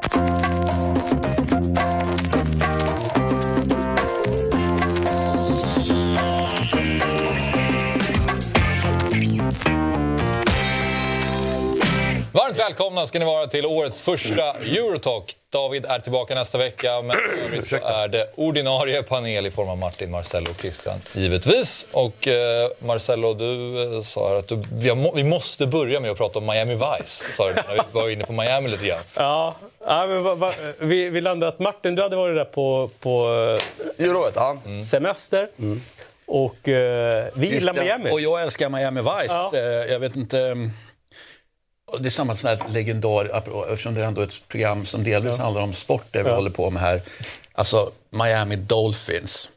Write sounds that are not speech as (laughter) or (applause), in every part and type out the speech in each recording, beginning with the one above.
フフフ。Varmt välkomna ska ni vara till årets första Eurotalk. David är tillbaka nästa vecka, men övrigt så är det ordinarie panel i form av Martin, Marcello och Christian, givetvis. Och eh, Marcello, du eh, sa att du, vi, må, vi måste börja med att prata om Miami Vice, sa du när vi var inne på Miami lite grann. Ja, ja men va, va, vi, vi landade att Martin, du hade varit där på, på Euroet, ja. semester. Och eh, vi gillar. Miami. Och jag älskar Miami Vice. Ja. Eh, Jag vet inte... mm, det är samma sån här legendar, eftersom det är ändå ett program som delvis handlar om sport, det vi Ja. håller på med här. Alltså, Miami Dolphins.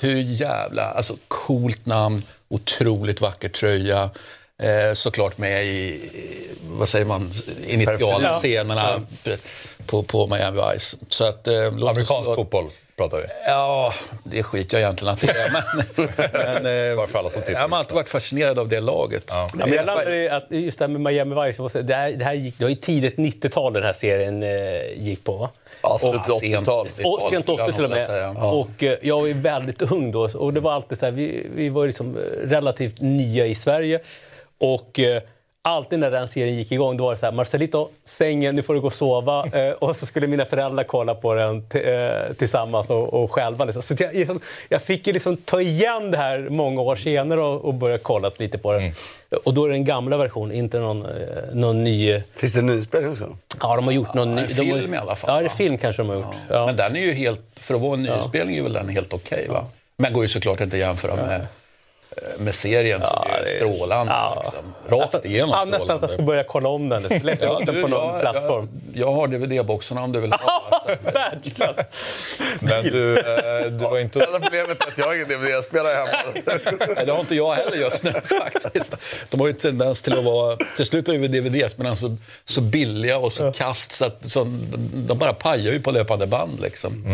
Hur jävla... Alltså, coolt namn, otroligt vacker tröja. Eh, såklart med i, vad säger man, initiala Ja. scenerna på, på Miami Vice. Så att, eh, Amerikansk fotboll pratar vi. Ja, det skiter jag egentligen att det är. Men, (laughs) men, eh, Bara för alla som tittar. Jag har alltid varit fascinerad av det laget. Ja. Ja, men jag landade att just det här med Miami Vice, det här, det här gick, det var ju tidigt 90-tal den här serien eh, gick på. Va? Ja, slutet Och 80-tal. sent- Och sent 80 till och med. säga. Och eh, jag var ju väldigt ung då. Och det var alltid så här, vi, vi var liksom eh, relativt nya i Sverige. Och eh, alltid när den serien gick igång då var det så här, Marcelito, sängen, nu får du gå och sova. (laughs) Eh, och så skulle mina föräldrar kolla på den eh, tillsammans och, och själva. Liksom. Så jag, liksom, jag fick ju liksom ta igen det här många år senare och, och börja kolla lite på det. Och då är det den gamla versionen, inte någon, eh, någon ny... Finns det en nyspelning också? Ja, de har gjort någon ny... en de har, film i alla fall, Ja, det är film kanske de har gjort. Ja. Men den är ju helt, för att vara en nyinspelning är väl den helt okej va? Men går ju såklart inte att jämföra med, med serien Ja, är det är- strålande. Ja. Liksom. Rakt igenom Ja, nästan att jag ska strålande. börja kolla om den. Lägga upp den på någon jag, plattform. Jag, jag har DVD-boxarna om du vill ha. (laughs) Världsklass! Men du, eh, du var inte... Enda problemet är att jag har ingen DVD-spelare hemma. (laughs) Nej, det har inte jag heller just nu faktiskt. De har ju tendens till att vara... Till slut blir DVDs, men alltså så billiga och så kast så att så, de bara pajar ju på löpande band liksom.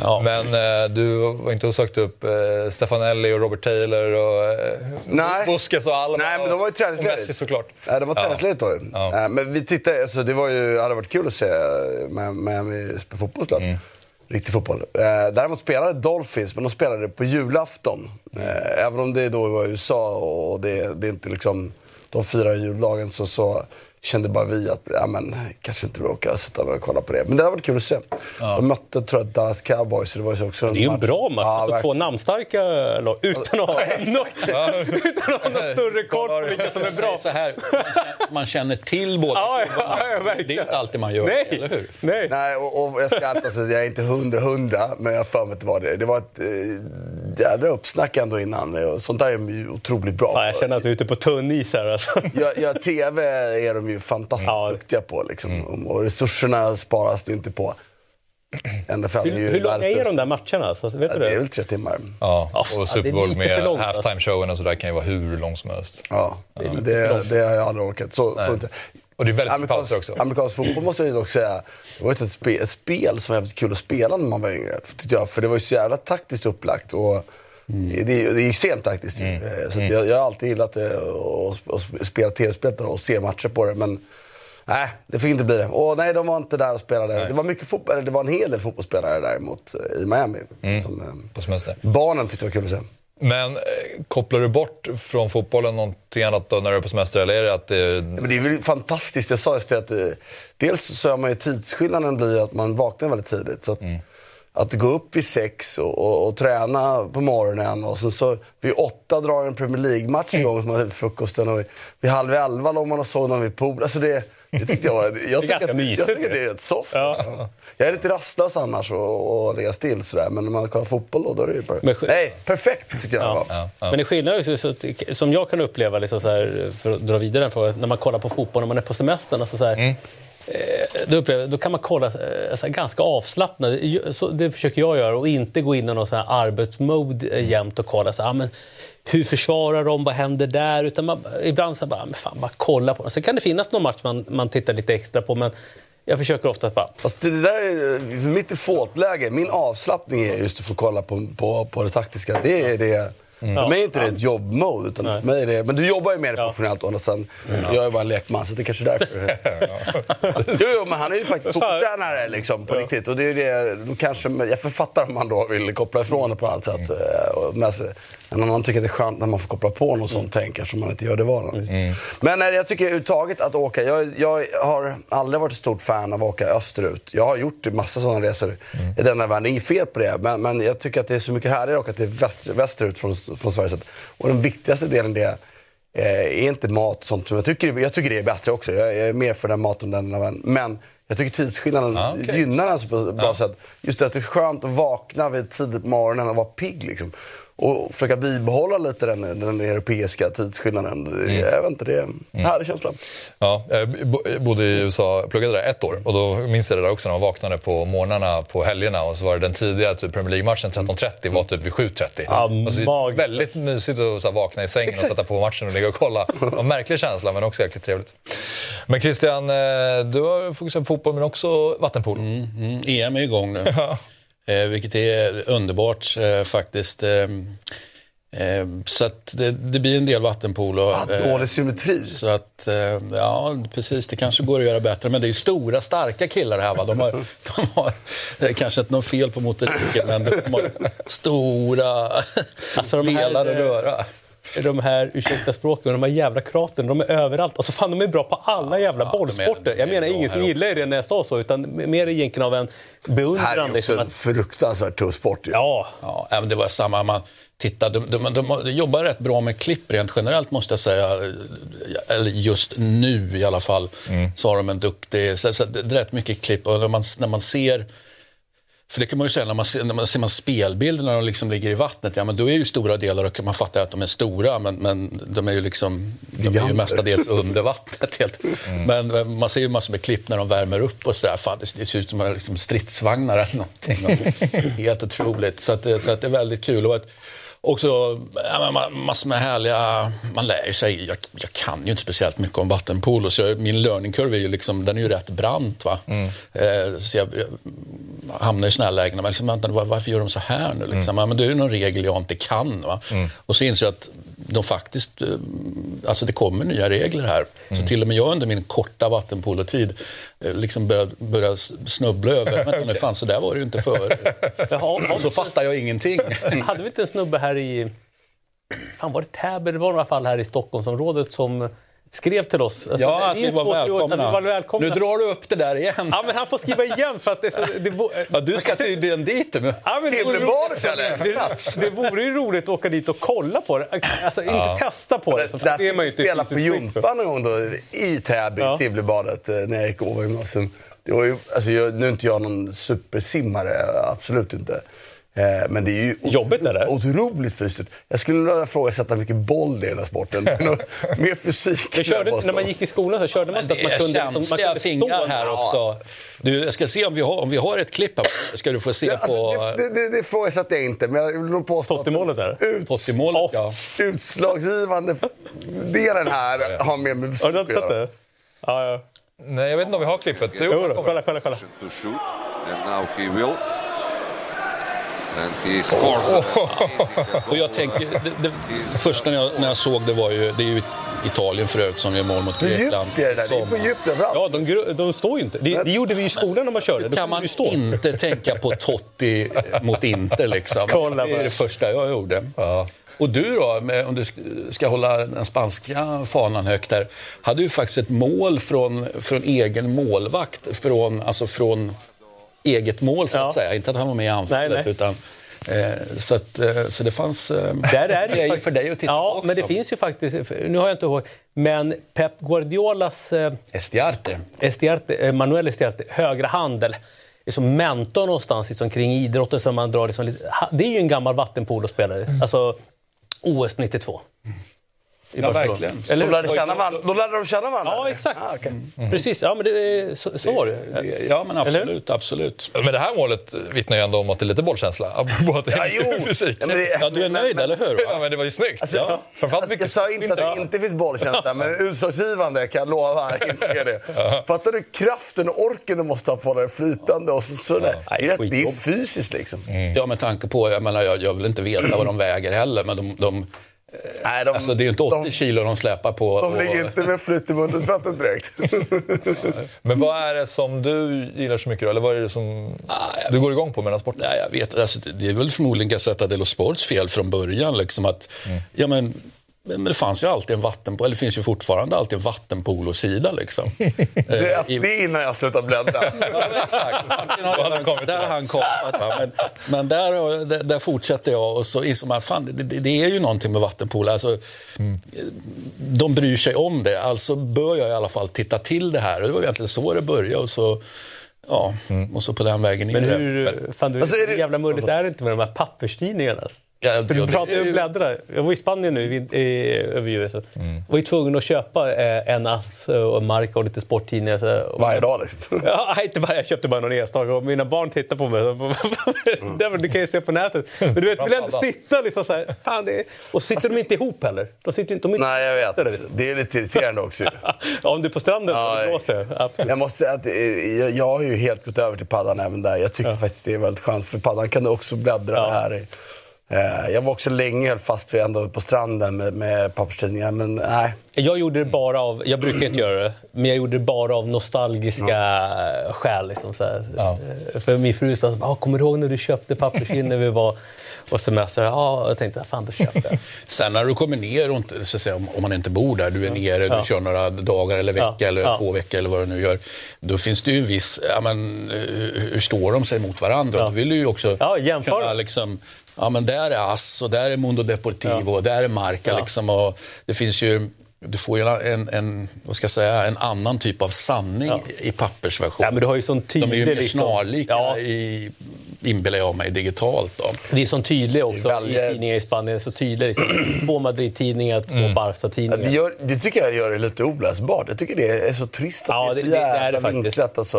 Ja. Men eh, du var inte och sökte upp eh, Stefanelli och Robert Taylor och eh, Nej. Busquets och Alba Nej, men de var ju och träningsledigt. Messi såklart. Nej, de var träningsledigt då. Ja. Eh, Men vi tittade, alltså, det var ju, hade varit kul att se med spela fotboll såklart. Mm. Riktig fotboll. Eh, däremot spelade Dolphins, men de spelade på julafton. Eh, även om det då var USA och det, det är inte liksom, de firar juldagen så, så kände bara vi att, ja men, kanske inte bråka sätta mig och kolla på det. Men det hade varit kul att se. De mötte, tror jag, Dallas Cowboys, så det var ju också Det är ju en bra match. Ja, alltså, två namnstarka lag utan att ha något, (laughs) utan att ha någon större koll på vilka som är bra. så här, man känner, man känner till båda Ja, ja, ja, verkligen. Det är inte alltid man gör Nej. eller hur? Nej. Nej, och, och jag ska att jag är inte hundra hundra, men jag har för mig att det var det. Det var ett eh, jädra uppsnack ändå innan. Och sånt där är de ju otroligt bra Fan, jag känner att du är ute på tunn is här. Alltså. Ja, ja, TV är de ju fantastiskt Ja. duktiga på. Liksom. Och resurserna sparas det ju inte på. NFL är Hur, ju hur långa är de där matcherna? Alltså, vet Ja, du det är det? väl tre timmar. Ja, Ja, och det Super är Bowl lite med långt, alltså. halftime-showen och sådär kan ju vara hur lång som helst. Ja, det, det har jag aldrig orkat. Så, så inte. Och det är väldigt Amerikansk, också. amerikansk fotboll måste jag ju dock säga, det var ju ett, spe, ett spel som var jävligt kul att spela när man var yngre. Tyckte jag, för det var ju så jävla taktiskt upplagt. Och det, det gick sent taktiskt ju. Eh, Så att jag, jag har alltid gillat det, att spela tv-spel och se matcher på det. Men nej, det fick inte bli det. Och nej, de var inte där och spelade. Det var, mycket fotboll, det var en hel del fotbollsspelare däremot eh, i Miami. Som, eh, På semester. barnen tyckte det var kul att se. Men eh, kopplar du bort från fotbollen någonting annat då när du är på semester? Eller är det att det... Men det är väl fantastiskt. Jag sa just det att eh, dels så är man ju tidsskillnaden blir att man vaknar väldigt tidigt. Så att, att gå upp vid sex och, och, och träna på morgonen och sen så vid åtta drar en Premier League-match igång som man har frukosten och vid halv elva låg man och sov någon vid pool. Alltså det, det tyckte jag var... Jag tycker, ganska att, mysigt jag tycker ju. att det är rätt soft. Ja. Jag är lite rastlös annars och, och ligga still sådär. Men när man kollar fotboll då, då är det ju bara... Men sk- Nej, perfekt tycker jag det var. Ja, ja. Men det skillnad också, så som jag kan uppleva, liksom så här, för att dra vidare den frågan, när man kollar på fotboll när man är på semestern. Alltså så här, Mm. Eh, då, upplever, då kan man kolla alltså, ganska avslappnad. Så, det försöker jag göra och inte gå in i någon så här arbetsmode eh, jämt och kolla så här, ah, men, hur försvarar de, vad händer där? Utan man, ibland så bara, men fan, bara kolla på dem. Sen kan det finnas någon match man, man tittar lite extra på, men jag försöker ofta att bara... Fast det där är, mitt default-läge. min avslappning är just att få kolla på, på, på det taktiska. Det är det för mig är inte det ett jobbmode. Utan för mig är det, men du jobbar ju med det Ja. professionellt och sen, jag är bara en lekman så det är kanske är därför. (laughs) jo, jo, men han är ju faktiskt fotbollstränare liksom, på riktigt. Och det är det, då kanske, jag författar om man då vill koppla ifrån det på något sätt. eh, med sig. Men om man tycker att det är skönt när man får koppla på något sånt tänk eftersom man inte gör det i vardagen. Men eh, jag tycker överhuvudtaget att åka, jag, jag har aldrig varit ett stort fan av att åka österut. Jag har gjort massa sådana resor i denna världen, det är inget fel på det. Men, men jag tycker att det är så mycket härligare att åka till väster, västerut från, från Sverige. Så att- Och den viktigaste delen det eh, är inte mat och sånt som jag tycker, jag tycker det är bättre också. Jag, är mer för den maten den världen. Men jag tycker tidsskillnaden Ah, okej. gynnar den så på ett bra sätt. Just det att det är skönt att vakna vid tidigt på morgonen och vara pigg. Liksom. Och försöka bibehålla lite den, den europeiska tidsskillnaden. Det, Jag vet inte, det är en härlig känsla. Ja, jag bo- bodde i USA, pluggade där ett år och då minns jag det där också när man vaknade på morgnarna på helgerna och så var det den tidiga typ Premier League-matchen 13.30 var typ vid 7.30. Ja, och så magiskt. väldigt mysigt att så här, vakna i sängen Exakt. och sätta på matchen och ligga och kolla. En märklig känsla men också jäkligt trevligt. Men Christian, eh, du har fokuserat på fotboll men också vattenpolo. Mm, EM är igång nu, (laughs) eh, vilket är underbart eh, faktiskt. Eh, eh, så att det, det blir en del vattenpolo. Ah, eh, dålig symmetri. Så att, eh, ja precis, det kanske går att göra bättre. Men det är ju stora, starka killar här. Va? De har, (laughs) de har kanske inte något fel på motoriken, men de har stora Alltså, de här, delar att röra. De här, ursäkta språket, de här jävla kraterna, de är överallt. Alltså fan, de är bra på alla jävla ja, bollsporter. Jag menar inget gillar i det när jag sa så, utan mer egentligen av en Det här beundran. är också Liksom, en att, fruktansvärt tuff sport. Ju. ja, Ja, men det var samma. Man tittar, de, de, de, de jobbar rätt bra med klipp rent generellt måste jag säga. Eller just nu i alla fall. Så har de en duktig, så, så det är rätt mycket klipp. Och när man, när man ser för det kan man ju säga när man ser, när man ser man spelbilder när de liksom ligger i vattnet. Ja, men då är ju stora delar, och man fattar att de är stora, men, men de är ju liksom de är ju mestadels under vattnet. Helt. Men eh, man ser ju massor med klipp när de värmer upp och sådär. Fan, det, det ser ut som liksom stridsvagnar eller någonting. (laughs) Helt otroligt. Så, att, så att det är väldigt kul. Och att, också ja, men ma- massor med härliga... Man lär ju sig. Jag, jag kan ju inte speciellt mycket om vattenpolo, så min learning curve är ju, liksom, den är ju rätt brant. Va? Eh, så jag, jag hamnar i såna här lägen. Men liksom, vänta, varför gör de så här nu? Liksom? Ja, men det är ju någon regel jag inte kan. Va? Och så inser jag att de faktiskt, eh, alltså det kommer nya regler här. Så till och med jag under min korta vattenpolotid eh, liksom började, började snubbla över, vänta nu (laughs) fan så där var det ju inte förr. (laughs) Jaha, Så fattar jag ingenting. (laughs) hade vi inte en snubbe här i... Fan, var det Täby? Det var i alla fall här i Stockholmsområdet som skrev till oss. Alltså, Ja, det att vi var välkomna. vi var välkomna. Nu drar du upp det där igen. Ja, men han får skriva igen för att det, det, det, Ja, du ska tydligen dit. Ja, men det eller? Det, det vore ju roligt att åka dit och kolla på det. Alltså inte testa på det. Där det är man ju spela på gympan en gång då, i Täby, Ja. Tibblebadet, eh, när jag gick över gymnasium. Det var ju, alltså jag, nu är inte jag någon supersimmare, absolut inte. Eh, Men det är ju Jobbigt, eller? otroligt fysiskt. Jag skulle vilja ifrågasätta mycket boll det är i den här sporten. (laughs) Mer fysik. Körde, när man gick i skolan så körde man inte Det att man är kunde... liksom- man känsliga kunde fingrar stå- här också. Du, jag ska se om vi har, om vi har ett klipp här. Ska du få se Ja, alltså, på det, det, det, det ifrågasätter jag inte, men jag vill nog påstå Stått i målet där? ut, Totti-målet. Ja. utslagsgivande delen här har mer med fysik du att göra. det? Ja, ja. Nej, jag vet inte om vi har klippet. Jo, kolla, kolla, kolla. to shoot, and now he will. Scores an amazing Och jag tänker, det, det, första när jag, när jag såg det var ju, det är ju Italien för övrigt som gör mål mot Grekland. djupt är det? Det på överallt. Ja, de, de står ju inte. Det, det gjorde vi i skolan när man körde. Då kan man inte tänka på Totti mot Inter liksom. Kolla det är det första jag gjorde. Och du då, med, om du sk- ska hålla den spanska fanan högt där, hade ju faktiskt ett mål från, från egen målvakt, från, alltså från eget mål så att Ja. säga. Inte att han var med i anfallet, Nej, nej. utan eh, så, att, eh, så det fanns eh, Där är det fakt- för dig att titta ja, på också. men det finns ju faktiskt, nu har jag inte ihåg, men Pep Guardiolas Estiarte. Estiarte, Manuel Estiarte, högra handel, är som mentor någonstans liksom, kring idrotten. Som man drar liksom det är ju en gammal vattenpolospelare, alltså OS 92. I Ja, Barcelona. verkligen. Eller De lärde, känna varandra, de lärde de känna varandra? Ja, exakt. Ah, okej. Precis, ja, men det, är- så, så var det. Ja, men absolut. absolut. Men det här målet vittnar ju ändå om att det är lite bollkänsla. (laughs) Det Ja, jo. (laughs) fysik. Ja, men det- Ja, du är nöjd, eller hur? Ja, men det var ju snyggt. Alltså, ja. Framförallt mycket jag sa inte att det inte finns bollkänsla, men (laughs) utslagsgivande kan jag lova. Inte det. Fattar du kraften och orken du måste ha för att hålla det flytande? Och så, så det, det, är, rätt- det är fysiskt liksom. Ja, med tanke på, jag menar, jag, jag vill inte veta vad de väger heller, men de, de, Nej, de, alltså, det är ju inte 80 de, kilo de släpar på. de och- ligger inte med flytt i munnen direkt. (laughs) Men vad är det som du gillar så mycket då? Eller vad är det som du går igång på med den här sporten? Nej, jag vet. Alltså, det- det är väl förmodligen Gazzetta dello Sports fel från början. Liksom att, ja, men, men det fanns ju alltid en vattenpolo, eller det finns ju fortfarande alltid en vattenpolosida. Liksom. Det, Eh, är- i- det är innan jag slutar bläddra. (laughs) Ja, exakt. Har där har han kapat. Men, men där, där, där fortsätter jag och så inser man att fan, det, det, är ju någonting med vattenpolo. Alltså, De bryr sig om det, alltså bör jag i alla fall titta till det här. Och det var egentligen så det började. Och så, ja, och så på den vägen in Men det. hur, fan, du, Alltså, är det- jävla mulligt är det inte med de här papperstidningarna? Ja, ja, du pratar ju är om ju- bläddra. Jag var i Spanien nu i, i, över julen. så var ju tvungen att köpa eh, en ass och mark och lite sporttidningar. Så, Varje dag liksom. (laughs) Ja, inte bara. Jag köpte bara någon enstaka och mina barn tittar på mig. Så, det, var- det kan ju se på nätet. Men du vet, vill ändå sitta liksom så här. Fan, det, och sitter de inte ihop heller? De sitter inte, de inte Nej, jag vet. liksom. Det är lite irriterande också. (laughs) Ja, om du är på stranden Ja, det blåser. Absolut. Jag måste säga att eh, jag, jag har ju helt gått över till paddan även där. Jag tycker faktiskt det är väldigt skönt, för paddan kan du också bläddra Ja. här i. Eh, Jag var också länge höll fast vid ändå på stranden med, med papperstidningar, men nej. Jag gjorde det bara av, jag brukar inte göra det, men jag gjorde det bara av nostalgiska skäl. Liksom, så här. Ja. För min fru sa, ah, kommer du ihåg när du köpte papperstidning när vi var och semester? Ja, jag tänkte, fan då köpte jag. Sen när du kommer ner, och inte, så att säga, om, om man inte bor där, du är nere, du kör några dagar eller vecka Ja, eller ja. två veckor eller vad du nu gör. Då finns det ju en viss, ja men eh, hur står de sig mot varandra? Ja. Då vill du ju också Ja, jämföra. kunna liksom, ja men där är Ass och där är Mundo Deportivo och där är Marca Ja. liksom. Och det finns ju, du får ju en, en, vad ska jag säga, en annan typ av sanning Ja. i pappersversion. Ja, men du har ju sån De är ju tydlig... mer liksom- snarlika, Ja, i, inbillar jag mig, digitalt. Då. det är sån tydlig också väldigt- i tidningar i Spanien. Så tydlig, liksom. (clears throat) Två Madrid-tidningar, två Ja, Barca-tidningar. det, gör, det tycker jag gör det lite oläsbart. Jag tycker det är så trist att Ja, det är så det- det- det är jävla det faktiskt. vinklat. Alltså.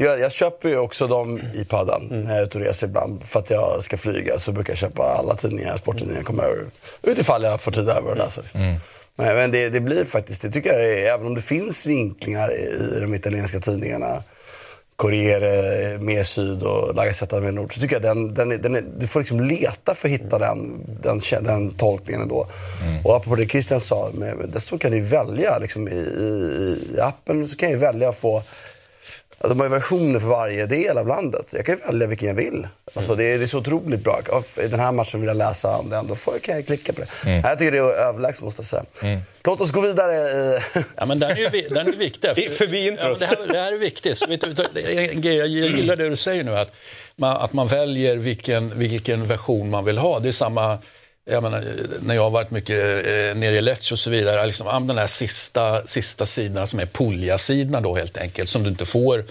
Gör- Jag köper ju också dem i paddan Mm. när jag är ute och reser ibland. För att jag ska flyga så brukar jag köpa alla tidningar, sporttidningar jag kommer över. Utifall jag får tid över att läsa. Liksom. Mm. Men, men det, det blir faktiskt, det tycker jag, är, även om det finns vinklingar i, i de italienska tidningarna. Corriere, Mer Syd och La Gazzetta Mer Nord. Så tycker jag den, den, den är, du får liksom leta för att hitta den, den, kä- den tolkningen ändå. Och apropå det Christian sa, med, dessutom kan du välja liksom, i, i, i appen så kan jag välja att få Alltså, de har ju versioner för varje del av landet. Jag kan ju välja vilken jag vill. Alltså, det, är, det är så otroligt bra. I den här matchen vill jag läsa om den. Då får jag, kan jag klicka på det. Nej, Jag tycker det är överlägset måste jag säga. Låt oss gå vidare. I... Ja, men den är den är viktig. Förbi introt. Ja, det, här, det här är viktigt. Jag gillar det du säger nu, att man, att man väljer vilken, vilken version man vill ha. Det är samma... Jag menar, när jag har varit mycket eh, nere i Lecce och så vidare, liksom, den här sista, sista sidorna som är Puglia-sidorna då helt enkelt, som du inte får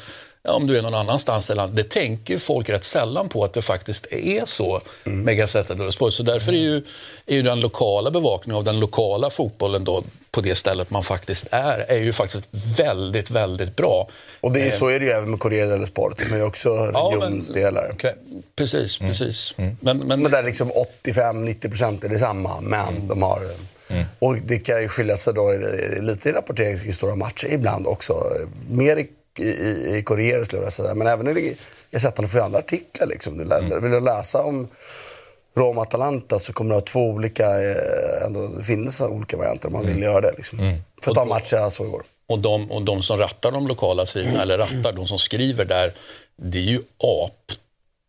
om du är någon annanstans i landet. Det tänker ju folk rätt sällan på att det faktiskt är så med Gazzetta dello Sport. Så därför är ju, är ju den lokala bevakningen av den lokala fotbollen då på det stället man faktiskt är, är ju faktiskt väldigt, väldigt bra. Och det är, så är det ju även med Corriere dello Sport. Ju också Ja, men- regionsdelar. Okej. Precis, precis. Men, men, Men där liksom 85-90% är detsamma, men de har... Och det kan ju skilja sig då lite i rapportering kring stora matcher ibland också. Mer i, i, i Corriere skulle jag vilja säga. Men även i Gazettan får ju andra artiklar liksom. Du lä- Vill du läsa om Roma-Atalanta så kommer du ha två olika, eh, ändå, det finns olika varianter om man vill göra det. Liksom. För att ta matcher jag såg igår. Och de, och de som rattar de lokala sidorna, eller rattar, de som skriver där, det är ju ap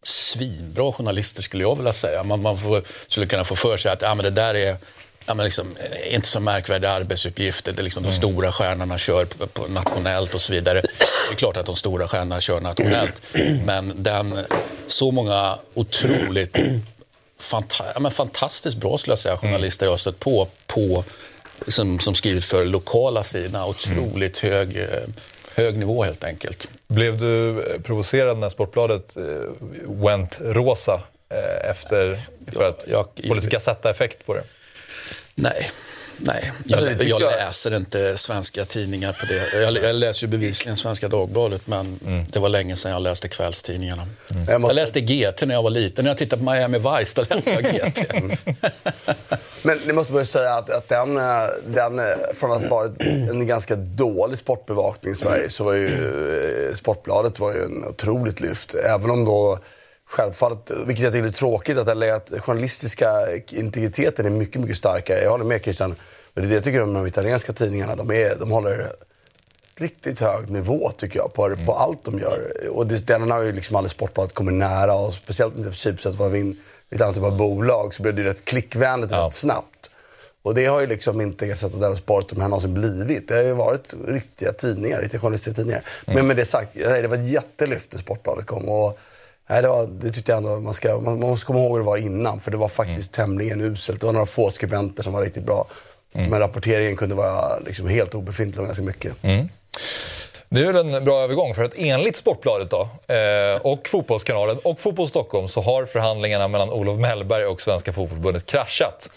svinbra journalister skulle jag vilja säga. Man, man får, skulle kunna få för sig att ja, men det där är ja, men liksom, eh, inte så märkvärdiga arbetsuppgifter. Det är liksom de stora stjärnorna kör på, på nationellt och så vidare. Det är klart att de stora stjärnorna kör nationellt. Men den, så många otroligt fanta ja, men fantastiskt bra skulle jag säga, journalister jag har stött på, på som, som skrivit för lokala sidorna. Otroligt hög, eh, hög nivå helt enkelt. Blev du eh, provocerad när Sportbladet went rosa efter, för att jag- få lite Gazetta-effekt på det? Nej. Nej, Alltså, jag, jag jag- läser inte svenska tidningar på det. Jag, jag läser ju bevisligen Svenska Dagbladet, men det var länge sedan jag läste kvällstidningarna. Jag Jag måste- läste GT när jag var liten. När jag tittade på Miami Vice, då läste jag GT. (laughs) (laughs) Men ni måste börja säga att, att den, eh, den, eh, från att ha varit en ganska dålig sportbevakning i Sverige så var ju eh, Sportbladet var ju en otroligt lyft. Även om då självfallet, vilket jag tycker är tråkigt, att, den- att journalistiska integriteten är mycket, mycket starkare. Jag håller med Christian. Men det är det jag tycker om de italienska tidningarna. De, är, de håller riktigt hög nivå tycker jag på, på allt de gör. Och det, den har ju liksom aldrig Sportbladet kommit nära och speciellt inte för Schibsted var vi i ett annat typ av bolag så blev det rätt klickvänligt Ja. rätt snabbt. Och det har ju liksom inte Gazzetta dello Sport de här någonsin blivit. Det har ju varit riktiga tidningar, riktiga journalistiska tidningar. Men med det sagt, nej, det var ett jättelyft när Sportbladet kom. Och, nej, det, var, det tyckte jag ändå man ska, man, måste komma ihåg hur det var innan. För det var faktiskt tämligen uselt. Det var några få skribenter som var riktigt bra. Men rapporteringen kunde vara liksom helt obefintlig om ganska mycket. Det är väl en bra övergång för att enligt Sportbladet då, eh, och Fotbollskanalen och Fotboll Stockholm så har förhandlingarna mellan Olof Mellberg och Svenska Fotbollförbundet kraschat.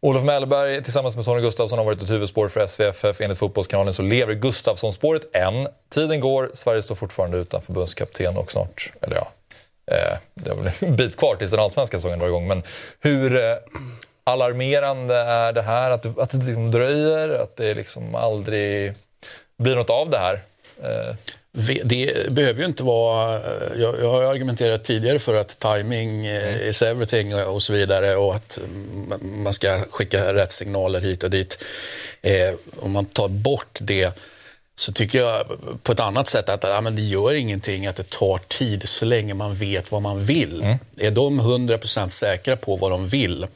Olof Mellberg tillsammans med Tony Gustafsson har varit ett huvudspår för SVFF. Enligt Fotbollskanalen så lever Gustafsson-spåret än. Tiden går, Sverige står fortfarande utan förbundskapten och snart, eller ja, det är väl en bit kvar tills den allsvenska säsongen drar igång. Men hur eh, alarmerande är det här? Att det, att det liksom dröjer, att det liksom aldrig blir något av det här? Eh, Det behöver ju inte vara... eh, Jag, jag har argumenterat tidigare för att timing eh, is everything och så vidare och att mm, man ska skicka rätt signaler hit och dit. Eh, om man tar bort det så tycker jag på ett annat sätt att ja, men det gör ingenting att det tar tid så länge man vet vad man vill. Är de 100% säkra på vad de vill,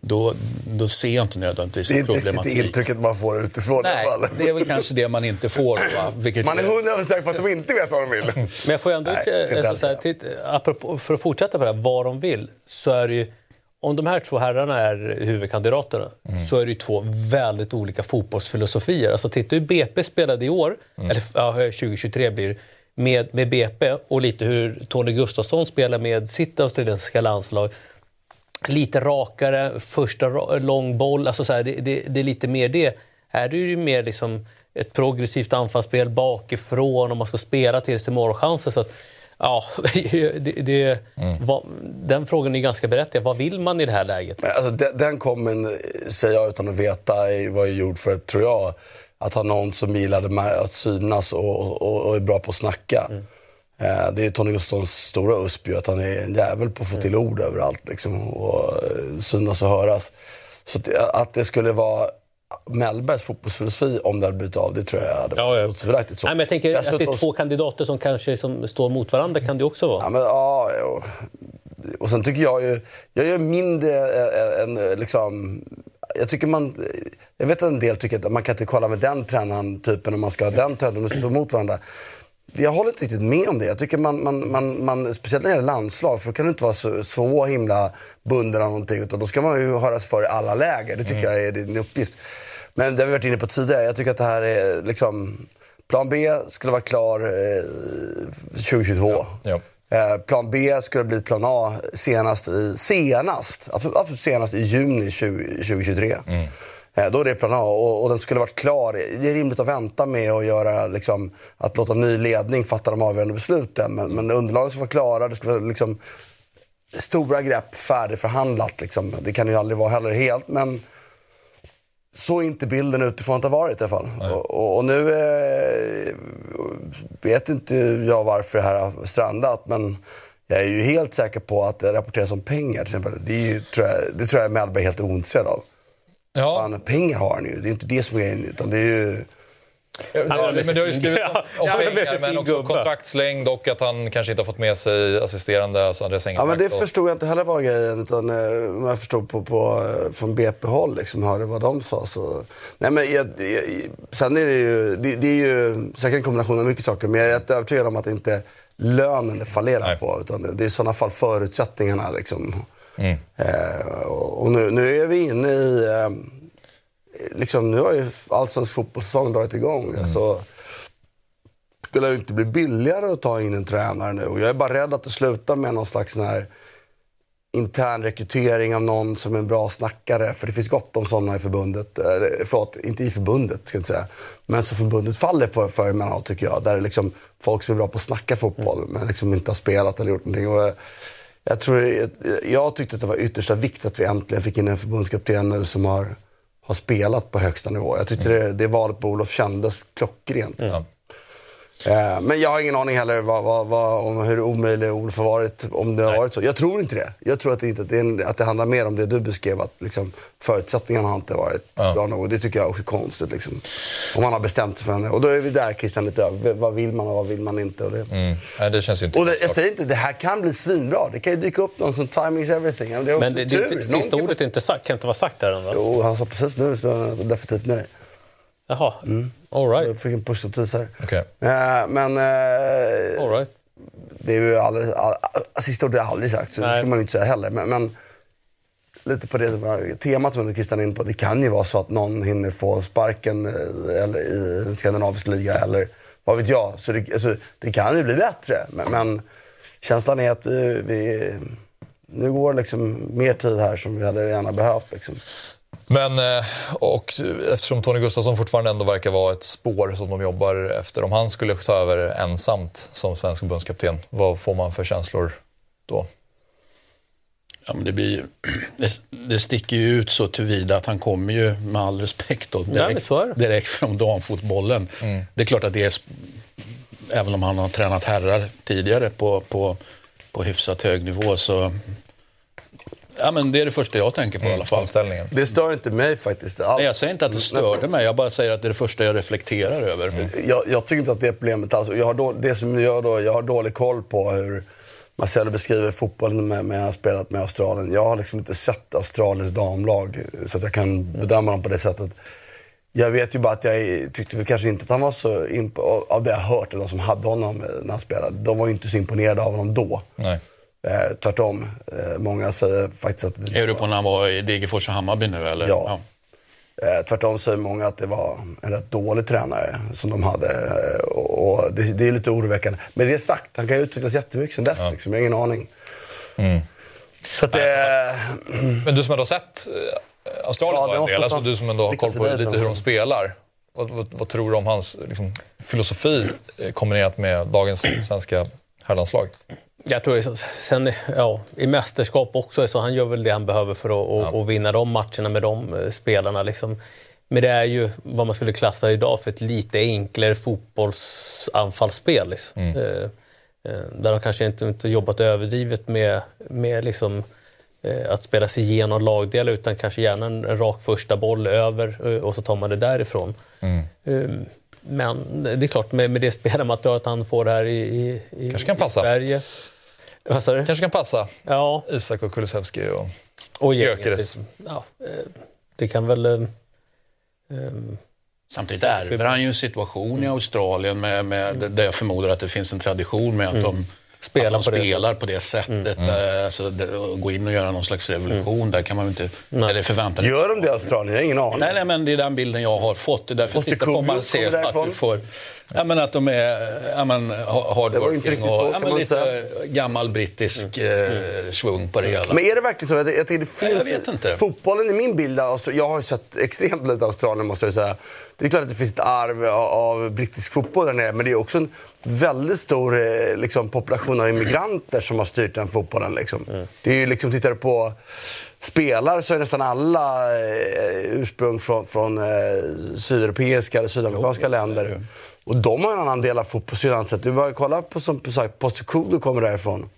då, då ser jag inte nödvändigtvis Det är inte riktigt det problematik. intrycket man får utifrån i Nej, alla fall. det är väl kanske det man inte får. Va? Vilket Man är hundra procent säker på att de inte vet vad de vill. Men jag får ändå, Nej, alltså, så här, titt, apropå, för att fortsätta på det här, vad de vill, så är det ju, om de här två herrarna är huvudkandidaterna så är det ju två väldigt olika fotbollsfilosofier. Alltså titta hur BP spelade i år, eller ja, 2023 blir med, med BP och lite hur Tony Gustafsson spelar med sitt australiensiska landslag. Lite rakare, första lång boll, alltså så här, det, det, det är lite mer det. Här är det ju mer liksom ett progressivt anfallsspel bakifrån och man ska spela till sig målchanser. Så att, ja, (laughs) det, det, vad, den frågan är ganska berättigad. Vad vill man i det här läget? Men alltså, den, den kommer, säger jag utan att veta, är- var ju gjord för, tror jag, att ha någon som gillade att synas och, och, och är bra på att snacka. Eh, det är Tony Gustafssons stora USP att han är en jävel på att få till ord överallt. Liksom, och eh, synas och höras. Så att, att det skulle vara Mellbergs fotbollsfilosofi om det hade blivit av, det tror jag hade Ja, ja. varit otvivelaktigt så. Nej, men jag tänker att det Dessutom- är två kandidater som kanske som står mot varandra kan det också vara. Ja, men, ja, och, och sen tycker jag ju, jag är mindre än än, liksom, jag tycker man, jag vet att en del tycker att man kan inte kolla med den tränaren typen om man ska ha den tränaren, de står mot varandra. Jag håller inte riktigt med om det. Jag tycker man, man, man, man speciellt när det gäller landslag, för då kan du inte vara så, så himla bunden av någonting. Utan då ska man ju höras för i alla läger. Det tycker jag är din uppgift. Men det har vi varit inne på tidigare. Jag tycker att det här är liksom, plan B skulle vara klar eh, 2022. ja. Eh, plan B skulle bli plan A senast, i, senast, absolut, absolut senast i juni 20, 2023. Eh, då är det plan A och, och den skulle varit klar. Det är rimligt att vänta med att göra, liksom, att låta ny ledning fatta de avgörande besluten. Men, men underlaget ska vara klara. Det ska vara liksom, stora grepp färdigförhandlat. Liksom. Det kan ju aldrig vara heller helt. Men så är inte bilden utifrån att det har varit i alla fall. Och, och, och nu eh, vet inte jag varför det här har strandat. Men jag är ju helt säker på att det rapporteras om pengar till exempel. Det, ju, tror jag, det tror jag Mellberg är helt ointresserad av. Ja, Fan, pengar har han ju. Det är inte det som är grejen. Utan det är ju... Ja, har med men det har ju sin- skrivit om pengar, men också kontraktslängd och att han kanske inte har fått med sig assisterande, alltså Andreas Ja, men det och- förstod jag inte heller var grejen. Utan eh, om jag förstod på, på, eh, från BP-håll, liksom, hörde vad de sa. Så. Nej, men jag, jag, sen är det ju, det, det är ju säkert en kombination av mycket saker. Men jag är rätt övertygad om att det inte lönen det fallerar Nej. på. Utan det, det är i sådana fall förutsättningarna. Liksom. Eh, och nu, nu är vi inne i... Eh, liksom, nu har ju allsvensk fotbollssäsong dragit igång. Så, det lär ju inte bli billigare att ta in en tränare nu. Och jag är bara rädd att det slutar med någon slags sån här intern rekrytering av någon som är en bra snackare. För det finns gott om sådana i förbundet. Eller, förlåt, inte i förbundet ska jag inte säga. Men som förbundet faller för, för emellanåt tycker jag. Där det är liksom folk som är bra på att snacka fotboll men liksom inte har spelat eller gjort någonting. Och, eh, jag, tror, jag tyckte att det var yttersta vikt att vi äntligen fick in en förbundskapten nu som har, har spelat på högsta nivå. Jag tyckte det, det valet på Olof kändes klockrent. Ja. Eh, Men jag har ingen aning heller vad, vad, vad, om hur omöjlig Olof har varit, om det har varit så. Jag tror inte det. Jag tror att det, inte, att det, en, att det handlar mer om det du beskrev, att liksom, förutsättningarna har inte varit Ja. bra nog. Det tycker jag också är konstigt. Liksom. Om man har bestämt sig för henne. Och då är vi där Christian lite över. Vad vill man och vad vill man inte? Och det, Mm. Nej, det känns inte och det, jag säger inte, det här kan bli svinbra. Det kan ju dyka upp någon som timing is everything. Men det, det, det, sista ordet är inte sagt, kan inte vara sagt där än va? Jo, han sa precis nu så definitivt nej. Jaha, all right. Jag fick en pushnotis här. Okej. Eh, Men eh, All right. det är ju aldrig, all, sista ordet är aldrig sagt, så det Nej. ska man ju inte säga heller. Men, men lite på det temat som Christian är inne på. Det kan ju vara så att någon hinner få sparken eh, eller i en skandinavisk liga eller vad vet jag. Så det, alltså, det kan ju bli bättre. Men, men känslan är att eh, vi, nu går liksom mer tid här som vi hade gärna behövt. Liksom. Men, eh, och eftersom Tony Gustafsson fortfarande ändå verkar vara ett spår som de jobbar efter. Om han skulle ta över ensamt som svensk förbundskapten, vad får man för känslor då? Ja, men det, blir, (clears throat) det, det sticker ju ut så tillvida att han kommer ju, med all respekt, då, direkt, direkt från damfotbollen. Det är klart att det är, även om han har tränat herrar tidigare på, på, på hyfsat hög nivå, så ja, men det är det första jag tänker på i alla fall. Omställningen. Det stör inte mig faktiskt alls. Nej, jag säger inte att det störde mig, jag bara säger att det är det första jag reflekterar över. jag, jag tycker inte att det är problemet alls. Jag har, då, det som gör då, jag har dålig koll på hur Marcelo beskriver fotbollen med, med han har spelat med Australien. Jag har liksom inte sett Australiens damlag så att jag kan bedöma dem på det sättet. Jag vet ju bara att jag tyckte väl kanske inte att han var så imp- av det jag hört, eller de som hade honom när han spelade. De var ju inte så imponerade av honom då. Nej. Eh, tvärtom. Eh, många säger faktiskt att det Är du på när han var i Degerfors och Hammarby nu eller? Ja. Eh, tvärtom säger många att det var en rätt dålig tränare som de hade. Eh, och och det, det är lite oroväckande. Men det sagt, han kan ju utvecklas jättemycket sen dess. Liksom. Jag har ingen aning. Så att det... Men du som ändå har sett eh, Australien Ja, en del, alltså du som ändå har koll på lite hur de spelar. Vad, vad, vad tror du om hans liksom, filosofi eh, kombinerat med dagens svenska herrlandslag? Jag tror så, sen, ja, i mästerskap också, så han gör väl det han behöver för att, att, att vinna de matcherna med de eh, spelarna. Liksom. Men det är ju vad man skulle klassa idag för ett lite enklare fotbollsanfallsspel. Liksom. Eh, eh, där de kanske inte, inte jobbat överdrivet med, med liksom, eh, att spela sig igenom lagdelar utan kanske gärna en, rak första boll över eh, och så tar man det därifrån. Eh, Men det är klart, med, med det spelarmaterialet han får här i, i, i, Kanske kan i passa. Sverige. Vad sa du? Kanske kan passa Ja, Isak och Kulusevski. Och... och Gyökeres. liksom. Ja, eh, det kan väl... ehm, Samtidigt ärver han ju en situation i Australien med, med, där jag förmodar att det finns en tradition med att de Spelar att de på det spelar på det sättet. eh, Alltså, det, att gå in och göra någon slags revolution, där kan man ju inte... Eller förvänta sig. Gör de det i Australien? Jag har ingen aning. Nej, nej, men det är den bilden jag har fått. Det är därför jag Måste tittar på Kugel Marcel. komma Att därifrån? du får, ja, men att de är ja, men, ha- hardworking Det var ju inte riktigt så, och kan ja, men man lite säga. gammal brittisk eh, svung på det hela. Men är det verkligen så? Jag, jag det finns, jag vet inte. Fotbollen i min bild, Austra- jag har sett extremt lite Australien måste jag säga. Det är klart att det finns ett arv av, av brittisk fotboll där nere, men det är också en väldigt stor eh, liksom, population av immigranter som har styrt den fotbollen. Liksom. Mm. Det är ju liksom, tittar du på spelare så är nästan alla eh, ursprung från, från eh, sydeuropeiska eller sydamerikanska länder. Och de har en annan del av fotbollssynen. Du bara kolla på som sagt, Postecoglou kommer därifrån.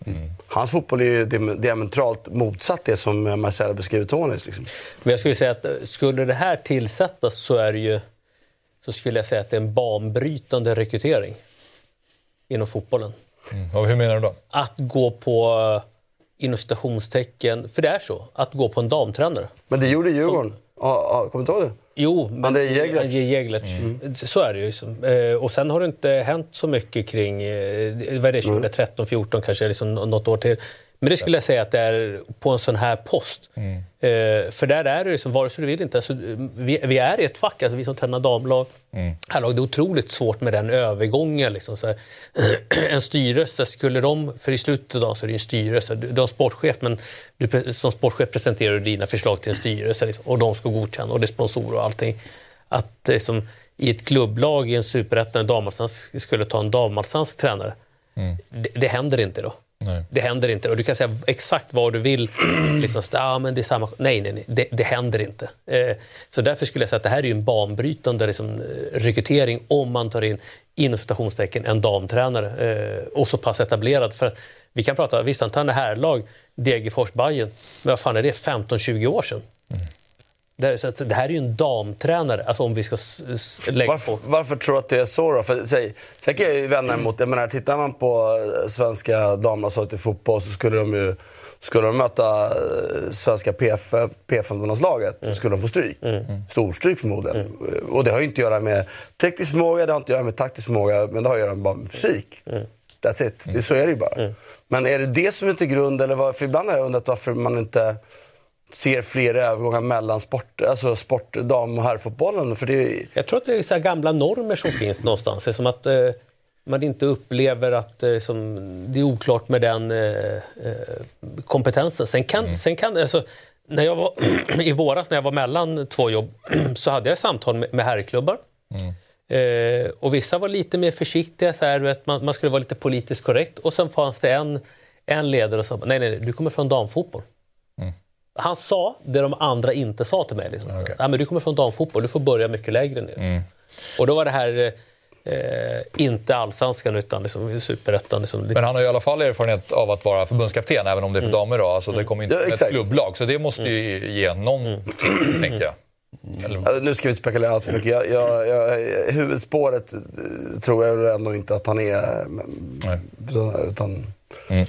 Hans fotboll är ju diametralt motsatt det som eh, Marcelo beskriver Tonys. Liksom. Men jag skulle säga att eh, skulle det här tillsättas så är det ju så skulle jag säga att det är en banbrytande rekrytering inom fotbollen. Och hur menar du då? Att gå på, eh, inom citationstecken, för det är så, att gå på en damtränare. Men det gjorde Djurgården. Kommer du inte ihåg det? Jo, men Andrei Jeglerc. Andrei Jeglerc. Så är det ju. Liksom. Eh, Och sen har det inte hänt så mycket kring, eh, vad är det, 2013, 14 kanske, liksom nå- något år till. Men det skulle jag säga att det är på en sån här post. Mm. Eh, för där är det liksom, vare sig du vill inte. Alltså, vi, vi, är i ett fack, alltså vi som tränar damlag. Mm. Herrlag, det är otroligt svårt med den övergången. Liksom, så här. (clears throat) en styrelse, skulle de, för i slutet av dagen så är det en styrelse. Du, du har sportchef, men du, som sportchef presenterar du dina förslag till en styrelse liksom, och de ska godkänna och det är sponsorer och allting. Att liksom, i ett klubblag i en superettan, skulle ta en damallsvensk tränare. Mm. Det, det händer inte då. Nej. Det händer inte. Och du kan säga exakt vad du vill. (clears throat) liksom, ah, men det är samma. Nej, nej, nej. Det, det händer inte. Eh, så därför skulle jag säga att det här är en banbrytande liksom, rekrytering om man tar in, inom citationstecken, en damtränare. Eh, och så pass etablerad. För att vi kan prata, visst han tränade herrlag, Degerfors, Bayern Men vad fan är det? 15-20 år sedan. Mm. Det, det här är ju en damtränare, alltså om vi ska lägga varför, på... Varför tror du att det är så då? För, säg, sen kan jag ju vända emot, jag menar, tittar man på eh, svenska damlandslaget i fotboll så skulle de ju skulle de möta eh, svenska P15-landslaget så skulle de få stryk. Mm. Storstryk förmodligen. Mm. Och det har ju inte att göra med teknisk förmåga, det har inte att göra med taktisk förmåga, men det har att göra med fysik. Mm. That's it. Det, så är det ju bara. Mm. Men är det det som är till grund, eller vad, för ibland har jag undrat varför man inte ser fler övergångar mellan sport, alltså sport, dam och herrfotbollen. För det... Jag tror att det är så gamla normer som finns någonstans. Det är som att eh, man inte upplever att eh, som, det är oklart med den eh, eh kompetensen. Sen kan, mm. sen kan alltså, när jag var, (clears throat) I våras när jag var mellan två jobb (clears throat) så hade jag samtal med, med herrklubbar. Mm. Eh, och vissa var lite mer försiktiga, så här, vet, man, man, skulle vara lite politiskt korrekt. Och sen fanns det en, en ledare som sa nej, nej, nej, du kommer från damfotboll. Mm. Han sa det de andra inte sa till mig. Liksom. Okay. Ja, men du kommer från damfotboll, du får börja mycket lägre ner. Mm. Och då var det här eh, inte allsvenskan utan liksom superettan. Liksom. Men han har i alla fall erfarenhet av att vara förbundskapten, även om det är för mm. damer. Då. Alltså, det kommer inte ja, ett klubblag, så det måste ju mm. ge någonting, mm. tänker jag. Eller... Alltså, nu ska vi inte spekulera allt för mycket. Jag, jag, jag, huvudspåret eh, tror jag ändå inte att han är. Nej. Utan... Mm.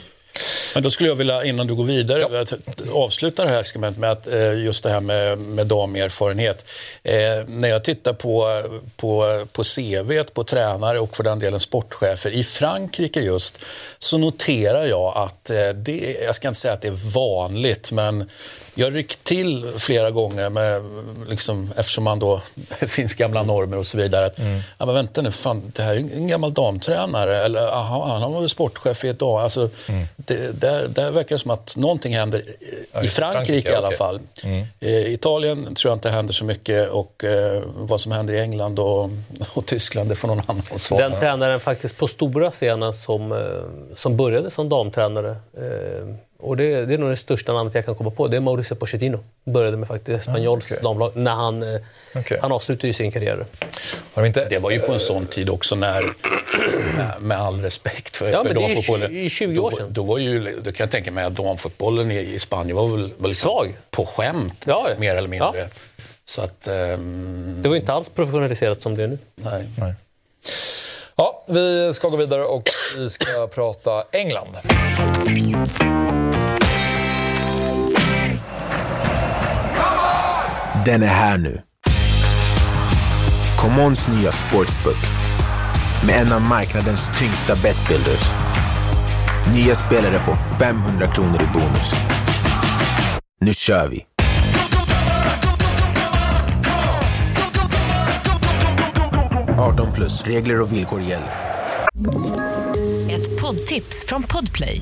Men då skulle jag vilja, innan du går vidare, ja. avsluta det här segmentet med att, eh, just det här med, med damerfarenhet. Eh, när jag tittar på, på, på CV på tränare och för den delen sportchefer i Frankrike just, så noterar jag att eh, det, jag ska inte säga att det är vanligt, men jag ryckt till flera gånger med, liksom, eftersom man då, (laughs) det finns gamla normer och så vidare. Att, mm. ja, men vänta nu, fan, det här är en gammal damtränare. Eller aha, han var väl sportchef i ett dag. Alltså, mm. Det, där, där verkar det som att någonting händer i, ja, i Frankrike, Frankrike, i alla okay. fall. Mm. I Italien tror jag inte det händer så mycket och eh, vad som händer i England och, och Tyskland, det får någon annan svara. Den tränaren faktiskt på stora scenen som, eh, som började som damtränare eh, och det, det, är nog det största namnet jag kan komma på. Det är Mauricio Pochettino. Började med faktiskt Spanyols ah, okay. damlag när han, eh, okay. han avslutade ju sin karriär. Inte, det var ju på en sån tid också när, med all respekt för, ja, för damfotbollen. Det är 20 år sedan. Då, då, var ju, då kan jag tänka mig att damfotbollen i, i Spanien var väl var liksom Svag. på skämt, ja, ja. mer eller mindre. Ja. Så att, um... Det var inte alls professionaliserat som det är nu. Nej. Nej. Ja, vi ska gå vidare och vi ska prata England. Den är här nu. Commons nya sportsbook med en av marknadens tyngsta betbuilders. Nya spelare får 500 kronor i bonus. Nu kör vi! plus. Regler och villkor gäller. Ett poddtips från Podplay.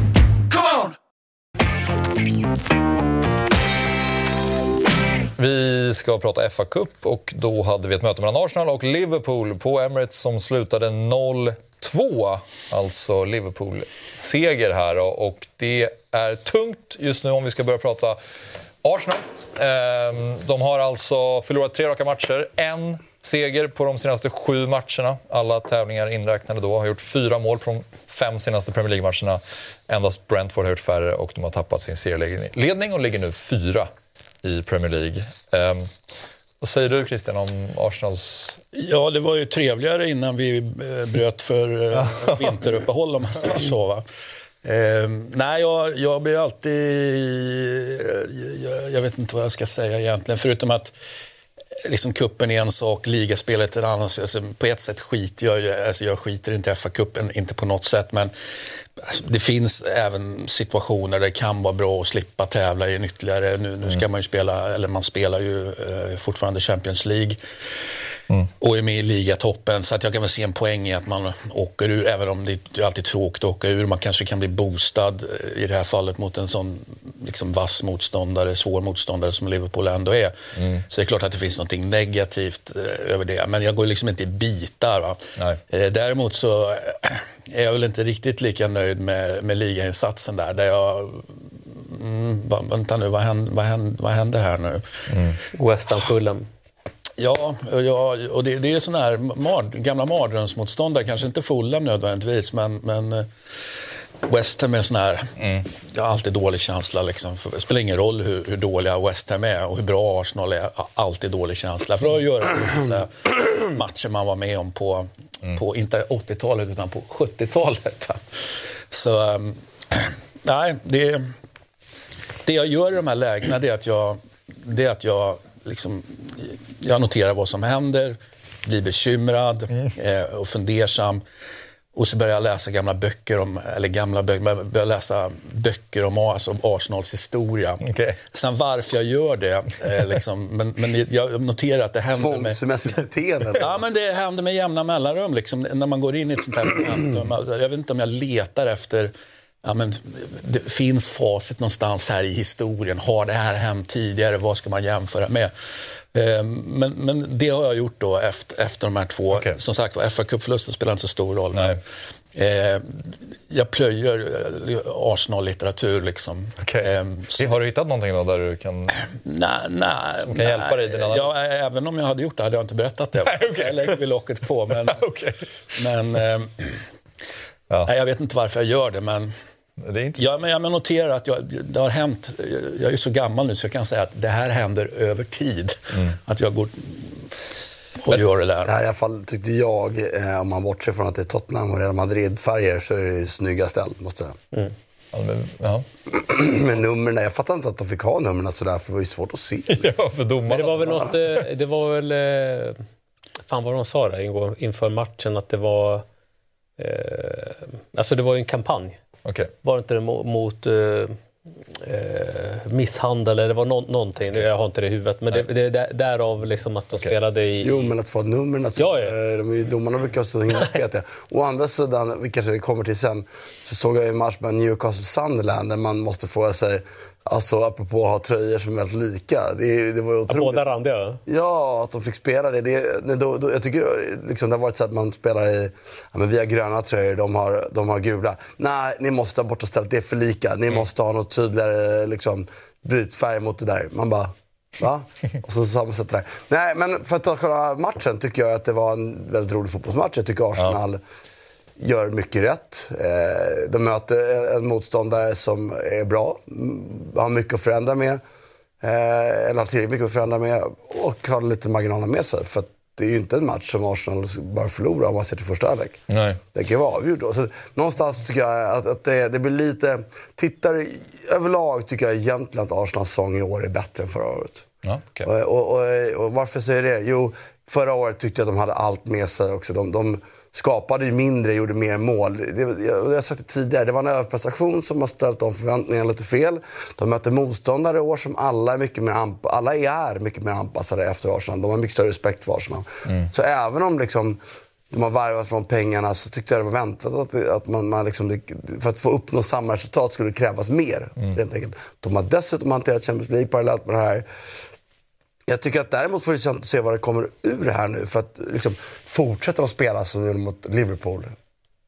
Vi ska prata FA-cup och då hade vi ett möte mellan Arsenal och Liverpool på Emirates som slutade 0-2. Alltså Liverpool-seger här och det är tungt just nu om vi ska börja prata Arsenal. Ehm, de har alltså förlorat tre raka matcher, en seger på de senaste sju matcherna. Alla tävlingar inräknade då. Har gjort fyra mål på de fem senaste Premier League-matcherna. Endast Brentford har gjort färre och de har tappat sin serieledning och ligger nu fyra i Premier League. Um, vad säger du Christian om Arsenals... Ja, det var ju trevligare innan vi eh, bröt för eh, vinteruppehåll om man säger så. Va? Eh, nej, jag, jag blir alltid... Jag, jag, vet inte vad jag ska säga egentligen, förutom att liksom kuppen är en sak, ligaspelet en annan. Alltså, på ett sätt skiter jag alltså, jag skiter inte i FA-cupen, inte på något sätt, men alltså, det finns även situationer där det kan vara bra att slippa tävla i en ytterligare. Nu, nu ska mm. man ju spela, eller man spelar ju eh, fortfarande Champions League. Mm. och är med i ligatoppen. Så att jag kan väl se en poäng i att man åker ur, även om det är alltid tråkigt att åka ur. Man kanske kan bli boostad eh, i det här fallet mot en sån liksom, vass motståndare, svår motståndare som Liverpool ändå är. Mm. Så det är klart att det finns något negativt eh, över det. Men jag går liksom inte i bitar. Eh, däremot så är jag väl inte riktigt lika nöjd med, med ligainsatsen där. där jag Mm, vänta nu, vad händer, vad händer, vad händer här nu? Mm. West Ham Fulham. Ja, ja och det, det är sådana här mard, gamla mardrömsmotståndare, kanske inte Fulham nödvändigtvis, men, men eh, West Ham är sån här, mm. jag har alltid dålig känsla. Liksom. För det spelar ingen roll hur, hur dåliga West Ham är och hur bra Arsenal är, alltid dålig känsla. För det har att göra med matcher man var med om på, mm. på inte 80-talet, utan på 70-talet. Så, um, nej, det, det jag gör i de här lägena det är att jag, det är att jag liksom, jag noterar vad som händer, blir bekymrad mm. eh, och fundersam. Och så börjar jag läsa gamla böcker om, eller gamla böcker, börjar läsa böcker om alltså Arsenals historia. Okay. Sen varför jag gör det, eh, liksom, men, men jag noterar att det händer med... Tvångsbeteende? ja, men det händer med jämna mellanrum. Liksom, när man går in i ett sånt här momentum. Jag vet inte om jag letar efter Ja, men det finns facit någonstans här i historien. Har det här hänt tidigare? Vad ska man jämföra med? Eh, men, men det har jag gjort då efter, efter de här två. Okay. Som sagt fa Cup-förlusten spelar inte så stor roll. Nej. Eh, jag plöjer eh, Arsenal-litteratur. Liksom. Okay. Eh, har du hittat någonting då där du kan, nej, nej, som kan nej, hjälpa dig? Din ja, även om jag hade gjort det hade jag inte berättat det. (laughs) Nej, okay. Jag lägger vi locket på. Men, (laughs) okay. men eh, ja. nej, jag vet inte varför jag gör det, men. Ja, men jag noterar att jag, det har hänt. Jag är så gammal nu så jag kan säga att det här händer över tid. Mm. Att jag går och gör det där. I alla fall tyckte jag, eh, om man bortser från att det är Tottenham och Real Madrid-färger, så är det ju snygga ställ, måste jag säga. Mm. Ja, men, (clears throat) numren, jag fattar inte att de fick ha numren sådär, för det var ju svårt att se. (laughs) ja, för domarna. det var väl något, eh, det var väl, eh, fan vad de sa där inför matchen, att det var, eh, alltså det var ju en kampanj. Okay. Var inte det mot uh, misshandel eller det var no någonting, jag har inte det i huvudet. Men det, det, därav liksom att de okay. spelade i... Jo, men att få numren, alltså, ja, ja. De, domarna brukar vara så himla petiga. Å andra sidan, vi kanske kommer till sen, så såg jag en match med Newcastle Sunderland där man måste fråga sig Alltså apropå att ha tröjor som är väldigt lika. Det, det var otroligt. Båda randiga? Ja, att de fick spela det. det då, då, jag tycker liksom, det har varit så att man spelar i... Ja, men vi har gröna tröjor, de har, de har gula. Nej, ni måste ta bort stället. Det är för lika. Ni mm. måste ha något tydligare liksom, brytfärg mot det där. Man bara... Va? (laughs) Och så sammansätter det. Nej, men för att ta själva matchen tycker jag att det var en väldigt rolig fotbollsmatch. Jag tycker Arsenal... Ja gör mycket rätt. Eh, de möter en motståndare som är bra, har mycket att förändra med. Eh, eller har tillräckligt mycket att förändra med och har lite marginaler med sig. För det är ju inte en match som Arsenal bara förlorar om man ser till första halvlek. Det kan ju vara avgjort då. Så någonstans tycker jag att, att det, det, blir lite... Tittar överlag tycker jag egentligen att Arsenals säsong i år är bättre än förra året. Ja, okay. och, och, och, och, varför säger jag det? Jo, förra året tyckte jag att de hade allt med sig också. De, de, skapade ju mindre, gjorde mer mål. Det, jag, jag har sagt det tidigare, det var en överprestation som har ställt de förväntningarna lite fel. De möter motståndare i år som alla är mycket mer, anp alla är mycket mer anpassade efter Arsenal. De har mycket större respekt för Arsenal. Mm. Så även om liksom, de har varvat från pengarna så tyckte jag det var väntat att, att man, man liksom, för att få uppnå samma resultat skulle det krävas mer. Mm. Rent enkelt. De har dessutom hanterat Champions League parallellt med det här. Jag tycker att däremot får det se vad det kommer ur här nu. För att liksom, fortsätter de spela som de mot Liverpool.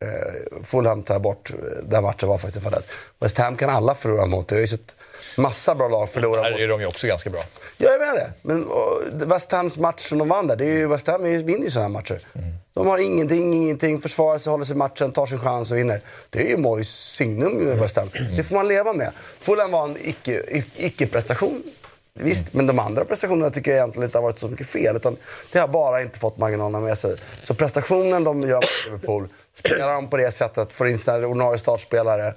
Eh, Fulham tar bort, eh, den matchen var faktiskt fantastisk. West Ham kan alla förlora mot. Det har ju sett massa bra lag förlora mot. Där är de ju också ganska bra. Ja, jag menar det. Men och, West Hams match som de vann där, det är ju, West Ham vinner ju sådana här matcher. Mm. De har ingenting, ingenting, försvarar sig, håller sig i matchen, tar sin chans och vinner. Det är ju Mois signum i West Ham. Det får man leva med. Fulham var en icke-prestation. Visst, men de andra prestationerna tycker jag egentligen inte har varit så mycket fel. Utan det har bara inte fått marginalerna med sig. Så prestationen de gör mot Liverpool, spelar de på det sättet, får in sina ordinarie startspelare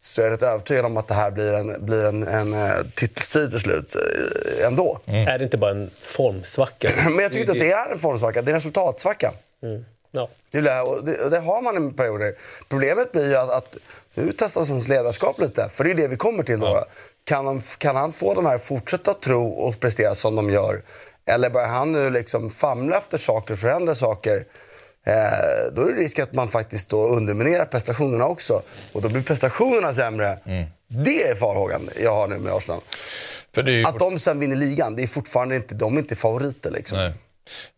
så är jag rätt övertygad om att det här blir en, blir en, en, eh, titelstrid till slut eh, ändå. Mm. Är det inte bara en formsvacka? (clears throat) Men jag tycker inte att det är en formsvacka, det är en resultatsvacka. Mm. Ja. Det, och det, och det har man i perioder. Problemet blir ju att, att nu testas hans ledarskap lite, för det är det vi kommer till då. Ja. Kan, de, kan han få de här fortsätta tro och prestera som de gör? Eller börjar han nu liksom famla efter saker och förändra saker? Eh, då är det risk att man faktiskt då underminerar prestationerna också. Och då blir prestationerna sämre. Mm. Det är farhågan jag har nu med Arsenal. Ju... Att de sen vinner ligan, det är fortfarande inte, de är inte favoriter. Liksom. Nej.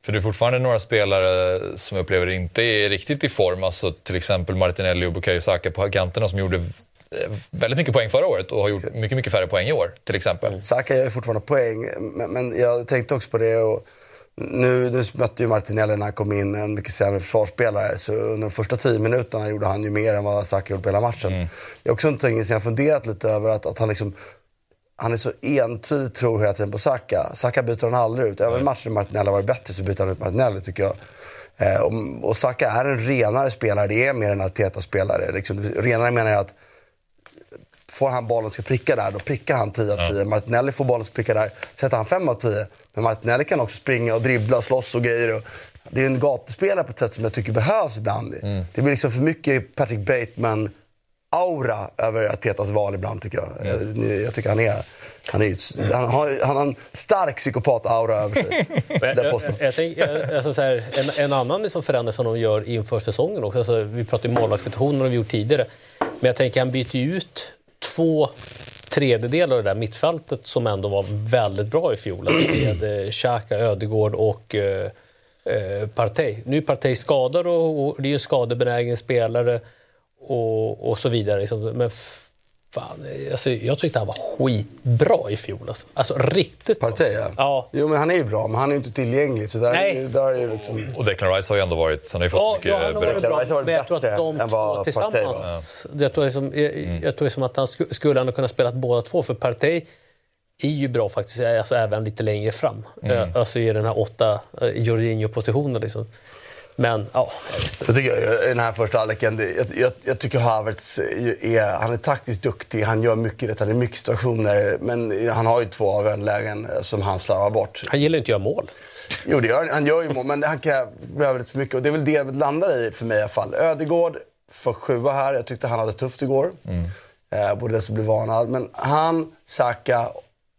För det är fortfarande några spelare som jag upplever inte är riktigt i form. Alltså till exempel Martinelli och Bukayo Saka på kanterna som gjorde väldigt mycket poäng förra året och har gjort mycket, mycket färre poäng i år. till exempel. Saka gör fortfarande poäng, men, men jag tänkte också på det. Och nu, nu mötte ju Martinelli när han kom in en mycket sämre försvarsspelare. Så under de första tio minuterna gjorde han ju mer än vad Saka gjort på hela matchen. Mm. Jag har också någonting som jag funderat lite över att, att han liksom han är så entydigt tror hela tiden på Saka. Saka byter han aldrig ut. Även matchen när Martinelli var bättre så byter han ut Martinelli tycker jag. Eh, och, och Saka är en renare spelare. Det är mer en Arteta-spelare. Liksom, renare menar jag att får han bollen ska pricka där, då prickar han 10 av 10. Ja. Martinelli får bollen ska pricka där, sätter han 5 av 10. Men Martinelli kan också springa och dribbla, slåss och grejer. Och det är en gatuspelare på ett sätt som jag tycker behövs ibland. Mm. Det blir liksom för mycket Patrick Bateman aura över Artetas val ibland tycker jag. Mm. Jag, jag tycker han är... Han, är, han, har, han har en stark psykopat-aura över sig. (laughs) jag, jag, jag, alltså så här, en, en, annan liksom förändring som de gör inför säsongen också. Alltså, vi pratade ju målvaktssituationer har vi gjort tidigare. Men jag tänker han byter ju ut två tredjedelar av det där mittfältet som ändå var väldigt bra i fjol. Alltså med eh, Xhaka, Ödegård och eh, eh, Partey. Nu är Partey skadad och, och det är ju en skadebenägen spelare och, och så vidare. Liksom. Men Fan, alltså, jag tyckte han var skitbra i fjol. Alltså, alltså riktigt bra. Partey, ja. ja. Jo, men han är ju bra, men han är inte tillgänglig. Så där, Nej. Där är liksom... Och Declan Rice har ju ändå varit... Han har ju fått ja, mycket... Ja, han har varit bra, men jag tror att de två tillsammans... Ja. Jag tror, liksom, jag, mm. jag tror liksom att han skulle han kunna spela båda två, för Partey är ju bra faktiskt, alltså även lite längre fram. Mm. Alltså i den här åtta uh, Jorginho-positionen. Liksom. Men ja. Så tycker jag, i den här första halvleken, jag, jag, jag, tycker Havertz är, han är taktiskt duktig, han gör mycket rätt, han är mycket situationer. Men han har ju två avgörande lägen som han slarvar bort. Han gillar inte att göra mål. Jo, det gör, han gör ju mål, men han kan behöva lite för mycket. Och det är väl det det landar i för mig i alla fall. Ödegård för sjua här. Jag tyckte han hade tufft igår. Mm. Eh, borde dessutom bli varnad. Men han, Saka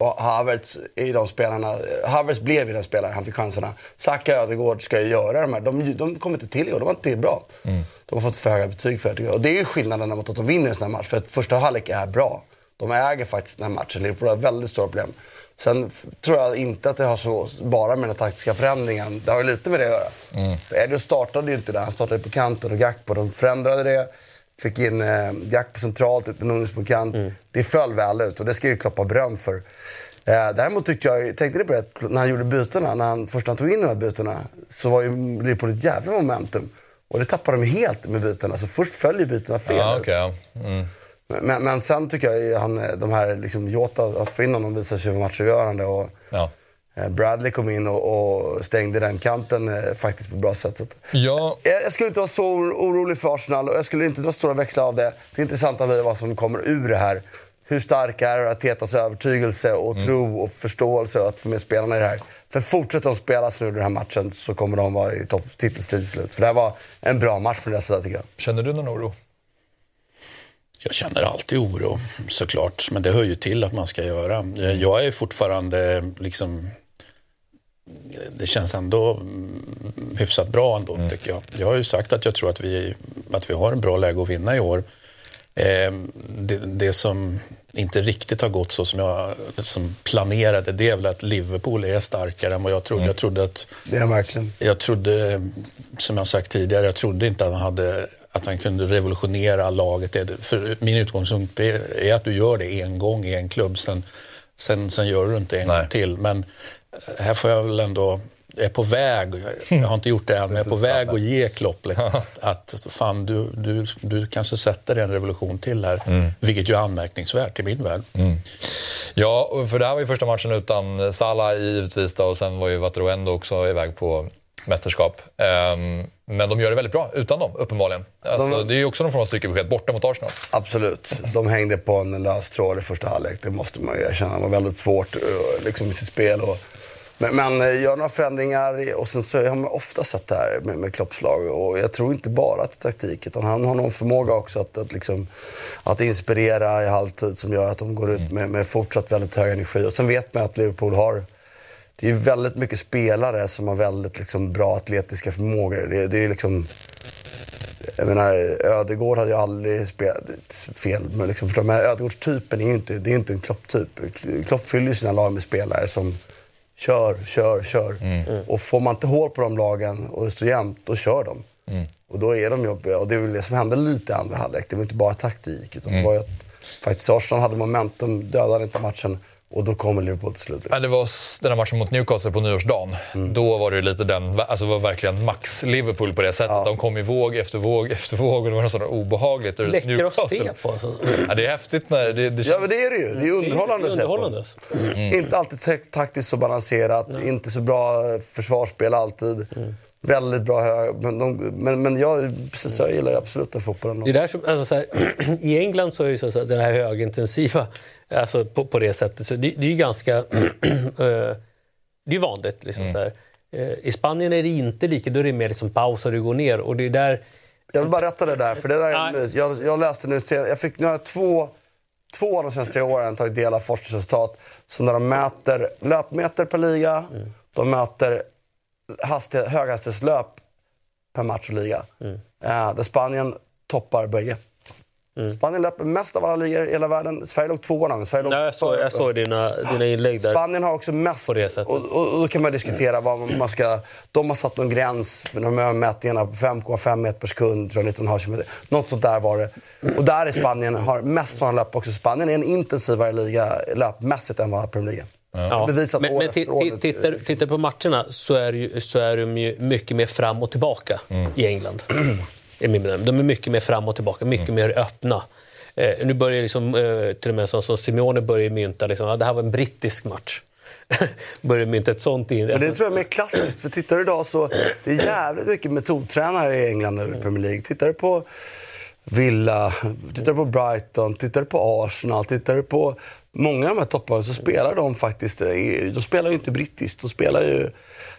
och Havertz är de spelarna. Havertz blev ju den spelaren, han fick chanserna. Saka och Ödegård ska ju göra de här. De, de kommer inte till i år, de var inte bra. Mm. De har fått för höga betyg för det. Och det är ju skillnaden mot att de vinner en sån här match. För att första halvlek är bra. De äger faktiskt den här matchen. Liverpool har väldigt stora problem. Sen tror jag inte att det har så bara med den taktiska förändringen. Det har ju lite med det att göra. Mm. Edio startade ju inte där. Han startade på kanten och Gakpo. De förändrade det. Fick in eh, Jack på centralt, ut med Nunes på kant. Mm. Det föll väl ut och det ska ju Klopp ha beröm för. Eh, däremot tyckte jag, tänkte ni på det, när han gjorde bytena, när han, först han tog in de här bytena, så var ju Liverpool ett jävla momentum. Och det tappade de helt med bytena. Så först följer bytena fel. Ja, okay. mm. men, men sen tycker jag han, de här, liksom, Jota, att få in honom visar sig vara matchavgörande. Och, ja. Eh, Bradley kom in och, och, stängde den kanten eh, faktiskt på ett bra sätt. Så ja. jag, jag, skulle inte vara så orolig för Arsenal och jag skulle inte dra stora växlar av det. Det intressanta blir vad som kommer ur det här. Hur stark är Artetas övertygelse och mm. tro och förståelse att få med spelarna i det här? För fortsätter de spela nu den här matchen så kommer de vara i topp titelstrid slut. För det här var en bra match från deras sida tycker jag. Känner du någon oro? Jag känner alltid oro såklart, men det hör ju till att man ska göra. Jag är fortfarande liksom det känns ändå hyfsat bra ändå, mm. tycker jag. Jag har ju sagt att jag tror att vi, att vi har en bra läge att vinna i år. Eh, det, det, som inte riktigt har gått så som jag som planerade, det är väl att Liverpool är starkare än vad jag trodde. Mm. Jag trodde att... Det är verkligen. Jag trodde, som jag sagt tidigare, jag trodde inte att han hade att han kunde revolutionera laget. För min utgångspunkt är att du gör det en gång i en klubb, sen, sen, sen gör du inte en Nej. gång till. Men här får jag väl ändå jag är på väg, jag har inte gjort det än, men jag är på väg att ge Klopp att, att fan, du, du, du kanske sätter en revolution till här. Mm. Vilket ju är anmärkningsvärt i min värld. Mm. Ja, och för det här var ju första matchen utan Salah givetvis då, och sen var ju Wataruendo också iväg på mästerskap. Ehm, men de gör det väldigt bra utan dem, uppenbarligen. Alltså, Det är ju också någon form av strykebesked borta mot Arsenal. Absolut. De hängde på en lös tråd i första halvlek, det måste man ju erkänna. Det var väldigt svårt eh, liksom, i sitt spel. Och, men, men eh, gör några förändringar och sen så har man ofta sett det här med, med Klopps lag. Och jag tror inte bara att det är taktik, utan han har någon förmåga också att, att, liksom, att inspirera i halvtid som gör att de går ut med, med fortsatt väldigt hög energi. Och sen vet man att Liverpool har det är väldigt mycket spelare som har väldigt liksom, bra atletiska förmågor. Det, det är liksom... Jag menar, Ödegård hade ju aldrig spelat fel. Men liksom, förstår du? men Ödegårdstypen är ju inte, det är inte en Klopp-typ. Klopp fyller ju sina lag med spelare som kör, kör, kör. Och får man inte hål på de lagen och det står jämnt, då kör de. Och då är de jobbiga. Och det är väl det som hände lite i andra halvlek. Det var inte bara taktik. Utan det var ju att faktiskt Arsenal hade momentum, dödade inte matchen. Och då kommer Liverpool till slut. Ja, det var den här matchen mot Newcastle på nyårsdagen. Då var det lite den, alltså var verkligen max Liverpool på det sättet. De kom i våg efter våg efter våg och det var nästan obehagligt. Läcker att Newcastle. se på. Alltså. Ja, det är häftigt när det, det Ja, men det är det ju. Det är underhållande Det att är se på. underhållande. alltså. Inte alltid tak- taktiskt så balanserat, inte så bra försvarsspel alltid. Väldigt bra hög... Men, de, men, men jag, precis, jag gillar ju absolut den fotbollen. Det är där som, alltså så här, (clears throat) I England så är ju så att den här högintensiva, alltså på, på det sättet, så det, det är ju ganska... (clears throat) eh, det är vanligt. Liksom, så här. Eh, I Spanien är det inte lika, då är det mer liksom paus och du går ner. Och det är där... Jag vill bara rätta det där, för det där är jag, jag läste nu, jag fick, nu har jag två, två av de senaste tre åren tagit del av forskningsresultat som när de mäter löpmeter per liga, de mäter hastighet, höghastighetslöp per match och liga. Eh, där Spanien toppar bägge. Spanien löper mest av alla ligor i hela världen. Sverige låg tvåa. Sverige låg Nej, jag, såg, jag såg dina, dina inlägg där. Spanien har också mest. På det sättet. Och, och, och då kan man diskutera vad man ska... De har satt någon gräns för de här mätningarna på 5,5 meter per sekund, tror jag, 19 km. Något sånt där var det. Och där är Spanien har mest sådana löp också. Spanien är en intensivare liga löpmässigt än vad Premier League. Ja. Bevisat Men, men tittar, tittar på matcherna så är, ju, så är de ju mycket mer fram och tillbaka i England. I min bedömning. De är mycket mer fram och tillbaka, mycket mer öppna. Eh, nu börjar liksom, eh, till och med som, som Simeone börjar mynta, liksom, ja, det här var en brittisk match. (laughs) börjar mynta ett sånt in. Men det tror jag är mer klassiskt. För tittar du idag så det är jävligt mycket metodtränare i England nu i Premier League. Tittar du på Villa, tittar du på Brighton, tittar du på Arsenal, tittar du på många av de här topplagen så spelar de faktiskt, de spelar ju inte brittiskt. De spelar ju,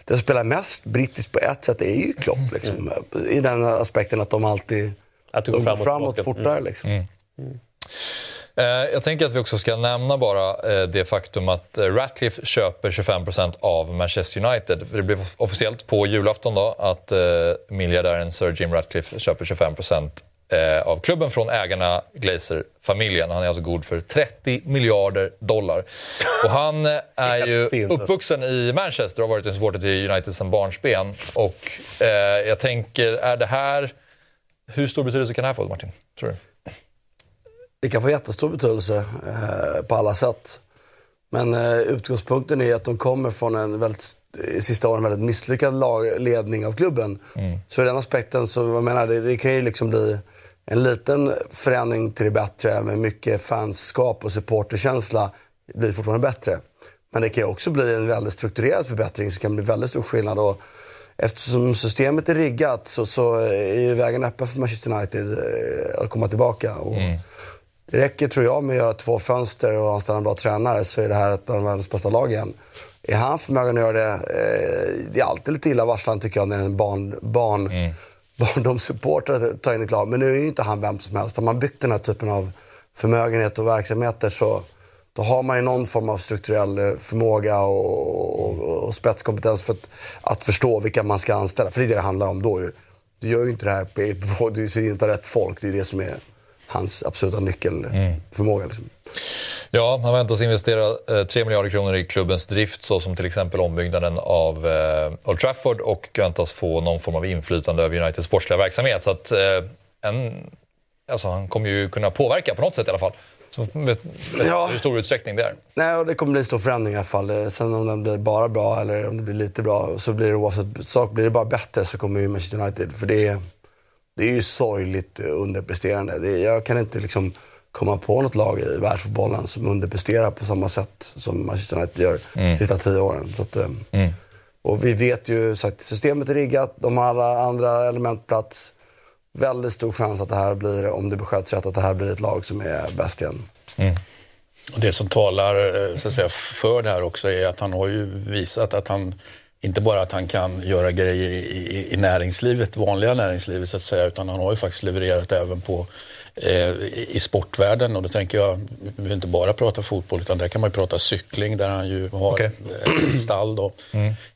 det som spelar mest brittiskt på ett sätt är ju Klopp. Liksom, I den aspekten att de alltid Att går de framåt, framåt tillbaka. fortare. Liksom. Eh, Jag tänker att vi också ska nämna bara eh, det faktum att eh, Ratcliffe köper 25% av Manchester United. Det blev officiellt på julafton då att eh, miljardären Sir Jim Ratcliffe köper 25% eh, av klubben från ägarna Glazer-familjen. Han är alltså god för 30 miljarder dollar. Och han eh, (laughs) är ju sinnes. uppvuxen i Manchester och har varit en supporter till United sedan barnsben. Och eh, jag tänker, är det här... Hur stor betydelse kan det här få, Martin? Tror du? Det kan få jättestor betydelse eh, på alla sätt. Men eh, utgångspunkten är att de kommer från en väldigt, sista åren väldigt misslyckad ledning av klubben. Så i den aspekten så jag menar det, det kan ju liksom bli en liten förändring till det bättre med mycket fanskap och supporterkänsla. Det blir fortfarande bättre. Men det kan ju också bli en väldigt strukturerad förbättring som kan bli väldigt stor skillnad. Och eftersom systemet är riggat så, så är ju vägen öppen för Manchester United eh, att komma tillbaka. Och Det räcker tror jag med att göra två fönster och anställa en bra tränare så är det här ett av världens bästa lag igen. Är han förmögen att göra det? Eh, det är alltid lite illavarslande tycker jag när en barn, barn, barndomssupporter tar in ett lag. Men nu är ju inte han vem som helst. Har man byggt den här typen av förmögenhet och verksamheter så då har man ju någon form av strukturell eh, förmåga och, och, och spetskompetens för att, att förstå vilka man ska anställa. För det är det det handlar om då ju. Du gör ju inte det här på, på du ser inte rätt folk. Det är det som är hans absoluta nyckelförmåga. Liksom. Ja, han väntas investera eh, 3 miljarder kronor i klubbens drift såsom till exempel ombyggnaden av eh, Old Trafford och väntas få någon form av inflytande över Uniteds sportsliga verksamhet. Så att, eh, en, alltså, han kommer ju kunna påverka på något sätt i alla fall. Så Ja. hur stor utsträckning det är. Nej, och det kommer bli en stor förändring i alla fall. Eh, Sen om den blir bara bra eller om det blir lite bra, så blir det oavsett sak. Blir det bara bättre så kommer ju Manchester United. För det är, det är ju sorgligt eh, underpresterande. Det jag kan inte liksom komma på något lag i världsfotbollen som underpresterar på samma sätt som Manchester United gör de sista tio åren. Så att, eh, Och vi vet ju att systemet är riggat, de har alla andra element plats. Väldigt stor chans att det här blir, om det besköts rätt, att det här blir ett lag som är bäst igen. Och det som talar eh, så att säga, för det här också är att han har ju visat att han inte bara att han kan göra grejer i, i, i näringslivet, vanliga näringslivet så att säga, utan han har ju faktiskt levererat även på i i sportvärlden och då tänker jag, vi behöver inte bara prata fotboll utan där kan man ju prata cykling där han ju har Okej. eh, stall då,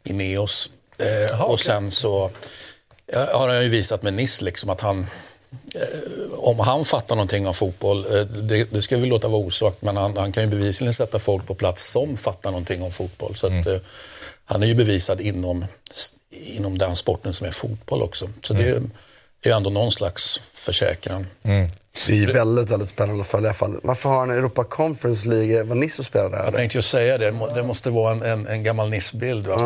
i Neos. Eh, och sen så har han ju visat med Nice liksom att han om han fattar någonting av fotboll, eh, det, det ska vi låta vara osagt, men han, han kan ju bevisligen sätta folk på plats som fattar någonting om fotboll. Så att, eh, han är ju bevisad inom, inom den sporten som är fotboll också. Så det är ju ändå någon slags försäkran. Det är väldigt, väldigt spännande att följa i alla fall. Varför har han Europa Conference League? Var och spelade där? Jag tänkte ju säga det, det må- det måste vara en, en, en gammal Nice-bild. Va?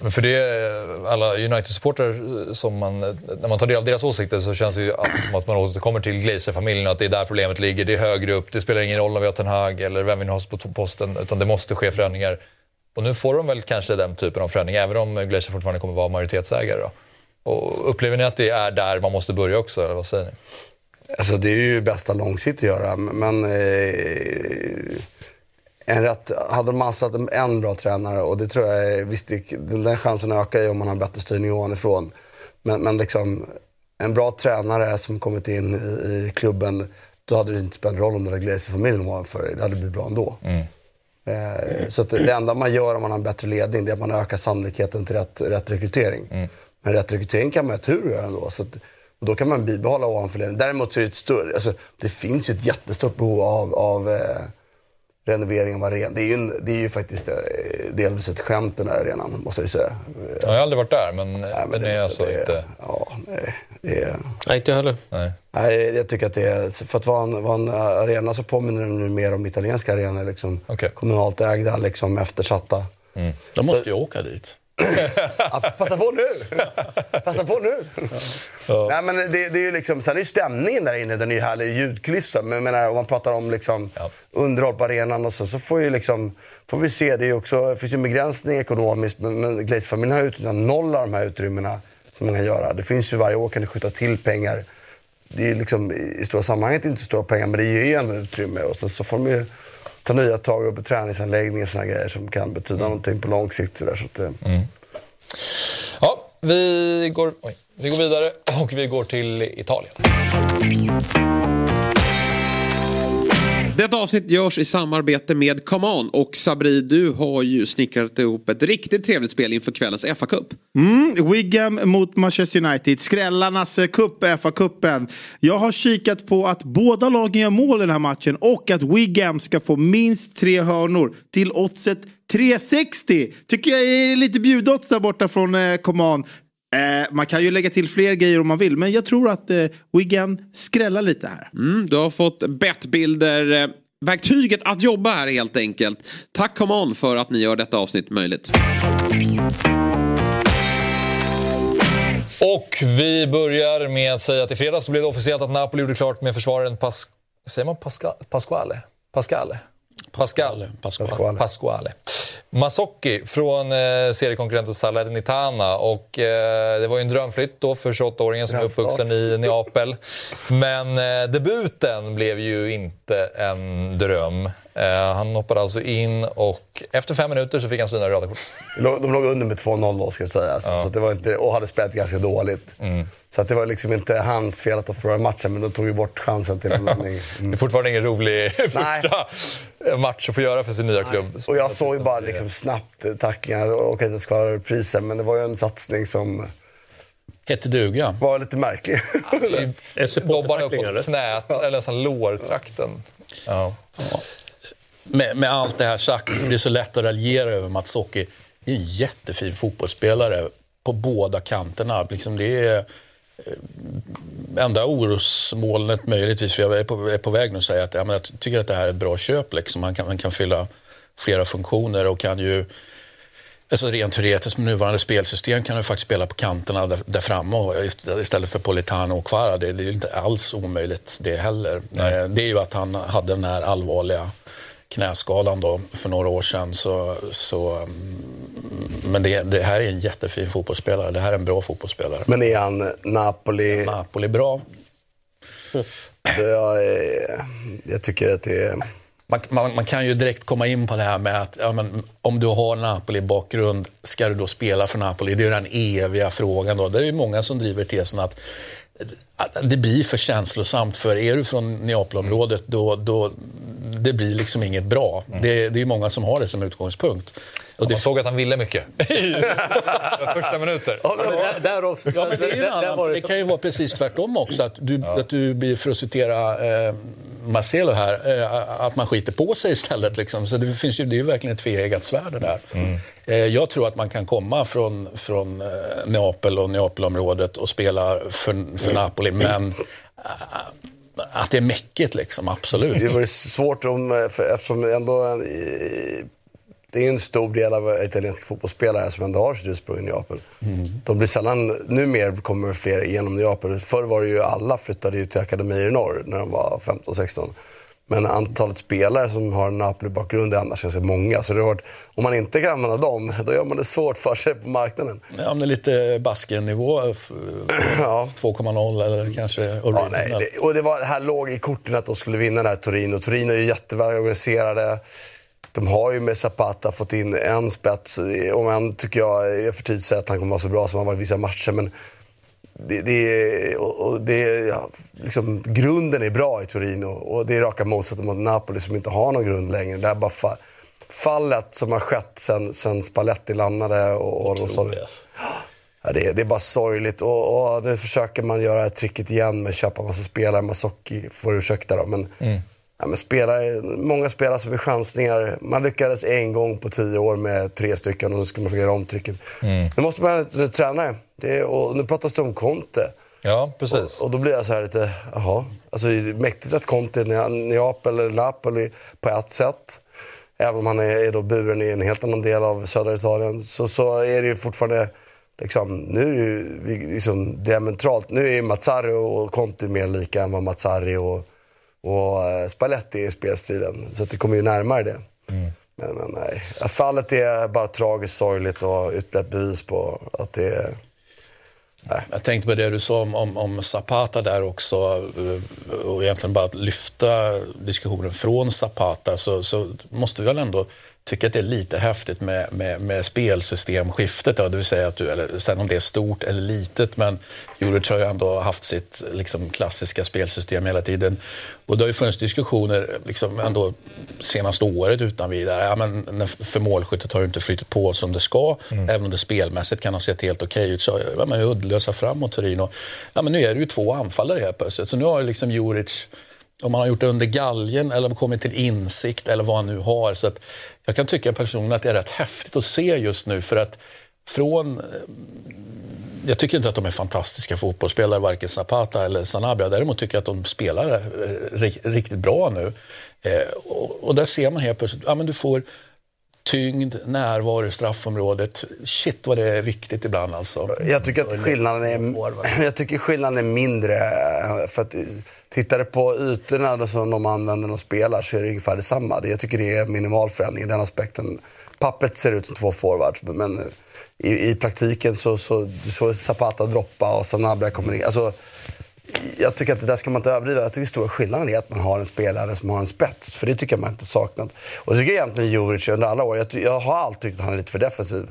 Men för det, alla United-supportrar som man, när man tar del av deras åsikter så känns det ju alltid som att man återkommer till Glazer-familjen att det är där problemet ligger. Det är högre upp, det spelar ingen roll om vi har Ten Hag eller vem vi nu har på posten, utan det måste ske förändringar. Och nu får de väl kanske den typen av förändringar, även om Glazer fortfarande kommer vara majoritetsägare. Då. Och upplever ni att det är där man måste börja också, eller vad säger ni? Alltså det är ju bästa långsiktigt att göra, men eh, en rätt, hade de ansatt en- bra tränare och det tror jag, visst det, den chansen ökar ju om man har bättre styrning ovanifrån. Men, men liksom en bra tränare som kommit in i, i klubben, då hade det inte spelat roll om det var Glazer-familjen ovanför, det hade blivit bra ändå. Eh, så det, enda man gör om man har en bättre ledning, det är att man ökar sannolikheten till rätt, rätt rekrytering. Men rätt rekrytering kan man ha tur att göra ändå. Så att, och då kan man bibehålla ovanför ledningen. Däremot så är det ett större, alltså, det finns ju ett jättestort behov av, av eh, renovering av arenan. Det är ju, en, det är ju faktiskt eh, delvis ett skämt den här arenan, måste jag ju säga. Eh, Jag har aldrig varit där, men, nej, men det är alltså det- inte... Ja, nej, det är... Nej, inte jag heller. Nej. Nej, jag tycker att det är, för att vara en, vara en arena så påminner den nu mer om italienska arenor. Liksom, Okej. Kommunalt ägda, liksom eftersatta. Då måste jag åka dit. Ja, passa på nu! Passa på nu! Nej, men det, det är ju liksom, sen är ju stämningen där inne, den är ju härlig ljudkulissa. Men menar, om man pratar om liksom Ja. underhåll på arenan och så, så får, ju liksom, får vi se. Det, är också, det finns ju en begränsning ekonomiskt, men, men Glaze-familjen har utnyttjat noll av de här utrymmena som man kan göra. Det finns ju varje år kan du skjuta till pengar. Det är liksom, i i stora sammanhanget inte stora pengar, men det ger ju ändå utrymme. Och så, så får de ju ta nya tag upp i träningsanläggningar och såna grejer som kan betyda någonting på lång sikt. Så där, så att, eh, Ja, vi går, oj, vi går vidare och vi går till Italien. Detta avsnitt görs i samarbete med Come On och Sabri, du har ju snickrat ihop ett riktigt trevligt spel inför kvällens FA-cup. Mm, Wigan mot Manchester United. Skrällarnas eh, cup, eh, FA-cupen. Jag har kikat på att båda lagen gör mål i den här matchen och att Wigan ska få minst tre hörnor till oddset 360. Tycker jag är lite bjudodds där borta från eh, Coman. Eh, man kan ju lägga till fler grejer om man vill, men jag tror att eh, Wigan skrällar lite här. Mm, du har fått bettbilder, eh, verktyget att jobba här helt enkelt. Tack Come On för att ni gör detta avsnitt möjligt. Och vi börjar med att säga att i fredags blev det officiellt att Napoli gjorde klart med försvararen Pas... Säger man Pasca... Pasquale? Pascale? Pascal. Pasquale. Pasquale. Masocchi från eh, seriekonkurrenten Salernitana. Och, eh, det var ju en drömflytt då för 28-åringen som är uppvuxen i Neapel. Men eh, debuten blev ju inte en dröm. Eh, han hoppade alltså in och efter fem minuter så fick han sina röda kort. De låg- De låg under med 2-0 då, ska jag säga. Alltså, så att det var inte, och hade spelat ganska dåligt. Så att det var liksom inte hans fel att de förlorade matchen, men de tog ju bort chansen till en (laughs) ledning. Det är Mm. fortfarande ingen rolig (laughs) Nej. första match att få göra för sin nya klubb. Och jag såg ju bara liksom snabbt tacklingar. Okej, det ska vara reprisen, men det var ju en satsning som Hette duga. var lite märklig. En Dobbar upp supportertackling, eller? mot knät, eller nästan lårtrakten. Ja. Med, med allt det här sagt, för det är så lätt att raljera över Mats Socki. Det är en jättefin fotbollsspelare på båda kanterna. Liksom det är eh, enda orosmolnet möjligtvis, för jag är på, är på väg nu att säga att ja, men jag tycker att det här är ett bra köp. Liksom. Han, kan, han kan fylla flera funktioner och kan ju Alltså rent teoretiskt med nuvarande spelsystem kan du faktiskt spela på kanterna där, där framme istället för Politano och Kvara. Det, det är ju inte alls omöjligt det heller. Eh, Det är ju att han hade den här allvarliga knäskadan då för några år sedan. Så, så, mm, men det, det här är en jättefin fotbollsspelare. Det här är en bra fotbollsspelare. Men är han Napoli... Napoli bra. Så jag, eh, jag tycker att det är... Man, man, man kan ju direkt komma in på det här med att ja, men, om du har Napoli-bakgrund, ska du då spela för Napoli? Det är ju den eviga frågan. Då. Det är ju många som driver tesen att det blir för känslosamt. För är du från Neapelområdet, då, då det blir liksom inget bra. Det, det är ju många som har det som utgångspunkt. Och Man såg att han ville mycket. (laughs) Första minuter. Där, därav, Ja, men det, där- där det det kan ju vara precis tvärtom också. Att du, att du blir, för att citera eh, Marcelo här, eh, att man skiter på sig istället. Liksom. Så det, finns ju, det är ju verkligen ett tveeggat svärd det där. Eh, jag tror att man kan komma från, från eh, Neapel och Neapelområdet och spela för, för Napoli, men eh, att det är mäckigt liksom, absolut. Det vore svårt om, eftersom ändå det är en stor del av italienska fotbollsspelare som ändå har sitt ursprung i Neapel. De blir sällan, numera kommer fler genom Neapel. Förr var det ju alla flyttade ju till akademier i norr när de var 15-16. Men antalet spelare som har en Napoli-bakgrund är annars ganska många. Så det varit, om man inte kan använda dem, då gör man det svårt för sig på marknaden. Ja, om det är lite Basken-nivå, f- (clears throat) 2,0 eller kanske Ja, nej, och det, var, här låg i korten att de skulle vinna det här Torino. Torino är ju jätteväl organiserade. De har ju med Zapata fått in en spets. Om än tycker jag är för tidigt att säga att han kommer vara så bra som han var i vissa matcher. Men det, det, är- och, det, är, ja, liksom, grunden är bra i Torino. Och det är raka motsatsen mot Napoli som inte har någon grund längre. Det här bara fa, fallet som har skett sen, sen Spalletti landade. Och, och de Ja, det, är, det är bara sorgligt och, och nu försöker man göra det här tricket igen med att köpa massa spelare. Masocki får ursäkta då. Men, ja, men spelare, många spelare som är chansningar. Man lyckades en gång på tio år med tre stycken och så ska man försöka göra om tricket. Nu måste man ha en ny tränare. Det och nu pratas det om Conte. Ja, precis. Och, och då blir jag så här lite, jaha. Alltså det är mäktigt att Conte är Nea- Neapel eller Napoli på ett sätt. Även om han är, är då buren i en helt annan del av södra Italien. Så, så är det ju fortfarande, liksom, nu är det ju liksom diametralt. Nu är Mazzari och Conte mer lika än vad Mazzari och, och eh, Spalletti är i spelstilen. Så det kommer ju närmare det. Men, men nej, fallet är bara tragiskt sorgligt och ytterligare ett bevis på att det är Jag tänkte på det du sa om, om, om Zapata där också eh, och egentligen bara att lyfta diskussionen från Zapata så, så måste vi väl ändå tycka att det är lite häftigt med, med, med spelsystemskiftet. Då, det vill säga att du, eller sen om det är stort eller litet, men Juric har ju ändå haft sitt liksom, klassiska spelsystem hela tiden. Och det har ju funnits diskussioner liksom, ändå senaste året utan vidare. Ja, men för målskyttet har ju inte flyttat på som det ska, även om det spelmässigt kan ha sett helt okej ut. Så ja, man är uddlösa framåt Torino. Ja, men nu är det ju två anfallare helt plötsligt. Så nu har liksom Juric om man har gjort det under galgen eller kommit till insikt eller vad han nu har. Så att jag kan tycka personligen att det är rätt häftigt att se just nu för att från... Eh, jag tycker inte att de är fantastiska fotbollsspelare, varken Zapata eller Sanabria. Däremot tycker jag att de spelar eh, riktigt bra nu. Eh, och, och där ser man helt plötsligt, ja men du får tyngd, närvaro i straffområdet. Shit vad det är viktigt ibland alltså. Jag tycker att skillnaden är, (clears throat) jag tycker skillnaden är mindre. eh, För att, eh, tittar du på ytorna som de använder när de spelar så är det ungefär detsamma. Det- Jag tycker det är minimal förändring i den aspekten. Pappet ser ut som två forwards, men eh, i, i praktiken så, så, så Zapata droppa och Sanabria kommer in. Alltså, jag tycker att det där ska man inte överdriva. Jag tycker stora skillnaden är att man har en spelare som har en spets. För det tycker jag man inte saknat. Och det tycker jag egentligen Juric under alla år. Jag, jag har alltid tyckt att han är lite för defensiv.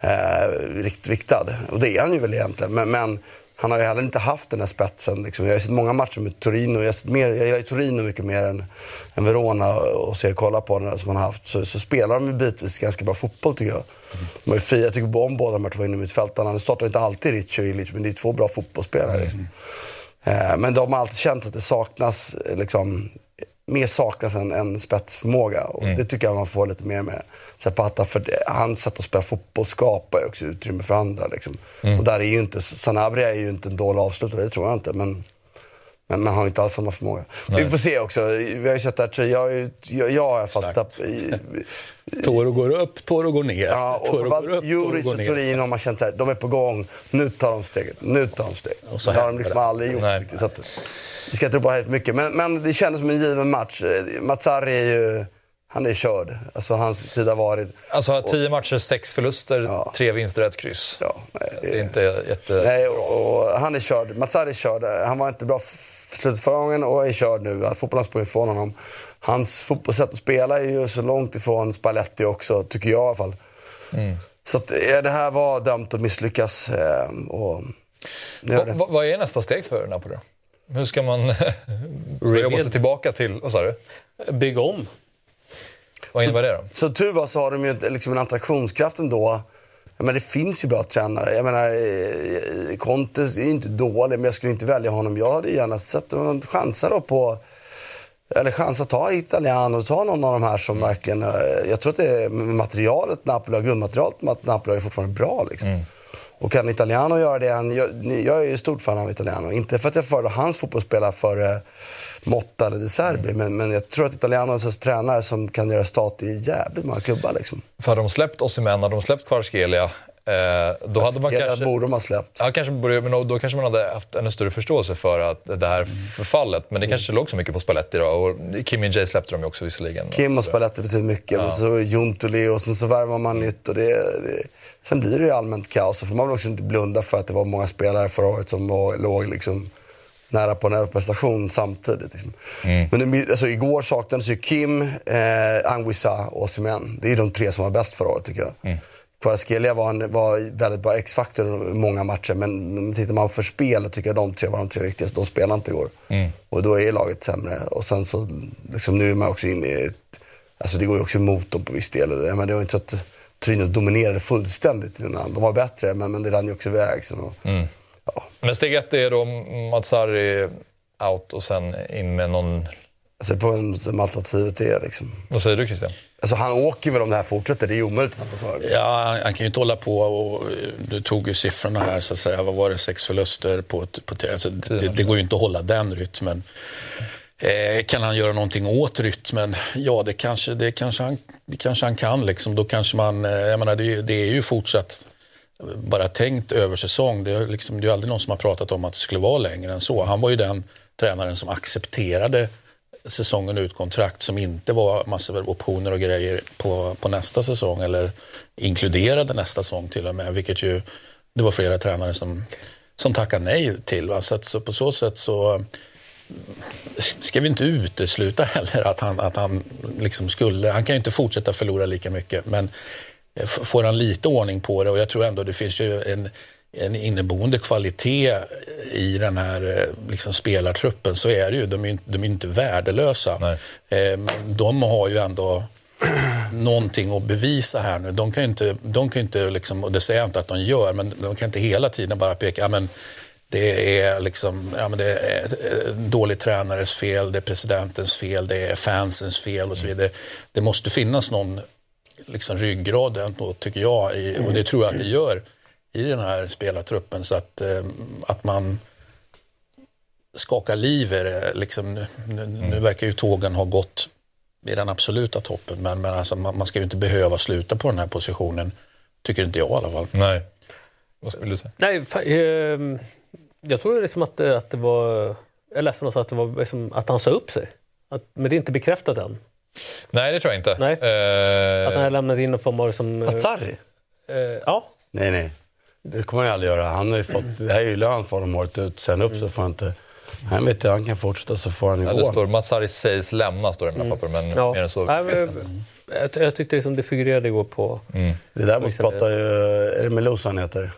Eh, riktigt viktad. Och det är han ju väl egentligen. Men, men han har ju heller inte haft den där spetsen. Liksom. Jag har sett många matcher med Torino. Jag, sett mer, jag gillar ju Torino mycket mer än, än Verona. Och ser kolla på den som han har haft. Så, så spelar de ju bitvis ganska bra fotboll tycker jag. De är fria. Jag tycker om båda de här två innermittfältarna. Nu startar inte alltid Ricci och Illich, men det är två bra fotbollsspelare. Liksom. Eh, Men de har alltid känt att det saknas, eh, liksom, mer saknas än, än spetsförmåga. Och Det tycker jag man får lite mer med Zapata. För det, hans sätt att spela fotboll skapar ju också utrymme för andra. Liksom. Och där är ju inte, Sanabria är ju inte en dålig avslutare, det tror jag inte. Men, Men man har inte alls samma förmåga. Vi får se också. Vi har ju sett här, jag, jag, jag har fattat... Toro går upp, Toro går ner. Ja, och Toro går upp, Juric och. Turin har man känt så här, de är på gång. Nu tar de steget. Nu tar de steget. Och så det har de liksom det. aldrig gjort Nej. riktigt. Så att, vi ska inte ropa här för mycket. Men, men det kändes som en given match. Eh, Mazzari är ju... Han är körd. Alltså hans tid har varit... Alltså tio matcher, sex förluster, Ja. tre vinster, ett kryss. Ja, nej, Det är inte jätte... Nej, och, och han är körd. Mazzari är körd. Han var inte bra för slutet förra gången och är körd nu. Fotbollen har sprungit ifrån honom. Hans fotbollssätt att spela är ju så långt ifrån Spalletti också, tycker jag i alla fall. Mm. Så att, eh, det här var dömt att misslyckas. Eh, och, det. va, vad är nästa steg för Napoli? Hur ska man (laughs) jobba sig tillbaka till... Vad sa du? Bygga om. Vad innebär det då? Så tur var så har de ju liksom en attraktionskraft ändå. Men det finns ju bra tränare. Jag menar, eh, Conte är ju inte dålig, men jag skulle inte välja honom. Jag hade gärna sett en chansa då på... Eller chans att ta Italiano och ta någon av de här som verkligen... eh, Jag tror att det är materialet Napoli har, grundmaterialet med Napoli är fortfarande bra liksom. Och kan Italiano göra det, han, jag, jag är ju stort fan av Italiano. Inte för att jag föredrar hans fotbollsspelare före Motta eller De Serbi, men, men jag tror att Italiano är en tränare som kan göra stat i jävligt många klubbar liksom. För hade de släppt Osimhen, hade de släppt Kvarskelia, eh, då hade man kanske... borde de ha släppt. Ja, kanske borde, men då, då kanske man hade haft ännu större förståelse för att det här förfallet. Men det kanske låg så mycket på Spalletti då. Och Kim J släppte de ju också visserligen. Kim och Spalletti betyder mycket. Och så Juntuli och sen så värvar man nytt. Och det, det, sen blir det ju allmänt kaos. Så får man väl också inte blunda för att det var många spelare förra året som var, låg liksom nära på en överprestation samtidigt. Liksom. Men det, alltså, igår saknades ju Kim, eh, Anguissa och Osimhen. Det är de tre som var bäst förra året tycker jag. Mm. Kvaratskhelia var en var väldigt bra X-faktor i många matcher. Men men tittar man för spelet tycker jag de tre var de tre viktigaste. De spelade inte igår. Och då är laget sämre. Och sen så, liksom, nu är man också inne i ett... Alltså det går ju också emot dem på viss del. Men det var inte så att Torino dominerade fullständigt innan. De var bättre, men, men det rann ju också iväg. Sen och, ja. Men steg ett är då Mazzari out och sen in med någon... Alltså på en, som alternativet är liksom. Vad säger du Christian? Alltså han åker väl om det här fortsätter. Det är omöjligt att blir kvar. Ja, han, han kan ju inte hålla på och... Du tog ju siffrorna här, så att säga. Vad var det? Sex förluster på... på alltså, det, det går ju inte att hålla den rytmen. Eh, kan han göra någonting åt rytmen? Ja, det kanske, det kanske, han, det kanske han kan. Liksom. Då kanske man... Eh, jag menar, det, det är ju fortsatt bara tänkt över säsong. Det är, liksom, det är aldrig någon som har pratat om att det skulle vara längre än så. Han var ju den tränaren som accepterade säsongen ut kontrakt som inte var massor av optioner och grejer på, på nästa säsong eller inkluderade nästa säsong till och med, vilket ju det var flera tränare som, som tackade nej till. Va? Så, att, så på så sätt så ska vi inte utesluta heller att han, att han liksom skulle, han kan ju inte fortsätta förlora lika mycket, men får han lite ordning på det och jag tror ändå det finns ju en, en inneboende kvalitet i den här eh, liksom, spelartruppen så är det ju. De är, de är inte värdelösa. Eh, de har ju ändå (clears throat) någonting att bevisa här nu. De kan ju inte, de kan inte liksom, och det säger jag inte att de gör, men de kan inte hela tiden bara peka, ja, men det är liksom, ja, men det är en dålig tränares fel, det är presidentens fel, det är fansens fel och så vidare. Det måste finnas någon liksom ryggrad ändå, tycker jag, i, och det tror jag att det gör i den här spelartruppen. Så att, eh, att man skakar liv i det. Liksom, nu, nu, nu verkar ju tågen ha gått i den absoluta toppen, men, men alltså, man, man ska ju inte behöva sluta på den här positionen, tycker inte jag i alla fall. Nej. Vad skulle du säga? Nej, fa- ehm, jag tror liksom att, det- att det var... Jag läste någonstans att, det var liksom, att han sa upp sig. Att, men det är inte bekräftat än. Nej, det tror jag inte. Nej. Eh, Att han har lämnat in någon form av... Som, eh, Mazzari? eh, ja. Nej, nej. Det kommer han aldrig göra. Han har ju fått, det här är ju lön för honom året ut. Sen upp så får han inte... Han vet ju, han kan fortsätta så får han ju ja, gå. det står Mazzari sägs lämna, står det i den här pappret, men Mm. Ja. mer än så. Nej, vet jag men, jag, jag tyckte liksom det figurerade igår på... Det däremot pratar ju... Är det Melusa han heter?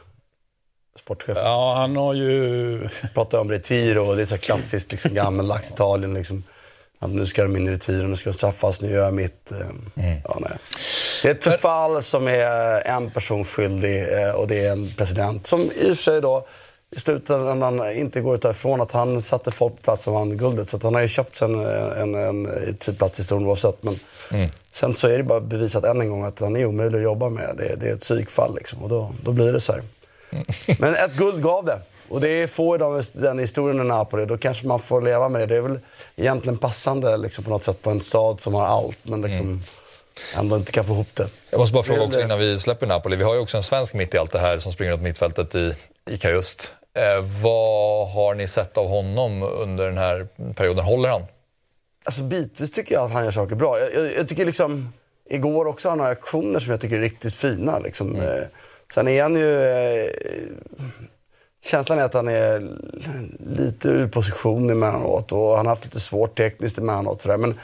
Sportchef. Ja, han har ju... Pratar om Retiro och det är så klassiskt liksom, (laughs) gammaldags Italien. Liksom. Att nu ska de in i Retiro, nu ska de straffas, nu gör jag mitt. eh, Ja, nej. Det är ett förfall som är en person skyldig eh, och det är en president som i och för sig då i slutändan inte går att ta ifrån att han satte folk på plats och vann guldet. Så att han har ju köpt sig en, en, en, en plats i historien oavsett. Men sen så är det bara bevisat än en gång att han är omöjlig att jobba med. Det, det är ett psykfall liksom och då, då blir det så här. Men ett guld gav det. Och det är få idag med den historien i Napoli. Då kanske man får leva med det. Det är väl egentligen passande liksom, på något sätt på en stad som har allt, men liksom ändå inte kan få ihop det. Jag måste bara fråga också innan vi släpper Napoli. Vi har ju också en svensk mitt i allt det här som springer åt mittfältet i, i Kajust. Eh, vad har ni sett av honom under den här perioden? Håller han? Alltså bitvis tycker jag att han gör saker bra. Jag, jag, jag tycker liksom, igår också har han några aktioner som jag tycker är riktigt fina. Liksom. Eh, Sen är han ju... Eh, känslan är att han är lite ur position emellanåt och han har haft lite svårt tekniskt emellanåt. sådär. Men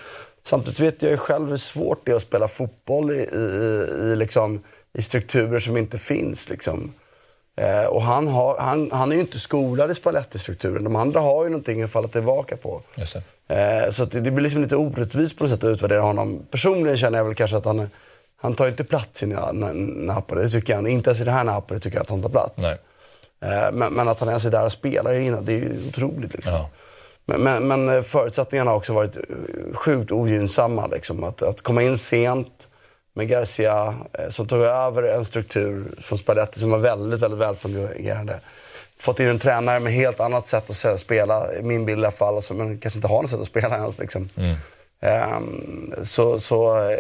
samtidigt vet jag ju själv hur svårt det är att spela fotboll i, i, i, liksom, i strukturer som inte finns. Liksom. Eh, och han, har, han, han är ju inte skolad i Spalletti-strukturen. De andra har ju någonting att falla tillbaka på. Eh, så det, det blir liksom lite orättvist på något sätt att utvärdera honom. Personligen känner jag väl kanske att han, han tar inte plats i Na- Na- Napoli. Det tycker jag. Inte ens i det här Napoli tycker jag att han tar plats. Nej. Eh, men, men att han ens är där och spelar innan, det är ju otroligt. Liksom. Ja. Men, men, eh, förutsättningarna har också varit eh, sjukt ogynnsamma. Liksom. Att, att komma in sent med Garcia som tog över en struktur från Spalletti som var väldigt, väldigt välfungerande. Fått in en tränare med helt annat sätt att spela, i min bild i alla fall, som kanske inte har något sätt att spela ens. Liksom. Ehm, så så, eh,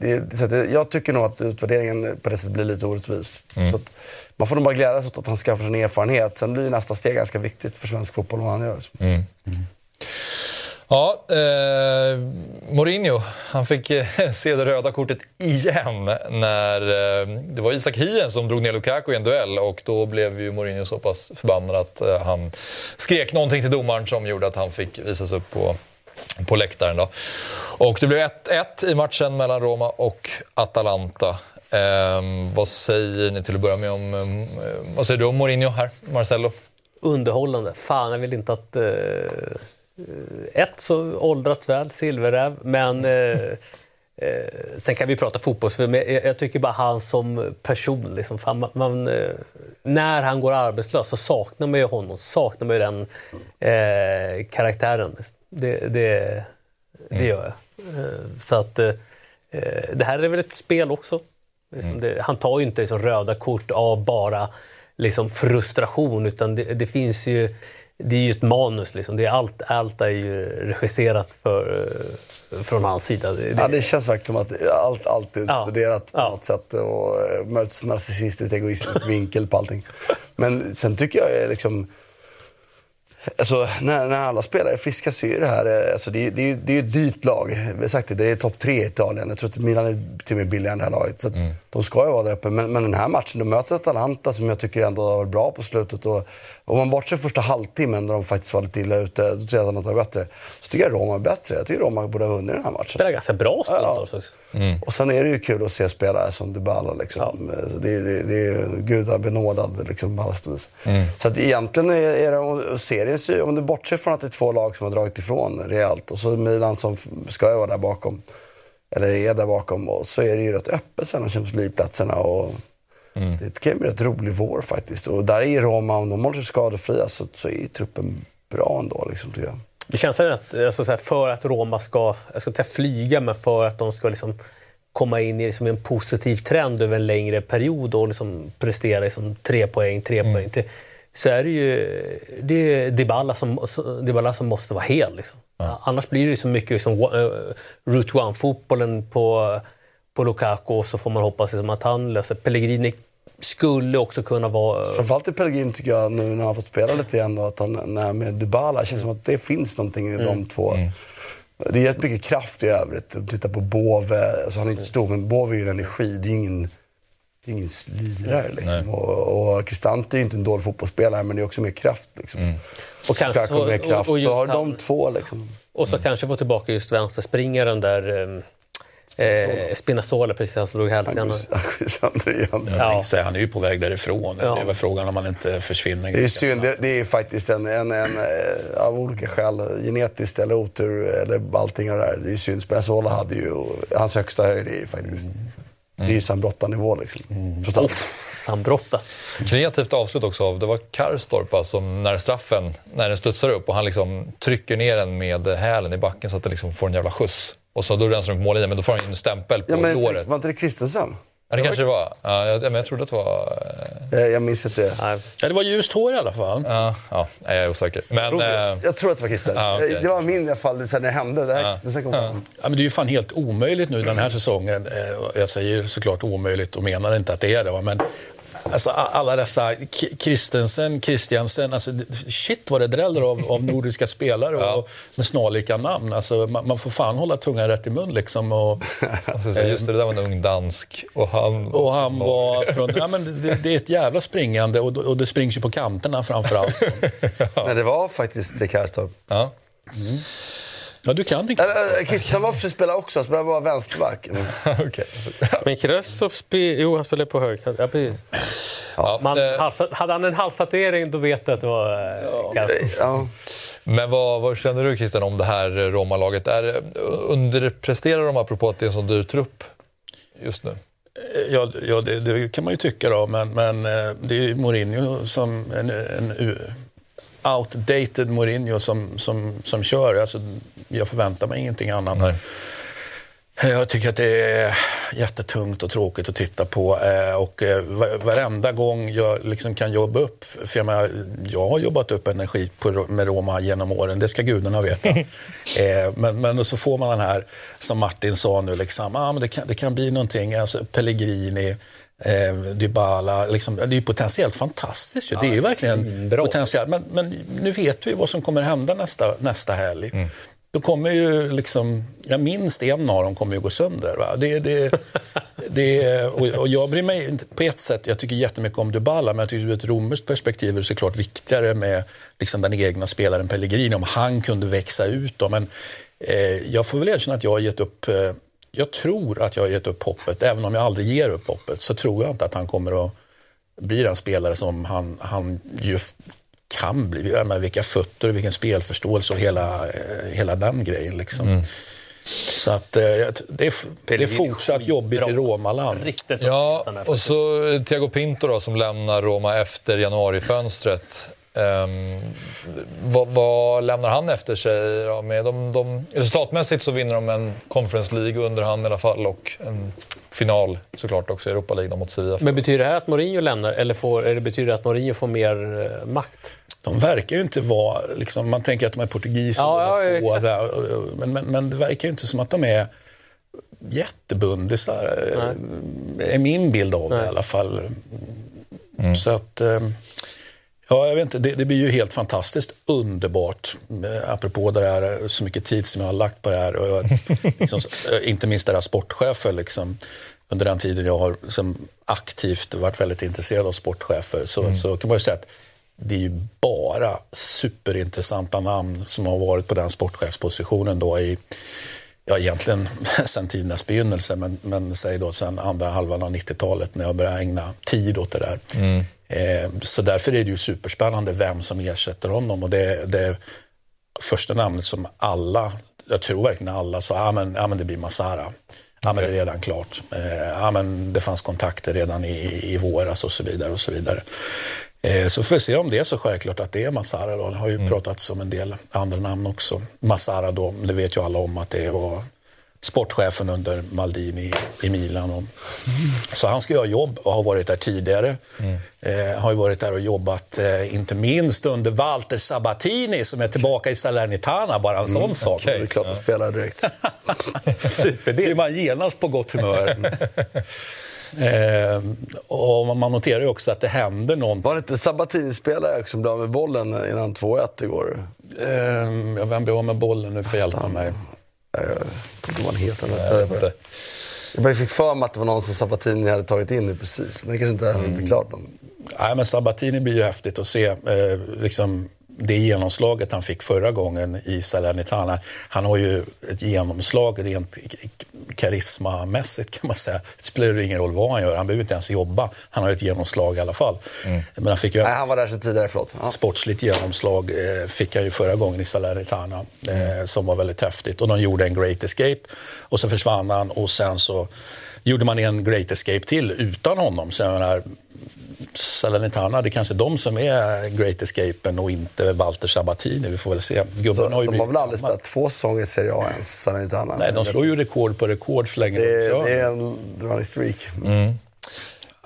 det, så det, jag tycker nog att utvärderingen på det sättet blir lite orättvis. Så att man får nog bara glädjas åt att han skaffar sig en erfarenhet. Sen blir nästa steg ganska viktigt för svensk fotboll vad han gör. Ja, eh, Mourinho, han fick eh, (laughs) se det röda kortet igen när eh, det var Isak Hien som drog ner Lukaku i en duell och då blev ju Mourinho så pass förbannad att eh, han skrek någonting till domaren som gjorde att han fick visas upp på, på läktaren. Då. Och det blev 1-1 i matchen mellan Roma och Atalanta. Eh, vad säger ni till att börja med om, ehm, eh, vad säger du om Mourinho här, Marcello? Underhållande. Fan, jag vill inte att... Eh, eh, ett, så åldrats väl, silverräv, men... Eh, eh, sen kan vi prata fotboll. men jag, jag tycker bara han som person. Liksom, fan, man, man, eh, när han går arbetslös så saknar man ju honom, saknar man ju den eh, karaktären. Liksom. Det, det, det gör jag. Eh, så att eh, det här är väl ett spel också. Liksom det, han tar ju inte liksom röda kort av bara liksom frustration utan det, det finns ju det är ju ett manus. Liksom. Det är allt, allt är ju regisserat för, eh, från hans sida. Det, Ja, det känns faktiskt som att allt, allt är Ja. utvärderat på Ja. något sätt och möts narcissistiskt, egoistisk vinkel på allting. Men sen tycker jag liksom... Alltså, när, när alla spelare är friska så är det här... eh, Alltså, det, är- det, är- det är ett dyrt lag. Vi har sagt det, det är topp tre i Italien. Jag tror att Milan är till och med billigare än det här laget. Så att De ska ju vara där uppe. Men, men den här matchen, de möter Atalanta som jag tycker ändå har varit bra på slutet. Och, om man bortser första halvtimmen när de faktiskt var lite illa ute, då tycker jag att Atalanta var bättre. Så tycker jag Roma är bättre. Jag tycker Roma borde ha vunnit den här matchen. spelar ganska bra spel. Ja. Också. Och sen är det ju kul att se spelare som Dybala. Liksom. Så Det, det, det är gudabenådad liksom, vis. Så att egentligen är, är det, serien, om du bortser från att det är två lag som har dragit ifrån rejält och så Milan som ska vara där bakom, eller är där bakom, och så är det ju rätt öppet sen om Champions League-platserna. Och Det kan bli rätt rolig vår faktiskt. Och där är Roma, om de håller sig skadefria så, så är truppen bra ändå. Liksom, tycker jag. Det känns att alltså, så här, för att Roma ska, jag ska inte säga flyga, men för att de ska liksom komma in i liksom en positiv trend över en längre period och liksom prestera liksom tre poäng, tre poäng. Tre, så är det ju det är Dybala, som, Dybala som måste vara hel. Liksom. Annars blir det så mycket liksom, uh, Route One-fotbollen på, på Lukaku och så får man hoppas liksom, att han löser. Pellegrini skulle också kunna vara... Framförallt i Pellegrini tycker jag nu när han har fått spela lite igen och att han när med Dybala känns som att det finns någonting i de två. Det är mycket kraft i övrigt. Titta på Bove, alltså han är inte stor men Bove är ju en energi. Det är ingen, det är ingen lirare liksom. Och, och Cristante är ju inte en dålig fotbollsspelare men det är också mer kraft liksom. Och kanske- Lukaku mer och- kraft. och just så har han- de två liksom. Och så kanske få tillbaka just vänsterspringaren där. Eh, Eh, Spinazzola precis, han slog hälsenan. Säga, han är ju på väg därifrån. Ja. Det är väl frågan om han inte försvinner. Det är synd. Det, det är faktiskt en, en, en, eh, av olika skäl, genetiskt eller otur eller allting av det där. Det är synd. Spinazzola hade ju, hans högsta höjd är ju faktiskt, det är ju Sambrotta-nivå liksom. Allt. Sambrotta. Kreativt avslut också av, det var Karstorp va, som när straffen, när den studsar upp och han liksom trycker ner den med hälen i backen så att den liksom får en jävla skjuts. Och så då rensar de på mållinjen, men då får han ju en stämpel på Ja, men låret. var inte det Kristensen? Ja, det kanske det var. Ja, jag, men jag trodde att det var... Eh, Jag minns inte det. Ja, det var ljust hår i alla fall. Ja, ja jag är osäker. Men... eh, Jag tror att det var Christer. Ja, okej. Det var min i alla fall, sen när det hände. Det, här, sen kom Ja, men det är ju fan helt omöjligt nu den här säsongen. Eh, Jag säger såklart omöjligt och menar inte att det är det. Men alltså, alla dessa K- Christensen, Christiansen, alltså, shit vad det dräller av, av nordiska spelare och, med snarlika namn. Alltså, man, man får fan hålla tungan rätt i mun liksom. Och, (laughs) alltså, just det, där var en ung dansk. Och han, och han var från... Ja, men det, det är ett jävla springande och, och det springs ju på kanterna framför allt. (laughs) Men det var faktiskt det Kärrstorp. Ja. Ja, du kan det. Äh, Christian var för spela också, han spelade bara vänsterback. (laughs) Okej. Men Kröstrup spe, jo, han spelade på högerkant. Ja, precis. Man, halsa, hade han en halstatuering då vet du att det var eh, Kröstrup. Ja. Men vad, vad känner du Christian om det här Roma-laget? Är, underpresterar de apropå att det är en sån dyr trupp just nu? Ja, ja det, det kan man ju tycka då, men, men eh, det är ju Mourinho som en, en outdated Mourinho som, som, som kör. Alltså, jag förväntar mig ingenting annat. Nej. Jag tycker att det är jättetungt och tråkigt att titta på. eh, Och eh, va- varenda gång jag liksom kan jobba upp, för jag, menar, jag har jobbat upp energi med Roma genom åren, det ska gudarna veta. (laughs) Eh, men, men så får man den här, som Martin sa nu, liksom, ah, men det, kan, det kan bli någonting. Alltså, Pellegrini, eh, Dybala, liksom, det är potentiellt fantastiskt. Ju. Det är ju verkligen potentiellt. Men, men nu vet vi vad som kommer hända nästa, nästa helg. Då kommer ju liksom, ja, minst en av dem kommer ju gå sönder. Va? Det, det, (laughs) det, och, och jag bryr mig på ett sätt, jag tycker jättemycket om Dybala, men jag tycker ur ett romerskt perspektiv är det såklart viktigare med liksom den egna spelaren Pellegrini, om han kunde växa ut. Då. Men eh, jag får väl erkänna att jag har gett upp eh, jag tror att jag har gett upp hoppet, även om jag aldrig ger upp hoppet, så tror jag inte att han kommer att bli den spelare som han, han ju kan bli. Jag menar, vilka fötter, vilken spelförståelse och hela, eh, hela den grejen. Liksom. Så att eh, det är, f- det är fortsatt jobbigt i Romaland. Ja, och så Thiago Pinto då, som lämnar Roma efter januarifönstret. Um, vad, vad lämnar han efter sig? Då med de, de, resultatmässigt så vinner de en Conference League under hand i alla fall och en final såklart också i Europa League mot Sevilla. Men betyder det här att Mourinho lämnar eller får, eller betyder det att Mourinho får mer eh, makt? De verkar ju inte vara, liksom, man tänker att de är portugiser Ja, ja, exakt. där, men, men, men det verkar ju inte som att de är jättebundisar. är min bild av det i alla fall. Så att, eh, ja jag vet inte, det, det blir ju helt fantastiskt underbart. eh, Apropå det här, eh, så mycket tid som jag har lagt på det här. Och (laughs) liksom, eh, inte minst deras sportchefer. Liksom, under den tiden jag har liksom, aktivt varit väldigt intresserad av sportchefer så, så kan man ju säga att det är ju bara superintressanta namn som har varit på den sportchefspositionen då i, ja egentligen (laughs) sen tidernas begynnelse, men, men säg då sen andra halvan av 90-talet när jag började ägna tid åt det där. Eh, så därför är det ju superspännande vem som ersätter honom och det, det första namnet som alla, jag tror verkligen alla sa, ja men, ja, men det blir Masara. Ja, men det är redan klart. Eh, ja, men det fanns kontakter redan i, i våras och så vidare. och Så vidare. Eh, så får vi se om det är så självklart att det är Masara. Då. Det har ju pratats om en del andra namn också. Masara då, det vet ju alla om att det var sportchefen under Maldini i Milan. Och, Så han ska göra jobb och har varit där tidigare. Eh, har ju varit där och jobbat, eh, inte minst under Walter Sabatini som är tillbaka i Salernitana, bara en sån sak. Det är klart att spela direkt. (laughs) Blir man genast på gott humör. eh, och man noterar ju också att det händer någonting. Var det inte Sabatini-spelare som blev av med bollen innan 2-1 igår? Eh, ja, vem blev av med bollen nu? Får hjälpa mig. Jag inte vad han heter. nästan. Jag bara fick för mig att det var någon som Sabatini hade tagit in nu precis. Men det kanske inte mm. blir klart. Nej, men Sabatini blir ju häftigt att se. Eh, liksom det genomslaget han fick förra gången i Salernitana. Han har ju ett genomslag rent karismamässigt kan man säga. Det spelar ju ingen roll vad han gör, han behöver inte ens jobba. Han har ett genomslag i alla fall. Men han, fick ju Nej, han var där sedan tidigare, förlåt. Ja. sportsligt genomslag eh, fick han ju förra gången i Salernitana eh, som var väldigt häftigt. Och de gjorde en great escape och så försvann han och sen så gjorde man en great escape till utan honom. Så jag menar, Salernitana, det är kanske de som är great escapen och inte Walter Sabatini. Vi får väl se. Gubben Så, har ju de har väl aldrig spelat två säsonger i Serie A ens, Salernitana? Nej, de slår ju rekord på rekord så länge det, de det är en running streak. Mm.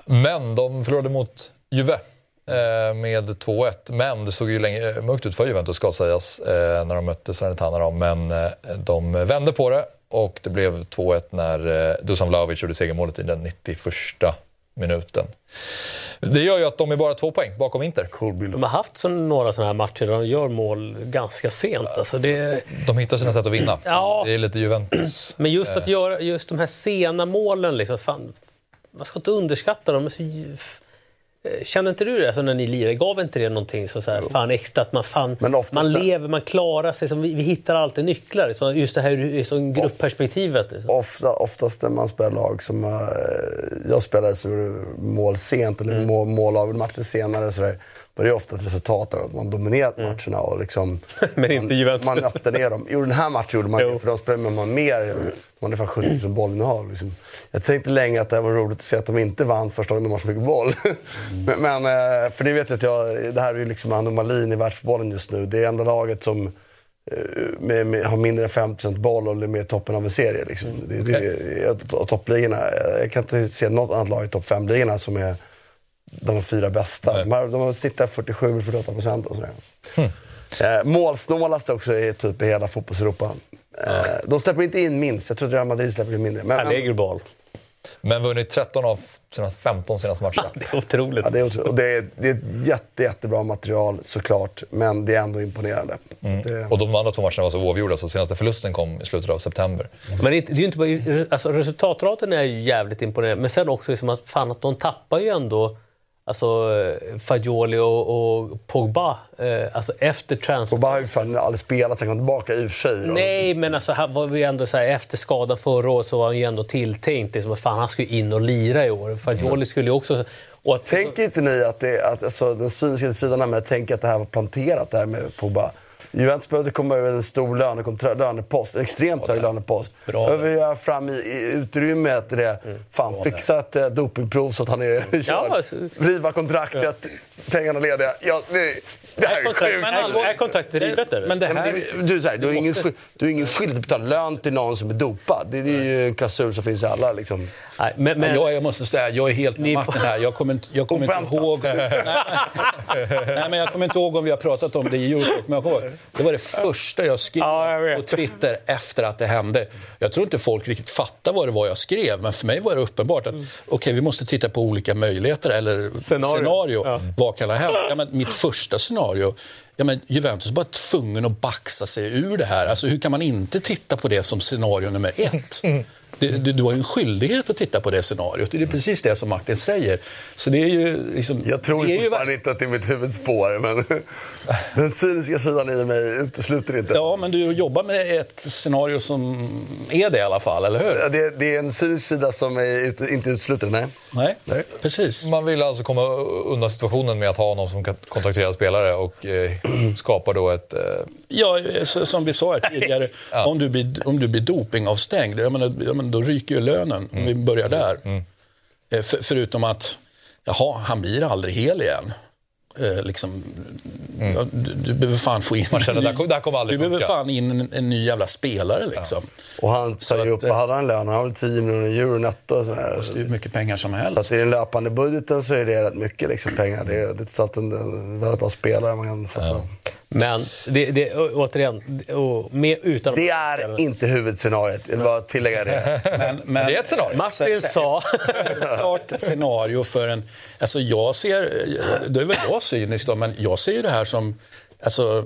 Men de förlorade mot Juve eh, med 2-1. Men det såg ju länge, eh, mörkt ut för Juventus ska sägas eh, när de mötte Salernitana. Men de vände på det och det blev 2-1 när Dusan Vlahovic gjorde segermålet i den 91 minuten. Det gör ju att de är bara två poäng bakom Inter. De har haft så, några sådana här matcher där de gör mål ganska sent. Alltså det... De hittar sina sätt att vinna. Ja. Det är lite Juventus. (clears throat) Men just att göra just de här sena målen, liksom, fan, man ska inte underskatta dem. Så, känner inte du det alltså, när ni lirade? Gav inte det någonting så, så här, fan extra? Att man, fan, man lever, man klarar sig. Som, vi, vi hittar alltid nycklar. Så just det här som gruppperspektivet. Liksom. Ofta, oftast när man spelar lag som... Uh, jag spelade så mål sent, eller mm. mål, mål av matcher senare. Så där, var det ofta ett resultat av att man dominerat mm. matcherna. Och liksom, (laughs) Men inte man, Juventus. Man nötte ner dem. Jo, den här matchen gjorde man det, för då spelade man mer. Man hade fan 70 000 bollinnehav. Liksom. Jag tänkte länge att det var roligt att se att de inte vann första gången de har så mycket boll. Mm. (laughs) men, men, eh, för ni vet att jag, det här är liksom anomalin i världsfotbollen just nu. Det är enda laget som eh, med, med, har mindre än 50% boll och är med i toppen av en serie. Liksom. Det, det, det, toppligorna, jag kan inte se något annat lag i topp 5-ligorna som är de fyra bästa. De har, de snittat 47-48 procent och sådär. Mm. Eh, målsnålast också i typ i hela fotbollseuropa. Eh, ja. De släpper inte in minst. Jag tror att Real Madrid släpper in mindre. Men, Allegro Men vunnit 13 av sina 15 senaste matcher. det är otroligt. Ja, det är otroligt. Och det är, det är ett jätte, jättebra material såklart, men det är ändå imponerande. Mm. Det... Och de andra två matcherna var så oavgjorda, så senaste förlusten kom i slutet av september. Men det är ju inte bara, alltså, resultatraten är ju jävligt imponerande, men sen också liksom att, fan, att de tappar ju ändå Alltså Fagioli och, och Pogba, eh, alltså efter transfer... Pogba har ju fan aldrig spelat sen han kom tillbaka i och för sig. Då. Nej, men alltså, han var ju ändå så här, efter skadan förra året så var han ju ändå tilltänkt. Liksom, fan, han skulle in och lira i år. Fagioli skulle ju också... Att, Tänker inte ni att, det, att alltså, den cyniska sidan här med att tänka att det här var planterat, det här med Pogba? Juventus behövde komma över en stor lönepost, en extremt hög lönepost. Behöver göra fram i, i utrymmet det. Mm. Fan, fixa ett eh, dopingprov så att han är körd. Ja, alltså. Riva kontraktet, ja. pengarna lediga. Ja, det, det här är, kontrakt. Är, är kontraktet rivet eller? Men det här, men du, så här, du, har ingen, du har ingen skyldighet att betala lön till någon som är dopad. Det, det är ju en klausul som finns i alla. Liksom. Nej, men, men, jag, jag måste säga, jag är helt med Martin här. Jag kommer, jag kommer inte ihåg... (laughs) nej, men jag kommer inte ihåg om vi har pratat om det i Eurotalk, men jag det var det första jag skrev ja, jag på Twitter efter att det hände. Jag tror inte folk riktigt fattar vad det var jag skrev, men för mig var det uppenbart att mm. okay, vi måste titta på olika möjligheter eller scenario. scenario. Ja. Vad kan ha hänt? Ja, men mitt första scenario Ja, men Juventus var tvungen att baxa sig ur det här. Alltså, hur kan man inte titta på det som scenario nummer ett? (laughs) Du, du, du, har ju en skyldighet att titta på det scenariot. Det är precis det som Martin säger. Så det är ju liksom, jag tror ju fortfarande ju... inte att det är mitt huvudspår, men (laughs) den cyniska sidan i mig utesluter inte. Ja, men du jobbar med ett scenario som är det i alla fall, eller hur? Ja, det, det är en cynisk sida som är ut, inte utesluter, nej. nej. Nej, precis. Man vill alltså komma undan situationen med att ha någon som kan kontraktera spelare och eh, skapa då ett... Eh... Ja, som vi sa här tidigare, (laughs) ja. om, du blir, om du blir dopingavstängd, jag menar, jag menar men då ryker ju lönen. Mm. Om vi börjar där. Mm. Eh, för, förutom att, jaha, han blir aldrig hel igen. Eh, liksom, mm. du, du, behöver fan få in... Man känner, ny, där, där kommer aldrig du behöver fan in en, en, ny jävla spelare liksom. Ja. Och han tar ju upp, vad hade han lön? Han har väl 10 miljoner euro netto och sådär. Det är ju mycket pengar som helst. Så i den löpande budgeten så är det rätt mycket liksom, pengar. Det är, det är en, en väldigt bra spelare man kan sätta. Ja. Men det, det, återigen, och med, utan Det är inte huvudscenariot, jag vill bara tillägga det. (laughs) Men, men, det är ett scenario. Martin sa... (laughs) klart scenario för en... Alltså jag ser, det är väl jag cynisk då, men jag ser ju det här som Alltså,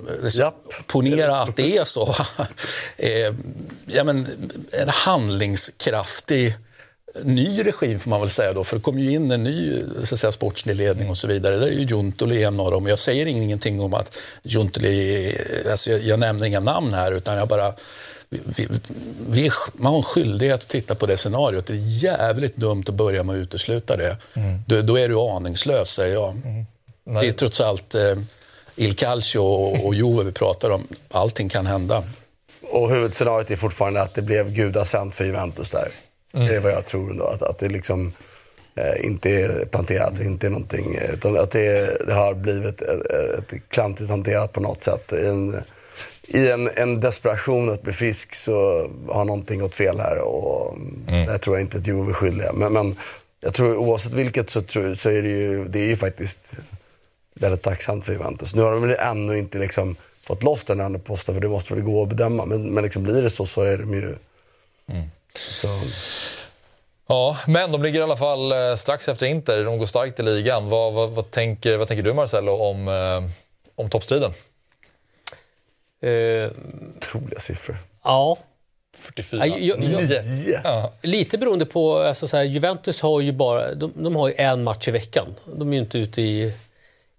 ponera att det är så. (laughs) Eh, ja, men, en handlingskraftig ny regim får man väl säga då, för det kommer ju in en ny så att säga, sportslig ledning och så vidare. Det är ju Juntoli en av dem. Jag säger ingenting om att Juntoli, alltså jag, jag nämner inga namn här utan jag bara vi, vi, man har en skyldighet att titta på det scenariot. Det är jävligt dumt att börja med att utesluta det. Mm. Då, då, är du aningslös, säger jag. Mm. Det är trots allt eh, Il Calcio och, och (laughs) Juve vi pratar om. Allting kan hända. Och huvudscenariot är fortfarande att det blev gudasänt för Juventus där. Mm. Det är vad jag tror ändå. Att, att det liksom eh, inte är planterat, inte är någonting. Utan att det, det har blivit ett, ett klantigt hanterat på något sätt. I en, i en, en desperation att bli frisk så har någonting gått fel här. Och mm. Det tror jag inte att Juve är skyldiga. Men, men jag tror oavsett vilket så, tror, så är det ju, det är ju faktiskt väldigt tacksamt för Juventus. Nu har de väl ännu inte liksom fått loss den andra posten för det måste väl gå att bedöma. Men, men liksom blir det så så är de ju... Så, Ja, men de ligger i alla fall eh, strax efter Inter. De går starkt i ligan. Vad, vad, vad, tänker, vad tänker du Marcelo om, eh, om toppstriden? Eh, otroliga siffror. ja. 44. Ja, jag- jag- Nio! Ja. Lite beroende på, alltså så här, Juventus har ju bara, de, de har ju en match i veckan. De är ju inte ute i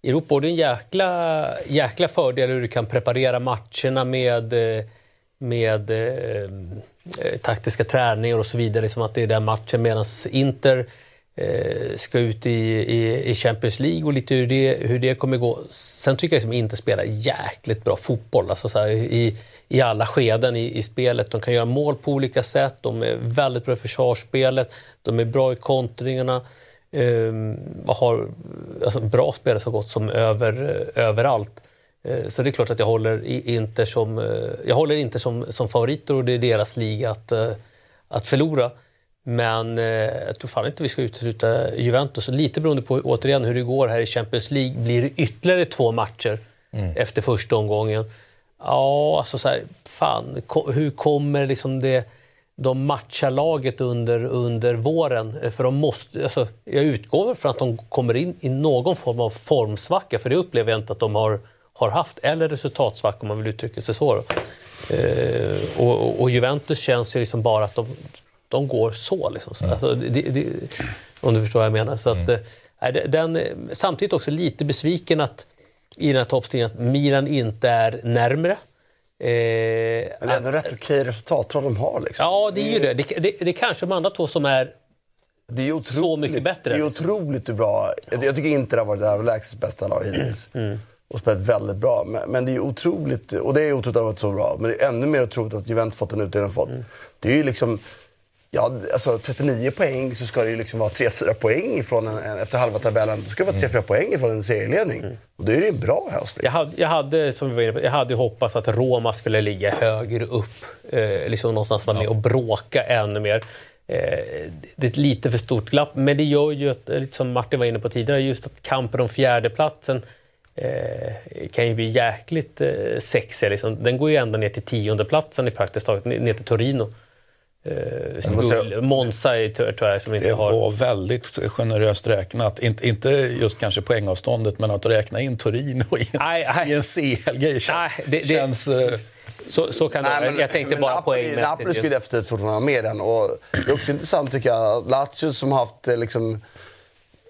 Europa och det är en jäkla, jäkla fördel hur du kan preparera matcherna med, eh, med eh, eh, taktiska träningar och så vidare. liksom att det är den matchen medan Inter eh, ska ut i, i, i Champions League och lite hur det, hur det kommer gå. Sen tycker jag liksom Inter spelar jäkligt bra fotboll. Alltså så här, i, i alla skeden i, i spelet. De kan göra mål på olika sätt. De är väldigt bra i försvarsspelet. De är bra i kontringarna. Eh, har alltså, bra spelare så gott som över, eh, överallt. Eh, Så det är klart att jag håller Inter som, eh, jag håller Inter som, som favoriter och det är deras liga att, eh, att förlora. Men jag tror fan inte vi ska utesluta Juventus. Lite beroende på återigen hur det går här i Champions League. Blir det ytterligare två matcher efter första omgången? Ja, alltså så här, fan, hur kommer liksom det, de matchar laget under, under våren? För de måste, alltså, jag utgår från att de kommer in i någon form av formsvacka, för det upplever jag inte att de har, har haft. Eller resultatsvacka om man vill uttrycka sig så. Eh, och, och- Juventus känns ju liksom bara att de, de går så. Liksom. så alltså, det, det, om du förstår vad jag menar. Så att, eh, nej, det- den, eh, samtidigt också lite besviken att i den här toppstriden att Milan inte är närmre. Eh, Men det är ändå rätt okej resultat tror de har. Liksom. ja, det är ju det. Det, det. det är kanske de andra två som är Det är otroligt, så mycket bättre. Det är otroligt bra. Jag jag tycker inte det har varit överlägset bästa lag hittills. Mm. Och spelat väldigt bra. Men, men det är otroligt, och det är otroligt att det har varit så bra. Men det är ännu mer otroligt att Juventus fått den utdelning de fått. Mm. Det är ju liksom, ja alltså 39 poäng så ska det ju liksom vara 3-4 poäng ifrån en, en, efter halva tabellen. Då ska det vara 3-4 poäng ifrån en serieledning. Mm. Och då är det ju en bra höst. Jag hade, jag hade, som vi var inne på, jag hade hoppats att Roma skulle ligga högre upp. Eh, liksom någonstans vara med och bråka ännu mer. Eh, det är ett lite för stort glapp, men det gör ju att, eh, lite som Martin var inne på tidigare, just att kampen om fjärdeplatsen eh, kan ju bli jäkligt eh, sexig. Liksom. Den går ju ända ner till tiondeplatsen i praktiskt taget, ner till Torino. Eh, måste Monza är, tror tror jag som inte Det har... var väldigt generöst räknat. Inte, inte just kanske poängavståndet, men att räkna in Torino i en, Nej, nej. i en CL-grej känns... Nej, det- det- känns eh, Så, så kan det vara. Jag tänkte men bara Napoli- poängmässigt. Napoli skulle definitivt fortfarande vara med i den. Och det är också intressant tycker jag. Lazio som har haft eh, liksom,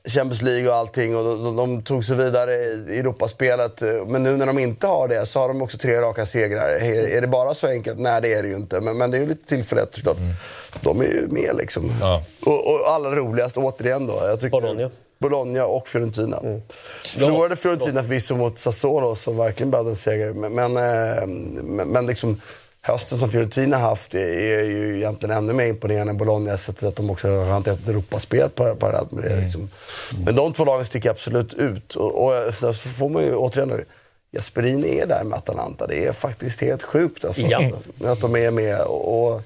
Champions League och allting och de, de, de tog sig vidare i Europaspelet. Men nu när de inte har det så har de också tre raka segrar. Är, är det bara så enkelt? Nej, det är det ju inte. Men, men det är ju lite tillfälligt såklart. De är ju med liksom. Ja. Och, och allra roligast, återigen då. Jag tycker, Bologna. Bologna och Fiorentina. Förlorade Fiorentina förvisso mot Sassuolo som verkligen behövde en seger. Men, men, eh, men, men liksom, hösten som Fiorentina haft är, ju egentligen ännu mer imponerande än Bologna. Sättet att de också har hanterat Europaspel par- parallellt med det. Liksom. Men de två lagen sticker absolut ut. Och, och så så får man ju återigen nu, Jasperini är där med Atalanta. Det är faktiskt helt sjukt alltså, Ja. att de är med. Och, och,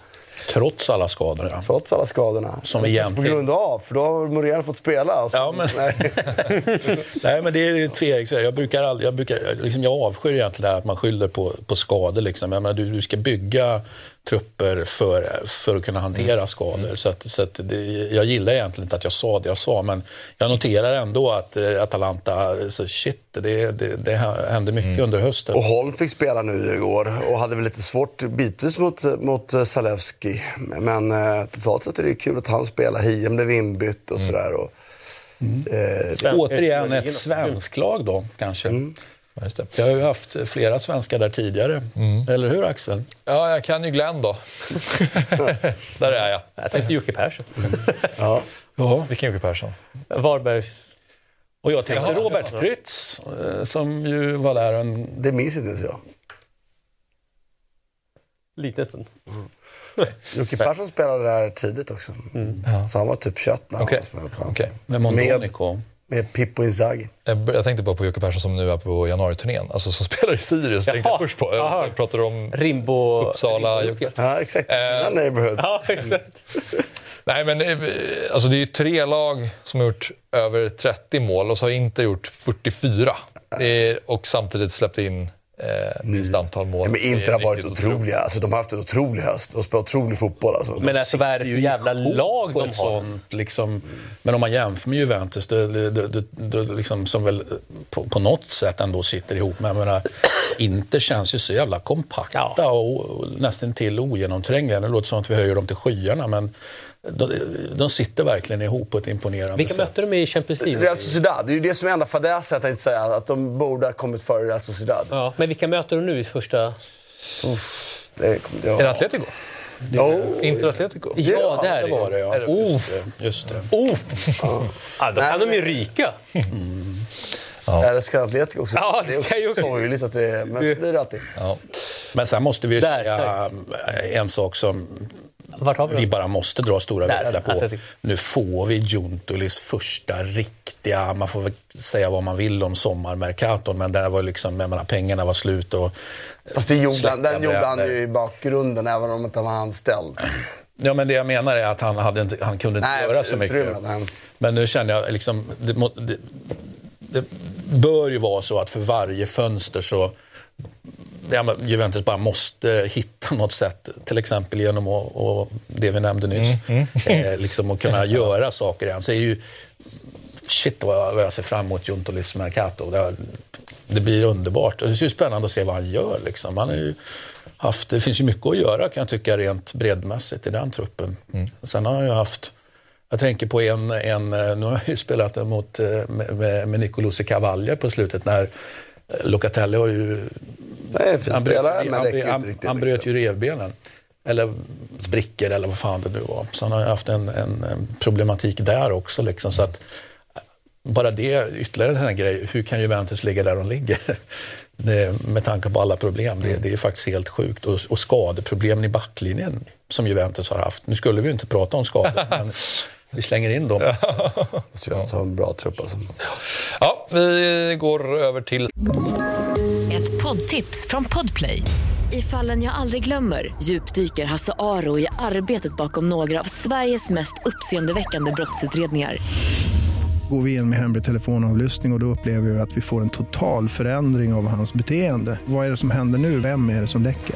trots alla skador. Ja. trots alla skadorna. Som På egentligen- grund av, för då har Moriel fått spela. Alltså. Ja, men- Nej. (laughs) Nej, men det är tveksamt. Jag brukar aldrig, jag, brukar, liksom, jag avskyr egentligen det här att man skyller på, på skador. Liksom. Jag menar, du, du ska bygga trupper för, för att kunna hantera Mm. skador. Så, att, så att det, jag gillar egentligen inte att jag sa det jag sa, men jag noterar ändå att eh, Atalanta, så shit, det, det, det hände mycket Mm. under hösten. Och Holm fick spela nu igår och hade väl lite svårt bitvis mot, mot eh, Zalewski. Men eh, totalt sett är det kul att han spelar. Hiem blev inbytt och sådär. Och, eh, Svenska Återigen ett svenskt lag då, kanske. Mm. Ja, Just det. Jag har ju haft flera svenskar där tidigare. Mm. Eller hur Axel? Ja, jag kan ju Glenn då. (laughs) Där är jag. Jag tänkte Jocke Persson. (laughs) ja. Ja. Vilken Jocke Persson? Varbergs... Och jag tänkte Jaha, Robert ja. Prytz, eh, som ju var där en... Det minns inte ens jag. Liten stund. Jocke Persson spelade där tidigt också. Så han var typ 21 när Okej. han spelade. Okej. Med Mondonico. Med Pippo Inzaghi. Jag jag tänkte bara på Jocke Persson som nu är på januariturnén. Alltså som (laughs) spelar i Sirius. tänkte jag Jaha. först på. Jaha. Jag pratar om Rimbo... Uppsala. Rimbo- Jocke. Ja, exakt. Eh, Dina neighborhood. Ja, exakt. Nej, men eh, alltså, det är ju tre lag som har gjort över 30 mål och så har inte gjort 44. Det är, och samtidigt släppt in eh, minst antal mål. Ja, men Inter har varit otroliga. Alltså, de har haft en otrolig höst. De har spelat otrolig fotboll. Alltså. Men alltså, vad är det för jävla lag de ett har? sånt, liksom, men om man jämför med Juventus, det, det, det, liksom, som väl på, på något sätt ändå sitter ihop med. Jag menar, Inter känns ju så jävla kompakta och, och nästan till ogenomträngliga. Det låter som att vi höjer dem till skyarna, men de, de sitter verkligen ihop på ett imponerande Vilka sätt. mötte de i Champions League? Real Sociedad, det är ju det som är enda fadäsen, att jag inte säga att de borde ha kommit före Real Sociedad. Ja, men vilka möter de nu i första... Det kommer jag Är det Atletico? Oh. Inter Atletico? Ja, det är det var det, ja. Oh. Just det. Just det. Oh. Ja, då kan de ju ryka. Eller ska Atletico också? Ja, det är det också sorgligt att det är, men så blir det alltid. Ja. Men sen måste vi ju Där, säga en sak som Vart har vi vi bara måste dra stora Där, växlar på. Nu får vi Juntulis första riktiga, man får väl säga vad man vill om sommarmerkaton, men där var liksom, jag menar, pengarna var slut och... Fast det gjorde, han- den gjorde han ju i bakgrunden, även om inte han var anställd. Ja, men det jag menar är att han, hade inte, han kunde inte Nej, göra så mycket. han- Men nu känner jag liksom, det, det, det bör ju vara så att för varje fönster så Juventus bara måste hitta något sätt, till exempel genom att, och det vi nämnde nyss, eh, liksom att kunna göra saker igen. Så är ju, shit vad jag ser fram emot Juntolis Mercato. Det, det blir underbart. Det är ju spännande att se vad han gör. Liksom. Han har ju haft, det finns ju mycket att göra kan jag tycka rent breddmässigt i den truppen. Sen har han ju haft jag tänker på en, en eh, nu har jag ju spelat mot, eh, med, med, Nicolosi Cavalli på slutet när eh, Locatelli har ju... Fin han bröt, spelare, han, bröt- han, riktigt han bröt ju revbenen. Eller sprickor eller vad fan det nu var. Så han har ju haft en, en, en problematik där också. Liksom, så att, bara det ytterligare en sån här grej. Hur kan Juventus ligga där de ligger? (laughs) Det, med tanke på alla problem. Det, det är faktiskt helt sjukt. Och, och skadeproblemen i backlinjen som Juventus har haft. Nu skulle vi inte prata om skador, (laughs) men vi slänger in dem. (laughs) Så jag har en bra trupp alltså. Ja, vi går över till... Ett poddtips från Podplay. I fallen jag aldrig glömmer djupdyker Hasse Aro i arbetet bakom några av Sveriges mest uppseendeväckande brottsutredningar. Går vi in med hemlig telefonavlyssning och, och då upplever vi att vi får en total förändring av hans beteende. Vad är det som händer nu? Vem är det som läcker?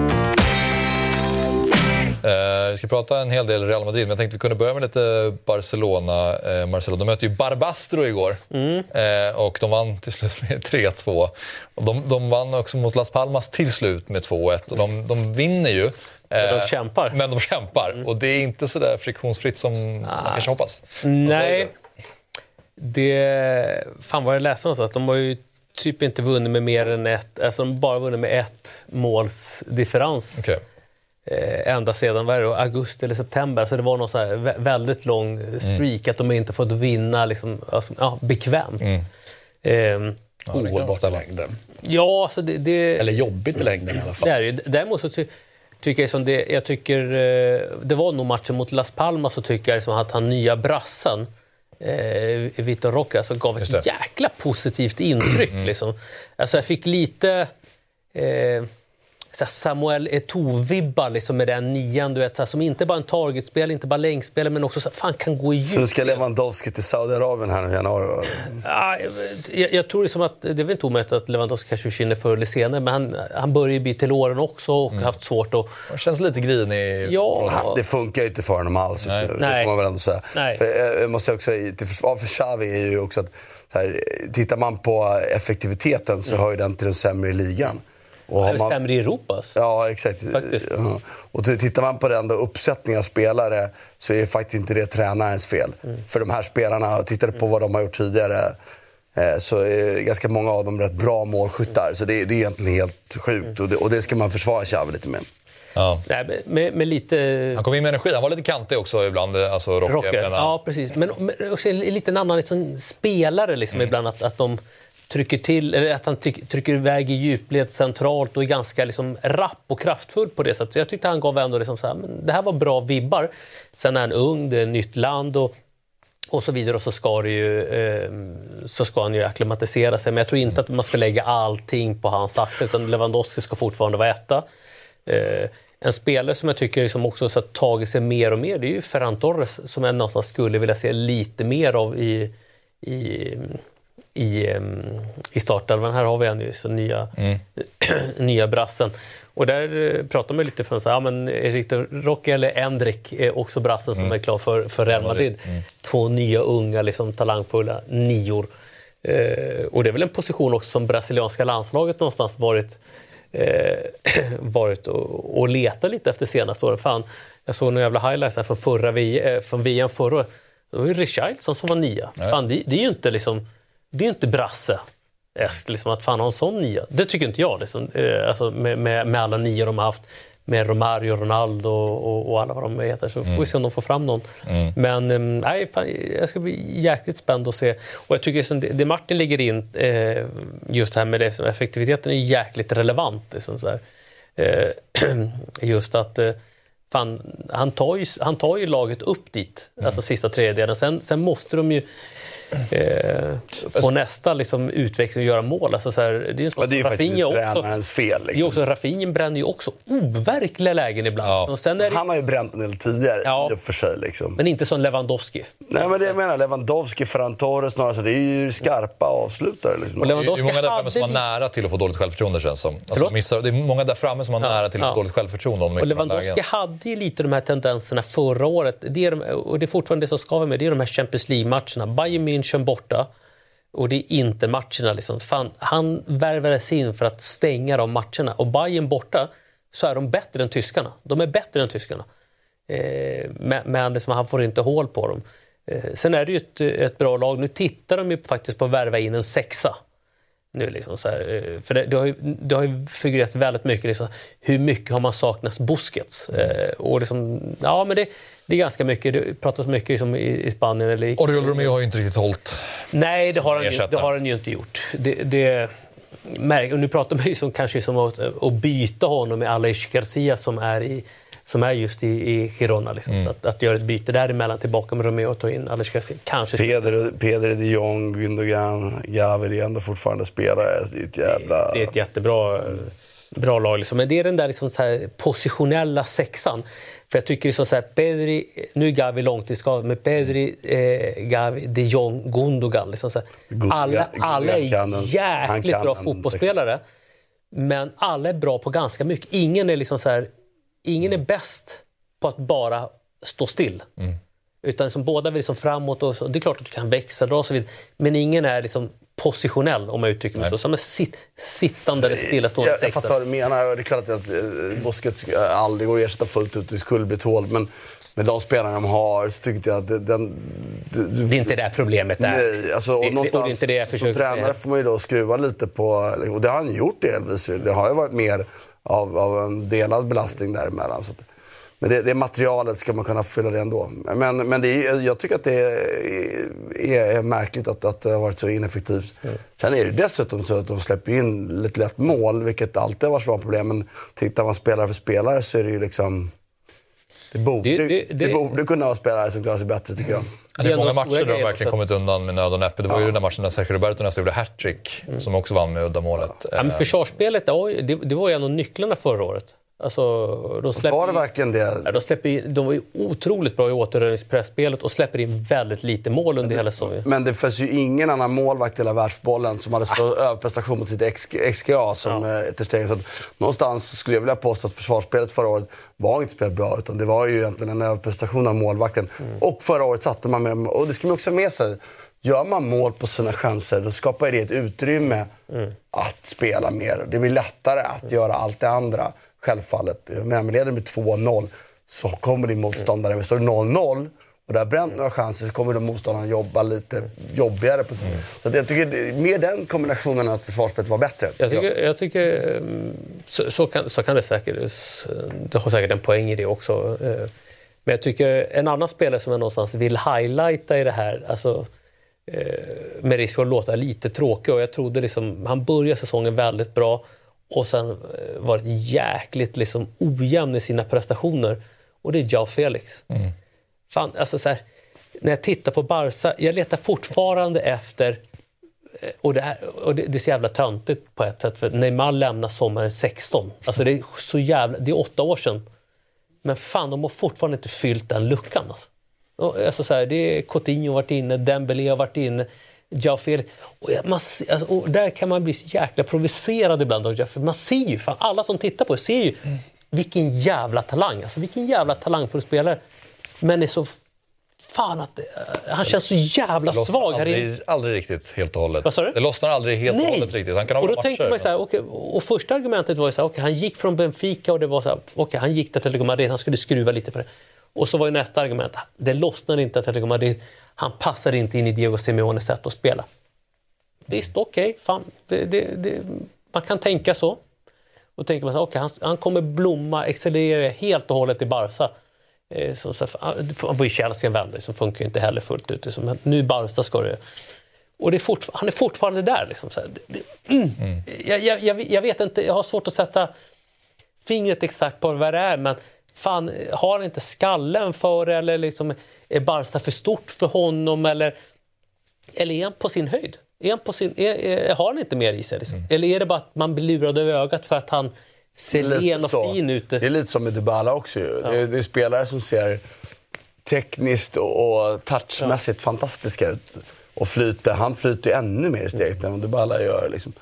Eh, vi ska prata en hel del Real Madrid, men jag tänkte vi kunde börja med lite Barcelona. Eh, Marcelo, de mötte ju Barbastro igår eh, och de vann till slut med (laughs) 3-2. Och de, de vann också mot Las Palmas till slut med 2-1 och de, de vinner ju. Men de kämpar. Men de kämpar och det är inte så där friktionsfritt som man kanske hoppas. Nej. Det... Fan vad jag läste någonstans. De har ju typ inte vunnit med mer än ett... Alltså de har bara vunnit med ett måls differens. Okej. Eh, ända sedan vad är det, augusti eller september. Så det var någon så här vä- väldigt lång streak att de inte fått vinna liksom, alltså, ja, bekvämt. Mm. Ehm, Ohållbart i längden. ja, så det, det, Eller jobbigt i längden i alla fall. det är det ju. Däremot så ty, tycker jag som det, jag tycker, eh, det var nog matchen mot Las Palmas så tycker jag som att han nya brassen eh, Vitor Roque alltså gav ett det. jäkla positivt intryck. Liksom. Alltså jag fick lite eh, så här Samuel Eto'o-vibbar liksom med den nian, du vet, så här, som inte bara en targetspel, inte bara längdspelare, men också så här, fan kan gå i Så nu djup. ska Lewandowski till Saudiarabien här nu i januari. Ja, jag, jag tror liksom att det är väl inte omöjligt att Lewandowski kanske försvinner förr eller senare, men han, han börjar ju bli till åren också och Mm. haft svårt att... Han känns lite grinig. Ja, Det funkar ju inte för honom alls just Nej. nu. Det får man väl ändå säga. Nej. För, eh, jag måste också, säga, till försvar för Xavi är ju också att här, tittar man på effektiviteten så hör ju den till den sämre i ligan. Och har eller man- sämre i Europa. alltså. Ja, exakt. Faktiskt. Ja. Och tittar man på den då uppsättningen av spelare så är faktiskt inte det tränarens fel. Mm. För de här spelarna, tittar du på vad de har gjort tidigare eh, så är ganska många av dem rätt bra målskyttar. Så det, det är egentligen helt sjukt Mm. och det, och det ska man försvara Xavi lite med. Ja. Nej, med, med, lite... Han kom in med energi. Han var lite kantig också ibland, alltså Rocky. Rocker. men, Ja, precis. Men, men också en lite en annan liksom, spelare liksom, Mm. ibland. Att, att de trycker till, eller att han trycker iväg i djupled centralt och är ganska liksom rapp och kraftfull på det sättet. Så jag tyckte han gav ändå liksom så här, men det här var bra vibbar. Sen är han ung, det är ett nytt land och, och så vidare och så ska, det ju, eh, så ska han ju akklimatisera sig. Men jag tror inte att man ska lägga allting på hans axlar utan Lewandowski ska fortfarande vara etta. Eh, en spelare som jag tycker liksom också har tagit sig mer och mer det är ju Ferran Torres som jag någonstans skulle vilja se lite mer av i, i, i, i startelvan. Här har vi en så nya, mm. (clears throat) nya brassen. Och där eh, pratar man lite för att ja, men Erik Rocky eller Endrik är också brassen mm. som är klar för, för Real Madrid. Mm. Två nya unga, liksom, talangfulla nior. Eh, och det är väl en position också som brasilianska landslaget någonstans varit eh, (clears throat) varit och, och letat lite efter senaste åren. Fan, jag såg några jävla highlights här från, förra, eh, från VM förra året. Det var ju Richarlison som var nia. Fan, det, det, är ju inte liksom, det är inte brasse. Liksom, att fan ha en sån nia. Det tycker inte jag. Liksom. Eh, alltså, med, med, med alla nior de har haft med Romario, Ronaldo och, och alla vad de heter. Så får vi se om de får fram någon. Mm. Men ehm, nej, fan, jag ska bli jäkligt spänd att se. Och jag tycker det, det Martin ligger in, eh, just det här med det, effektiviteten är jäkligt relevant. Liksom, så eh, (clears throat) just att eh, fan, han, tar ju, han tar ju laget upp dit, mm. alltså sista tredjedelen. Sen, sen måste de ju eh, få alltså, nästa liksom, utveckling och göra mål. Alltså, så här, det är, en ja, det är ju faktiskt tränarens fel. Liksom. Också, Rafinha bränner ju också overkliga lägen ibland. Ja. Sen är det... Han har ju bränt en del tidigare ja. i och för sig. Liksom. Men inte som Lewandowski. Nej, men det jag menar. Lewandowski, Ferran Torres, snarare, det är ju skarpa avslutare. Liksom. Och Lewandowski det är många där framme som var nära till att få dåligt självförtroende känns som. Alltså, missar, det är många där framme som var nära till att få dåligt självförtroende. och Lewandowski hade ju lite de här tendenserna förra året. Det är de, och det är fortfarande det som skaver med. Det är de här Champions League-matcherna. Bayern München München borta. Och det är inte matcherna. Liksom. Fan, han värvades in för att stänga de matcherna. Och Bayern borta så är de bättre än tyskarna. De är bättre än tyskarna. Eh, men men liksom, han får inte hål på dem. Eh, sen är det ju ett, ett, bra lag. Nu tittar de ju faktiskt på att värva in en sexa. Nu liksom så här, eh, för det, det, har ju, det har ju figurerat väldigt mycket. Liksom, hur mycket har man saknat Busquets? Eh, och liksom, ja, men det, det är ganska mycket. Det pratas mycket liksom, i, i Spanien. Eller i, Oriol Romeo har ju inte riktigt hållit Nej, det har han, ju, det har han ju inte gjort. Det, det, och nu pratar man ju som, kanske som att, att byta honom med Aleix Garcia som är, i, som är just i, i Girona. Liksom. Mm. Att, att göra ett byte däremellan tillbaka med Romeo och ta in Aleix Garcia. Kanske. Peder, Peder de Jong, Gündogan, Gavi är ändå fortfarande spelare. Det är ett jävla... Det är ett jättebra bra lag. Liksom. Men det är den där liksom så positionella sexan. För jag tycker liksom så här, Pedri, nu är Gavi långtidsskadad, men Pedri, eh, Gavi, de Jong, Gundogan. Liksom så här. Alla, alla är jäkligt bra fotbollsspelare. Men alla är bra på ganska mycket. Ingen är, liksom så här, ingen är bäst på att bara stå still. Mm. Utan liksom båda vill liksom framåt. Och så, det är klart att du kan växa och så vidare. Men ingen är liksom positionell om jag uttrycker mig så. Som en sit, sittande eller stillastående sexa. Jag, jag fattar vad du menar. Det är klart att eh, Busquets aldrig går att ersätta fullt ut. Det skulle bli tål. Men med de spelarna de har så tyckte jag att den... den du, det är inte det problemet där. Nej, alltså, det, någonstans, det inte det jag som tränare får man ju då skruva lite på... Och det har han gjort delvis. Det har ju varit mer av, av en delad belastning däremellan. Så men det, det materialet ska man kunna fylla det ändå. Men, men det är, jag tycker att det är, är märkligt att, att det har varit så ineffektivt. Mm. Sen är det dessutom så att de släpper in lite lätt mål, vilket alltid har varit ett problem. Men tittar man spelare för spelare så är det ju liksom... Det borde, det, det, det, det borde kunna vara spelare som klarar sig bättre tycker jag. Ja, det är många matcher där de verkligen kommit undan med nöd och näppe. Det var ja. ju den där matchen när Sergio Roberto nästan gjorde hattrick, mm. som också vann med uddamålet. Ja, men försvarsspelet, det, det var ju en av nycklarna förra året. Alltså, de släpper var det verkligen det? de, släpper de var ju otroligt bra i återrörningspressspelet och släpper in väldigt lite mål under hela säsongen. Men det finns ju ingen annan målvakt i hela världsbollen som hade så ah. överprestation mot sitt XGA som ja. Eh, Ter Stegen. Så någonstans skulle jag vilja påstå att försvarsspelet förra året var inte spelat bra. Utan det var ju egentligen en överprestation av målvakten. Mm. Och förra året satte man med, och det ska man också ha med sig, Gör man mål på sina chanser, då skapar det ett utrymme mm. att spela mer. Det blir lättare att mm. göra allt det andra självfallet. Men leder med 2-0 så kommer din motståndare, mm. det 0-0 och det har bränt några chanser så kommer de motståndarna jobba lite jobbigare. På mm. Så jag tycker mer den kombinationen att försvarsspelet var bättre. Jag tycker, jag tycker mm, så, så, kan, så kan det säkert, du har säkert en poäng i det också. Eh, men jag tycker en annan spelare som jag någonstans vill highlighta i det här, alltså eh, med risk för att låta lite tråkig. Och jag trodde liksom, han började säsongen väldigt bra och sen eh, varit jäkligt liksom, ojämn i sina prestationer. Och det är Jao Felix. Fan, alltså så här, när jag tittar på Barca, jag letar fortfarande efter eh, och, det, här, och det, det är så jävla töntigt på ett sätt, för Neymar lämnar sommaren 16. Alltså det är så jävla, det är åtta år sedan. Men fan, de har fortfarande inte fyllt den luckan. Alltså. Alltså så här, det är Coutinho varit inne, Dembélé har varit inne, Jao Felix. Och, man, alltså, och där kan man bli så jäkla provocerad ibland av Jao Felix. Man ser ju, fan, alla som tittar på det ser ju vilken jävla talang. Alltså vilken jävla talangfull spelare. Men är så... Fan att eh, han känns så jävla Lossnar svag här inne. aldrig, aldrig riktigt helt och hållet. Det lossnar aldrig helt och hållet riktigt. Han kan ha och då tänker man så här, okej, och första argumentet var ju så här, okej, han gick från Benfica och det var så här, okej, han gick till Atletico Madrid, han skulle skruva lite på det. Och så var ju nästa argument, det lossnade inte Atletico Madrid, han passade inte in i Diego Simeones sätt att spela. Visst, okej, det, man kan tänka så. Och tänker man här, okej, han, han kommer blomma, excellera helt och hållet i Barca. Eh, så, han var ju Chelsea en vända, som funkar inte heller fullt ut. liksom. Nu Barca ska det... Och det är fortfar- han är fortfarande där. Liksom, så här. Det, mm. jag, jag, jag, jag vet inte, jag har svårt att sätta fingret exakt på vad det är, men fan, har han inte skallen för det eller liksom, är Barca för stort för honom? Eller, eller är han på sin höjd? Är han på sin, är, är, har han inte mer i sig? Liksom? Eller är det bara att man blir lurad över ögat för att han ser len och så. fin ut? Det är lite som med Dybala också ju. Det, är, det är spelare som ser tekniskt och, och touchmässigt fantastiska ut. Och flyter, han flyter ännu mer i steget än vad Dybala gör. Liksom.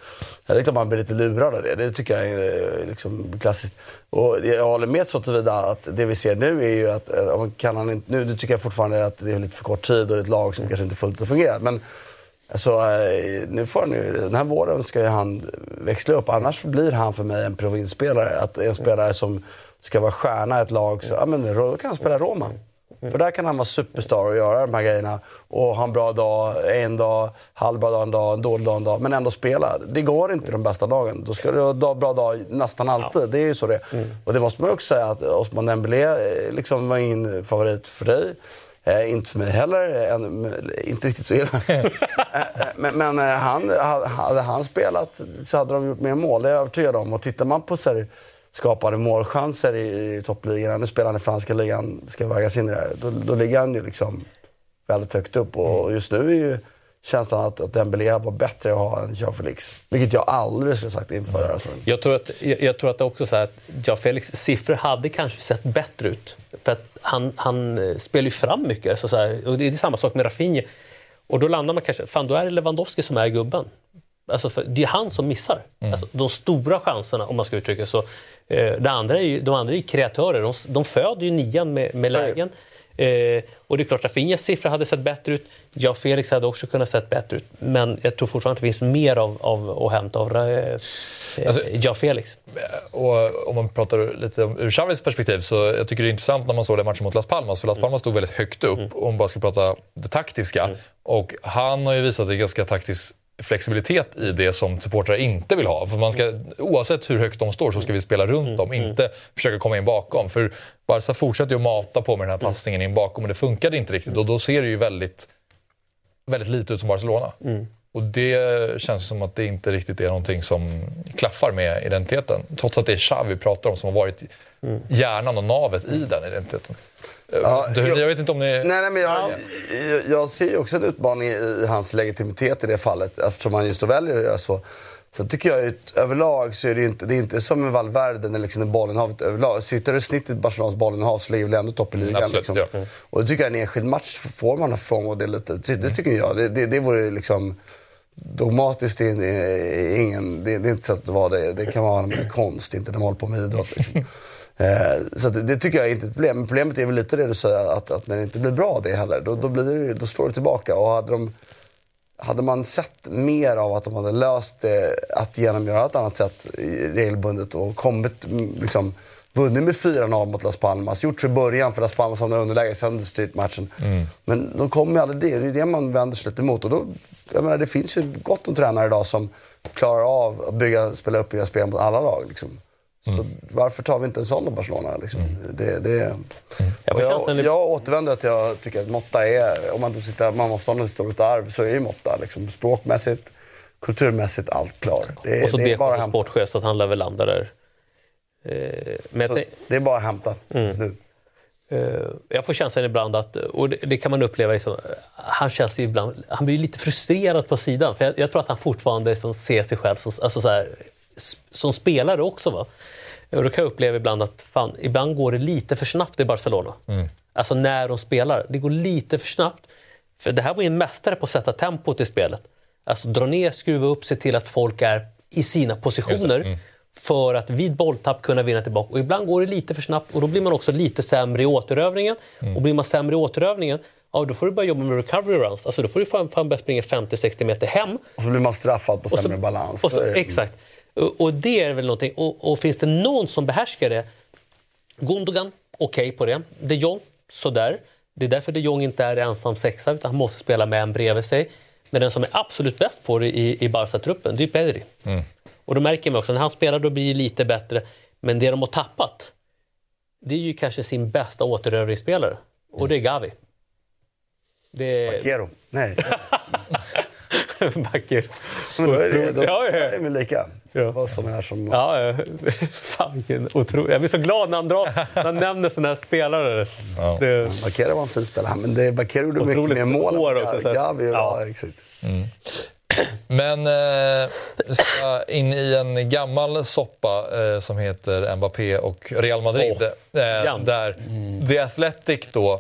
Ja, det är klart man blir lite lurad av det. Det tycker jag är eh, liksom, klassiskt. Och jag håller med så tillvida att det vi ser nu är ju att, eh, kan han inte, nu tycker jag fortfarande att det är lite för kort tid och det är ett lag som kanske inte fullt ut fungerar. Men Alltså, eh, nu får han ju, den här våren ska ju han växla upp. Annars blir han för mig en provinsspelare. Att en spelare som ska vara stjärna i ett lag, så, ja, men, då kan han spela Roma. För där kan han vara superstar och göra de här grejerna. Och ha en bra dag, en dag, halvbra dag en dag, en dålig dag en dag. Men ändå spela. Det går inte de bästa dagen. Då ska du ha en bra dag nästan alltid. Det är ju så det är. Och det måste man också säga att Osman Dembélé eh, liksom var ingen favorit för dig. Eh, inte för mig heller. En, inte riktigt så illa. (laughs) Eh, eh, men men eh, han, ha- hade han spelat så hade de gjort mer mål. Det är jag övertygad om. Och tittar man på så här, skapade målchanser i, i toppligorna. Nu spelar han i franska ligan, ska vaggas in i det här. Då, då ligger han ju liksom väldigt högt upp. Och just nu är ju känslan att, att Dembélé var bättre att ha än Joao Felix. Vilket jag aldrig skulle sagt inför. Alltså. Jag tror att, jag, jag tror att det också är så att Jao Felix siffror hade kanske sett bättre ut. För att han, han eh, spelar ju fram mycket. Alltså så här, och det är samma sak med Rafinha. Och då landar man kanske, fan då är det Lewandowski som är gubben. Alltså för det är han som missar. Alltså de stora chanserna, om man ska uttrycka så. Eh, det andra är ju, de andra är ju kreatörer. De, de föder ju nian med, med lägen. Eh, och det är klart, Rafinhas siffror hade sett bättre ut. Och Felix hade också kunnat sett bättre ut. Men jag tror fortfarande att det finns mer av, av att hämta av eh, Alltså- Jao Felix. Och om man pratar lite om ur Xavis perspektiv så jag tycker det är intressant när man såg den matchen mot Las Palmas. För Las Palmas stod väldigt högt upp om man bara ska prata det taktiska. Och han har ju visat en ganska taktisk flexibilitet i det som supportrar inte vill ha. För man ska, oavsett hur högt de står så ska vi spela runt dem, inte försöka komma in bakom. För Barca fortsätter ju att mata på med den här passningen in bakom och det funkade inte riktigt. Och då ser det ju väldigt, väldigt lite ut som Barcelona. Och det känns som att det inte riktigt är någonting som klaffar med identiteten. Trots att det är Xavi vi pratar om som har varit hjärnan och navet i den identiteten. Ja, du, jag- jag vet inte om ni... Nej, nej, men jag, jag, jag ser ju också en utmaning i hans legitimitet i det fallet eftersom han just då väljer att göra så. Sen tycker jag att överlag så är det ju inte, det är inte som med Valverde när liksom bollinnehavet överlag. Sitter du snittet i Barcelonas bollinnehav så ligger väl ändå topp i ligan. Absolut, liksom. ja. Och det tycker jag en enskild match får man ha från och det lite. Det, det tycker jag. Det, det, det vore liksom dogmatiskt. Det är, ingen, det, det är inte sätt att vara det. Det kan vara med konst, inte när man håller på med idrott. Liksom. Eh, så det, tycker jag är inte ett problem. Men problemet är väl lite det du säger, att, att när det inte blir bra det heller, då, då, blir det, då slår det tillbaka. Och hade, de, hade man sett mer av att de hade löst det, att genomgöra ett annat sätt i- regelbundet och kommit, mm, liksom, vunnit med 4-0 mot Las Palmas, gjort sig i början för Las Palmas hamnade i underläge, sen styrt matchen. Men de kommer ju aldrig det. Det är det man vänder sig lite emot. Och då, jag menar, det finns ju gott om tränare idag som klarar av att bygga, spela upp och göra spel mot alla lag. Liksom. Så varför tar vi inte en sån av Barcelona? Liksom? Det, det, Jag och får jag, känslan- jag återvänder att jag tycker att Motta är, om man, sitter, man måste ha något historiskt arv, så är ju Motta liksom, språkmässigt, kulturmässigt, allt klar. Det, Och så det är bara hämta. sportchef, så att han lär väl landa där. Eh, men jag, det är bara att hämta nu. Eh, jag får känslan ibland att, och det, det kan man uppleva, liksom, han känns ju ibland, han blir lite frustrerad på sidan. För jag, jag tror att han fortfarande som ser sig själv som, alltså så här, som spelare också. Va? Och då kan jag uppleva ibland att fan, ibland går det lite för snabbt i Barcelona. Alltså när de spelar. Det går lite för snabbt. För det här var ju en mästare på att sätta tempot i spelet. Alltså dra ner, skruva upp, se till att folk är i sina positioner för att vid bolltapp kunna vinna tillbaka. Och ibland går det lite för snabbt och då blir man också lite sämre i återövningen. Och blir man sämre i återövningen, ja, då får du börja jobba med recovery runs. Alltså, då får du fan, fan börja springa 50-60 meter hem. Och så blir man straffad på Och så- sämre balans. Och så, exakt. Och, och det är väl någonting. Och, och finns det någon som behärskar det? Gundogan, okej på det. De Jong, sådär. Det är därför de Jong inte är ensam sexa, utan han måste spela med en bredvid sig. Men den som är absolut bäst på det i, i Barca-truppen, det är Pedri. Och då märker man också, när han spelar då blir det lite bättre. Men det de har tappat, det är ju kanske sin bästa återövringsspelare. Och det är Gavi. Det är... Bakero. Nej. (laughs) (laughs) Backer. Men då är det, då Ja, ja, ja. är lika. Ja. Vad som är som... Ja, ja. (laughs) Fan otrolig... Jag blir så glad när han, drar, när han nämner sådana här spelare. Det, Bakero var en fin spelare. Men det, Bakero gjorde mycket mer mål år än också, så Gavi. Ja. Ja. exakt. Men eh, vi ska in i en gammal soppa eh, som heter Mbappé och Real Madrid. eh, Jan. där The Athletic då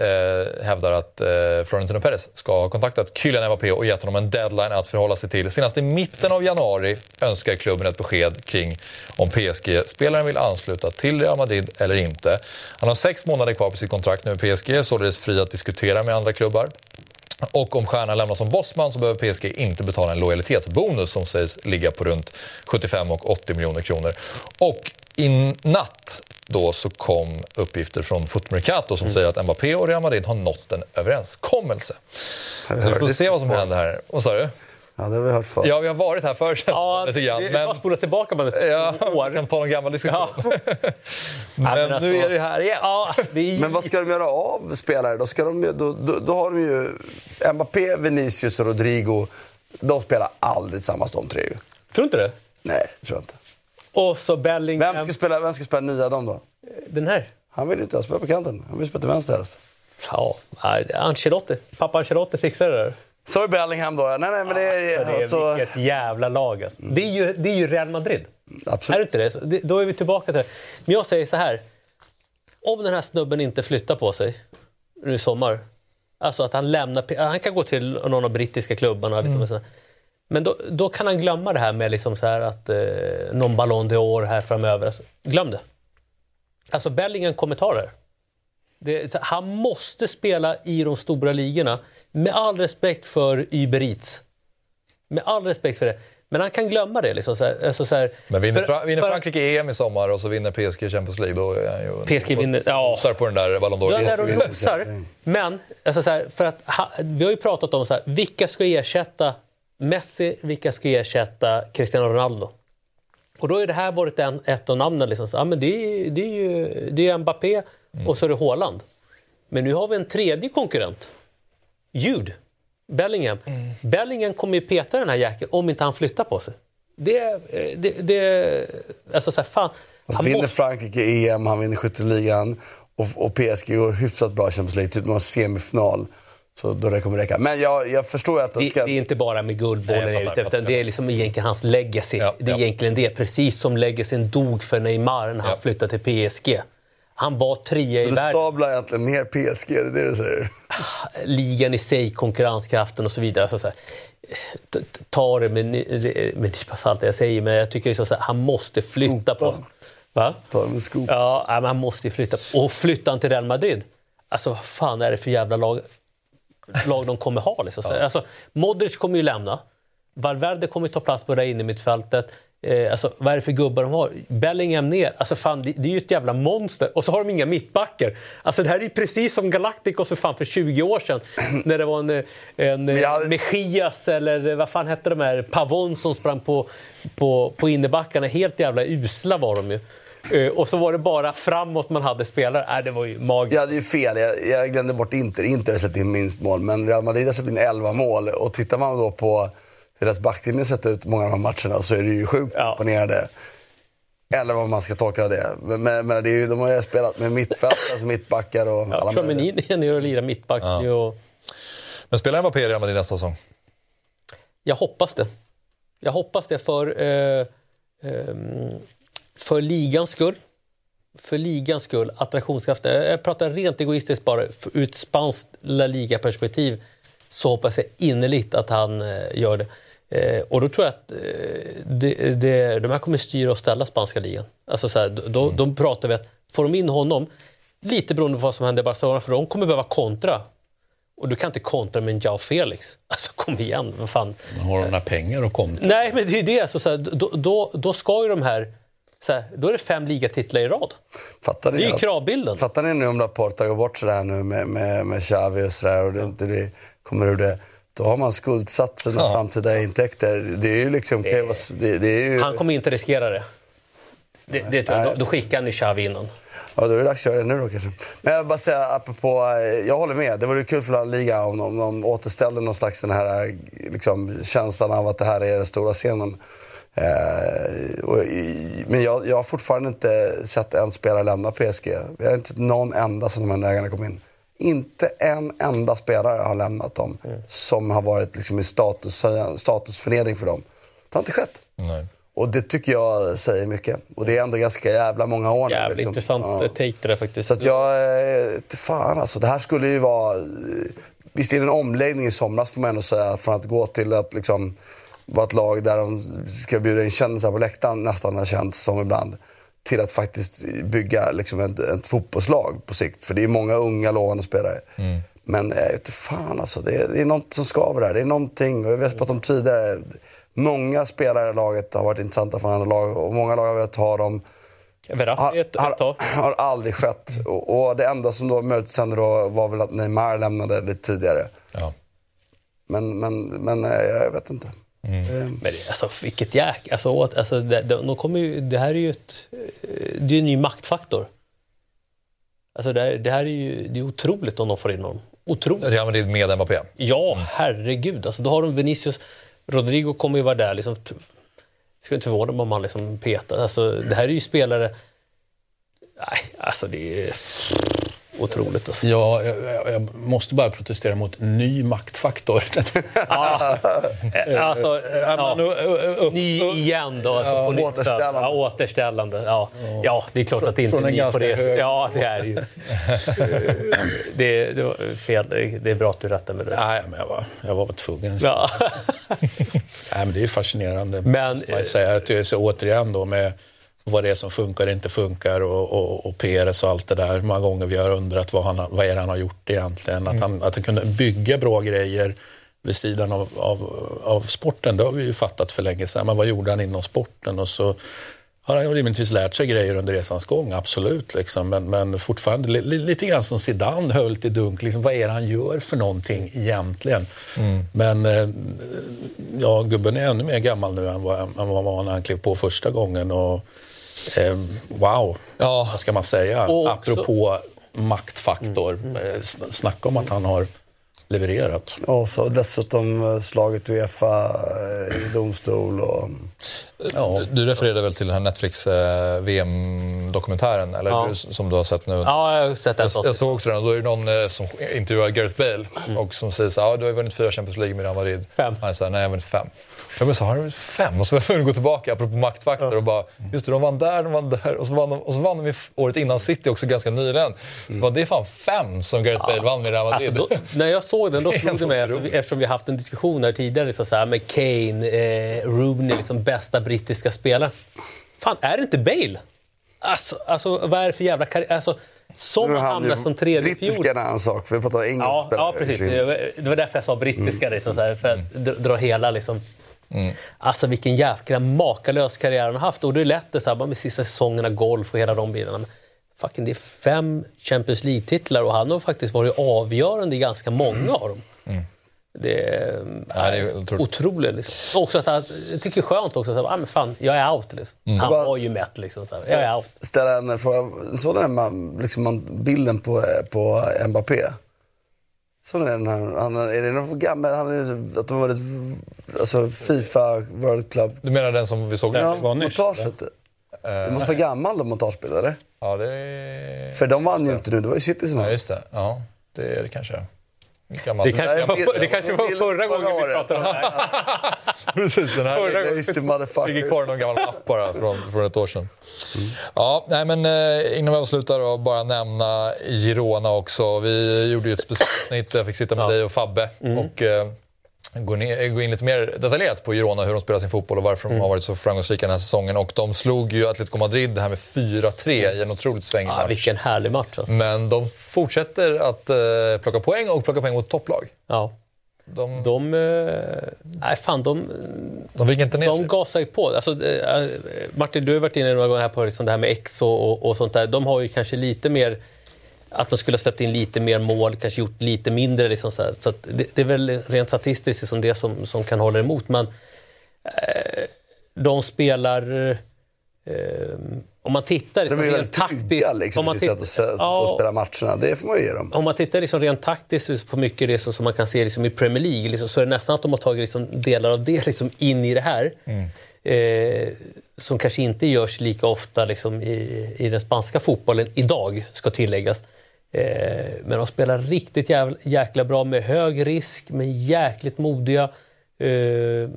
eh, hävdar att eh, Florentino Perez ska ha kontaktat Kylian Mbappé och gett honom en deadline att förhålla sig till. Senast i mitten av januari önskar klubben ett besked kring om PSG-spelaren vill ansluta till Real Madrid eller inte. Han har sex månader kvar på sitt kontrakt nu med PSG, således fri att diskutera med andra klubbar. Och om stjärnan lämnar som bossman så behöver PSG inte betala en lojalitetsbonus som sägs ligga på runt 75 och 80 miljoner kronor. Och i natt då så kom uppgifter från Footmercato som säger att Mbappé och Real Madrid har nått en överenskommelse. Så vi får se vad som händer här. Vad sa du? Ja, det har vi hört förr. Ja, vi har varit här förr ja, lite det grann. är Men, bara att spola tillbaka bara två ja, år. kan ta en gammal diskussion. Ja. (laughs) Men men alltså- nu är det här igen. Ja, alltså, det är... Men vad ska de göra av spelare? Då, ska de, då, då, då har de ju Mbappé, Vinicius och Rodrigo. De spelar aldrig tillsammans de tre ju. Tror du inte det? Nej, tror jag inte. Och så Bellingham. Vem ska spela, vem ska spela nia dem då? Den här. Han vill inte spela på kanten. Han vill spela till vänster helst. Ja, Ancelotti. Pappa Ancelotti fixar det där. Så är Bellingham då. Nej, nej, men det är... För det är alltså, vilket jävla lag alltså. det, är ju, det är ju Real Madrid. absolut. Är det inte det? Så det? Då är vi tillbaka till det. Men jag säger så här. Om den här snubben inte flyttar på sig nu i sommar. Alltså att han lämnar... Han kan gå till någon av de brittiska klubbarna. Liksom, Mm. Men då, då kan han glömma det här med liksom så här att eh, någon Ballon d'Or här framöver. Alltså, glöm det. Alltså Bellingham kommer ta det han måste spela i de stora ligorna. Med all respekt för Uber Eats. Med all respekt för det. Men han kan glömma det. Liksom, så här, alltså, så här, Men vinner, för- vinner för- Frankrike EM i sommar och så vinner PSG Champions League, då är han ju... PSG vinner, ja. Nosar på den där Ballon d'Or. Ja, där och nosar. Men alltså så här, för att ha, vi har ju pratat om så här, vilka ska ersätta Messi, vilka ska ersätta Cristiano Ronaldo? Och då har det här varit en, ett av namnen. Liksom. Så, ja, men det, är, det är ju det är Mbappé och så är det Haaland. Men nu har vi en tredje konkurrent. Jude. Bellingham. Bellingham kommer ju peta den här jäkeln om inte han flyttar på sig. Det... det, det alltså så här, fan. Alltså, han vinner måste- Frankrike EM, han vinner skytteligan och, och PSG går hyfsat bra i Champions League, typ någon semifinal. Så då det kommer räcka. Men jag, jag förstår att det Det, ska... det är inte bara med guldbollen Nej, jag ute efter. Det är liksom egentligen hans legacy. Ja, det är ja. egentligen det. Precis som legacyn dog för Neymar när han Ja. flyttade till PSG. Han var trea i Så du världen. stablar egentligen ner PSG, det är det du säger? Ligan i sig, konkurrenskraften och så vidare. Alltså så här, ta det med, med nypa salt det jag säger, men jag tycker liksom så här, han måste flytta på Skopa. Va? Ta dem med skop. Ja, men han måste ju flytta. Och flyttar han till Real Madrid, alltså vad fan är det för jävla lag, lag de kommer ha? Liksom. Alltså, Modric kommer ju lämna. Valverde kommer ta plats på det inne i mittfältet. Eh, alltså, vad är det för gubbar de har? Bellingham ner. Alltså, fan, det, det är ju ett jävla monster. Och så har de inga mittbackar. Alltså, det här är ju precis som Galacticos för, fan, för 20 år sedan. (clears throat) när det var en, en jag- Mejias eller vad fan hette de här? Pavon som sprang på, på, på innebackarna. Helt jävla usla var de ju. Eh, och så var det bara framåt man hade spelare. Äh, det var ju magiskt. Ja, det är ju fel. Jag, jag glömde bort Inter. Inter har släppt in minst mål, men Real Madrid har släppt in 11 mål. Och tittar man då på hur deras backlinje sett ut många av de här matcherna så är det ju sjukt Ja. imponerande. Eller vad man ska tolka det. Men, men, men det är ju, de har ju spelat med mittfält, alltså mittbackar och Ja, alla möjliga. Är (laughs) nere och lirar mittback. Och Men spelar Mbappé i Real Madrid nästa säsong? jag hoppas det. Jag hoppas det för, eh, ehm, för ligans skull. För ligans skull, attraktionskraften. Jag pratar rent egoistiskt bara. Ur ett spanskt La Liga-perspektiv så hoppas jag innerligt att han eh, gör det. Eh, och då tror jag att eh, det, det, de här kommer styra och ställa spanska ligan. Alltså så här, då, då, då pratar vi att får de in honom, lite beroende på vad som händer i Barcelona, för de kommer behöva kontra. Och du kan inte kontra med en Jao Felix. (laughs) Alltså kom igen, vad fan. Har de några pengar att komma Nej, men det är ju det. Alltså, så här, då, då, då ska ju de här... Så här, då är det fem ligatitlar i rad. Fattar ni, Det är ju kravbilden. Fattar ni nu om Laporta går bort sådär nu med, med, med Xavi och sådär och det inte det kommer ur det. Då har man skuldsatt sina Ja. framtida intäkter. Det är ju liksom... Det, det, det är ju, Han kommer inte riskera det. det, det. Då, då skickar ju Xavi innan. Ja, då är det dags att göra det nu då kanske. Men jag vill bara säga apropå, eh, jag håller med. Det vore kul för La Liga om de, om de återställde någon slags den här eh, liksom, känslan av att det här är den stora scenen. Eh, i- men jag, jag har fortfarande inte sett en spelare lämna PSG. Vi har inte sett någon enda som de här ägarna kom in. Inte en enda spelare har lämnat dem som har varit liksom, i status, statusförnedring för dem. Det har inte skett. Nej. Och det tycker jag säger mycket. Och det är ändå ganska jävla många år nu. Jävligt liksom. intressant Ja. take det där faktiskt. Så att jag, eh, fan alltså. Det här skulle ju vara, eh, visst är det en omläggning i somras får man ändå säga, från att gå till att liksom vara ett lag där de ska bjuda in kändisar på läktaren, nästan har känts som ibland, till att faktiskt bygga liksom ett, ett fotbollslag på sikt. För det är många unga lovande spelare. Men jag vet inte fan alltså, det är, det är något som skaver där. Det är någonting, och vi har pratat om tidigare, många spelare i laget har varit intressanta för andra lag och många lag har velat ha dem. Ett tag. Har aldrig skett. Och, och det enda som då möjligtvis hände då var väl att Neymar lämnade lite tidigare. Ja. Men, men, men eh, jag vet inte. Eh, Men det, alltså, vilket jäk... Alltså, åt- alltså, det, de, de kommer ju, det här är ju ett, eh, det är en ny maktfaktor. Alltså, det, här, det här är ju det är otroligt om de får in honom. Otroligt. Real Madrid med Mbappé. Ja, herregud. Alltså, då har de Vinicius. Rodrigo kommer ju vara där. Liksom, ska inte förvåna mig om han liksom petar. Alltså, det här är ju spelare... Nej, alltså det är otroligt. Alltså. Ja, jag, jag- måste bara protestera mot ny maktfaktor. (laughs) Ja, eh, alltså, ja. men, uh, uh, Ny igen då. Alltså, Ja, på nytt. återställande. Ja, återställande. Ja. ja, det är klart att det inte är ny på det. hög- Ja, det är ju. (laughs) det, det var fel. Det är bra att du rättar mig. Nej, men jag var, jag var tvungen. Ja. Nej, men det är fascinerande. Men- måste man säga. Att det är så återigen då med vad det är som funkar och inte funkar och, och, och PRS och allt det där. Många gånger vi har undrat vad, han, vad är det han har gjort egentligen. Att, han, att han kunde bygga bra grejer vid sidan av, av, av sporten, det har vi ju fattat för länge sedan. Men vad gjorde han inom sporten? Och så har han rimligtvis lärt sig grejer under resans gång, absolut. Liksom. Men, men fortfarande li, li, lite grann som Zidane höll till dunk. Liksom, vad är det han gör för någonting egentligen? Men eh, ja, gubben är ännu mer gammal nu än vad, än vad han var när han klev på första gången. Och, eh, wow, Ja. vad ska man säga? Och också- Apropå maktfaktor. Eh, sn- Snacka om att han har levererat. och så dessutom eh, slagit Uefa eh, i domstol. Och, Ja. Du refererade väl till den här Netflix eh, VM-dokumentären, eller Ja. som du har sett nu? ja, jag har sett den. Jag, jag såg också den då är det någon eh, som intervjuar Gareth Bale Mm. och som säger så här, ah, du har vunnit fyra Champions League med Real Madrid. Fem. Han säger nej jag har vunnit fem. Jag bara, så har du vunnit fem? Och så var jag tvungen att gå tillbaka, apropå maktfaktor, och bara, just det, de vann där, de vann där. Och så vann de, och så vann de året innan City också ganska nyligen. Så bara, det är fan fem som Gareth Bale vann med Real Madrid. Alltså, då, när jag såg den, då (laughs) slog det mig, alltså, eftersom vi har haft en diskussion här tidigare, liksom så här, med Kane, eh, Rooney, liksom bästa brittiska spelaren. Fan, är det inte Bale? Alltså, alltså vad är det för jävla karriär? Alltså, som han hamnar som tredje brittiska fjol. är en annan sak, för vi pratar engelska Ja, spelare. ja, precis. Det var- därför jag sa brittiska, liksom, så här, för att dra- dra hela liksom, Alltså vilken jäkla makalös karriär han har haft. Och det är lätt det så här, med sista säsongerna, golf och hela de bitarna. Men fucking, det är fem Champions League-titlar och han har faktiskt varit avgörande i ganska många av dem. Det är, Ja, det är otroligt. otroligt. Liksom. Också att han, jag tycker det är skönt också. Så här, ah, men fan, jag är out. Liksom. Han Bara- var ju mätt. Liksom, så här. Jag är out. Ställa en fråga. Såg den man, liksom bilden på, på Mbappé? Såg ni den? Han, han, är det någon gammal? Han är, att de har varit alltså, Fifa World Club? Du menar den som vi såg Ja, var nyss? montaget. Det måste vara gammal de montagebilder, Ja, det är... För de vann ju inte nu, det var ju City som Ja, just det. Ja, det är det kanske. Det kanske, var, det kanske var förra gången vi pratade om det här. (laughs) Precis, den här Ja, ligger kvar i någon gammal app bara från, från ett år sedan. Ja, nej, men eh, innan vi avslutar och bara nämna Girona också. Vi gjorde ju ett specialavsnitt. Där jag fick sitta med dig och Fabbe och eh, gå, ner, gå in lite mer detaljerat på Girona, hur de spelar sin fotboll och varför de har varit så framgångsrika den här säsongen. Och de slog ju Atletico Madrid här med 4-3 i en otroligt svängig Ja, match. vilken härlig match. Alltså. Men de fortsätter att eh, plocka poäng och plocka poäng mot topplag. Ja. De, De, eh, nej fan, de, de viker inte ner de sig. gasar ju på. Alltså, eh, Martin, du har varit inne några gånger här på liksom det här med X och, och, och sånt där. De har ju kanske lite mer att de skulle ha släppt in lite mer mål, kanske gjort lite mindre. Liksom så här. så att det, det är väl rent statistiskt liksom det som, som kan hålla emot. Men eh, de spelar... Eh, om man tittar De liksom, är ju rent väldigt taktiskt... trygga liksom, om man tittar- att, se- Ja, att spela matcherna. Det får man ju ge dem. om man tittar liksom rent taktiskt på mycket det som, som man kan se liksom i Premier League liksom, så är det nästan att de har tagit liksom delar av det liksom in i det här. Eh, som kanske inte görs lika ofta liksom i, i den spanska fotbollen idag, ska tilläggas. Eh, men de spelar riktigt jävla, jäkla bra med hög risk, men jäkligt modiga. Eh,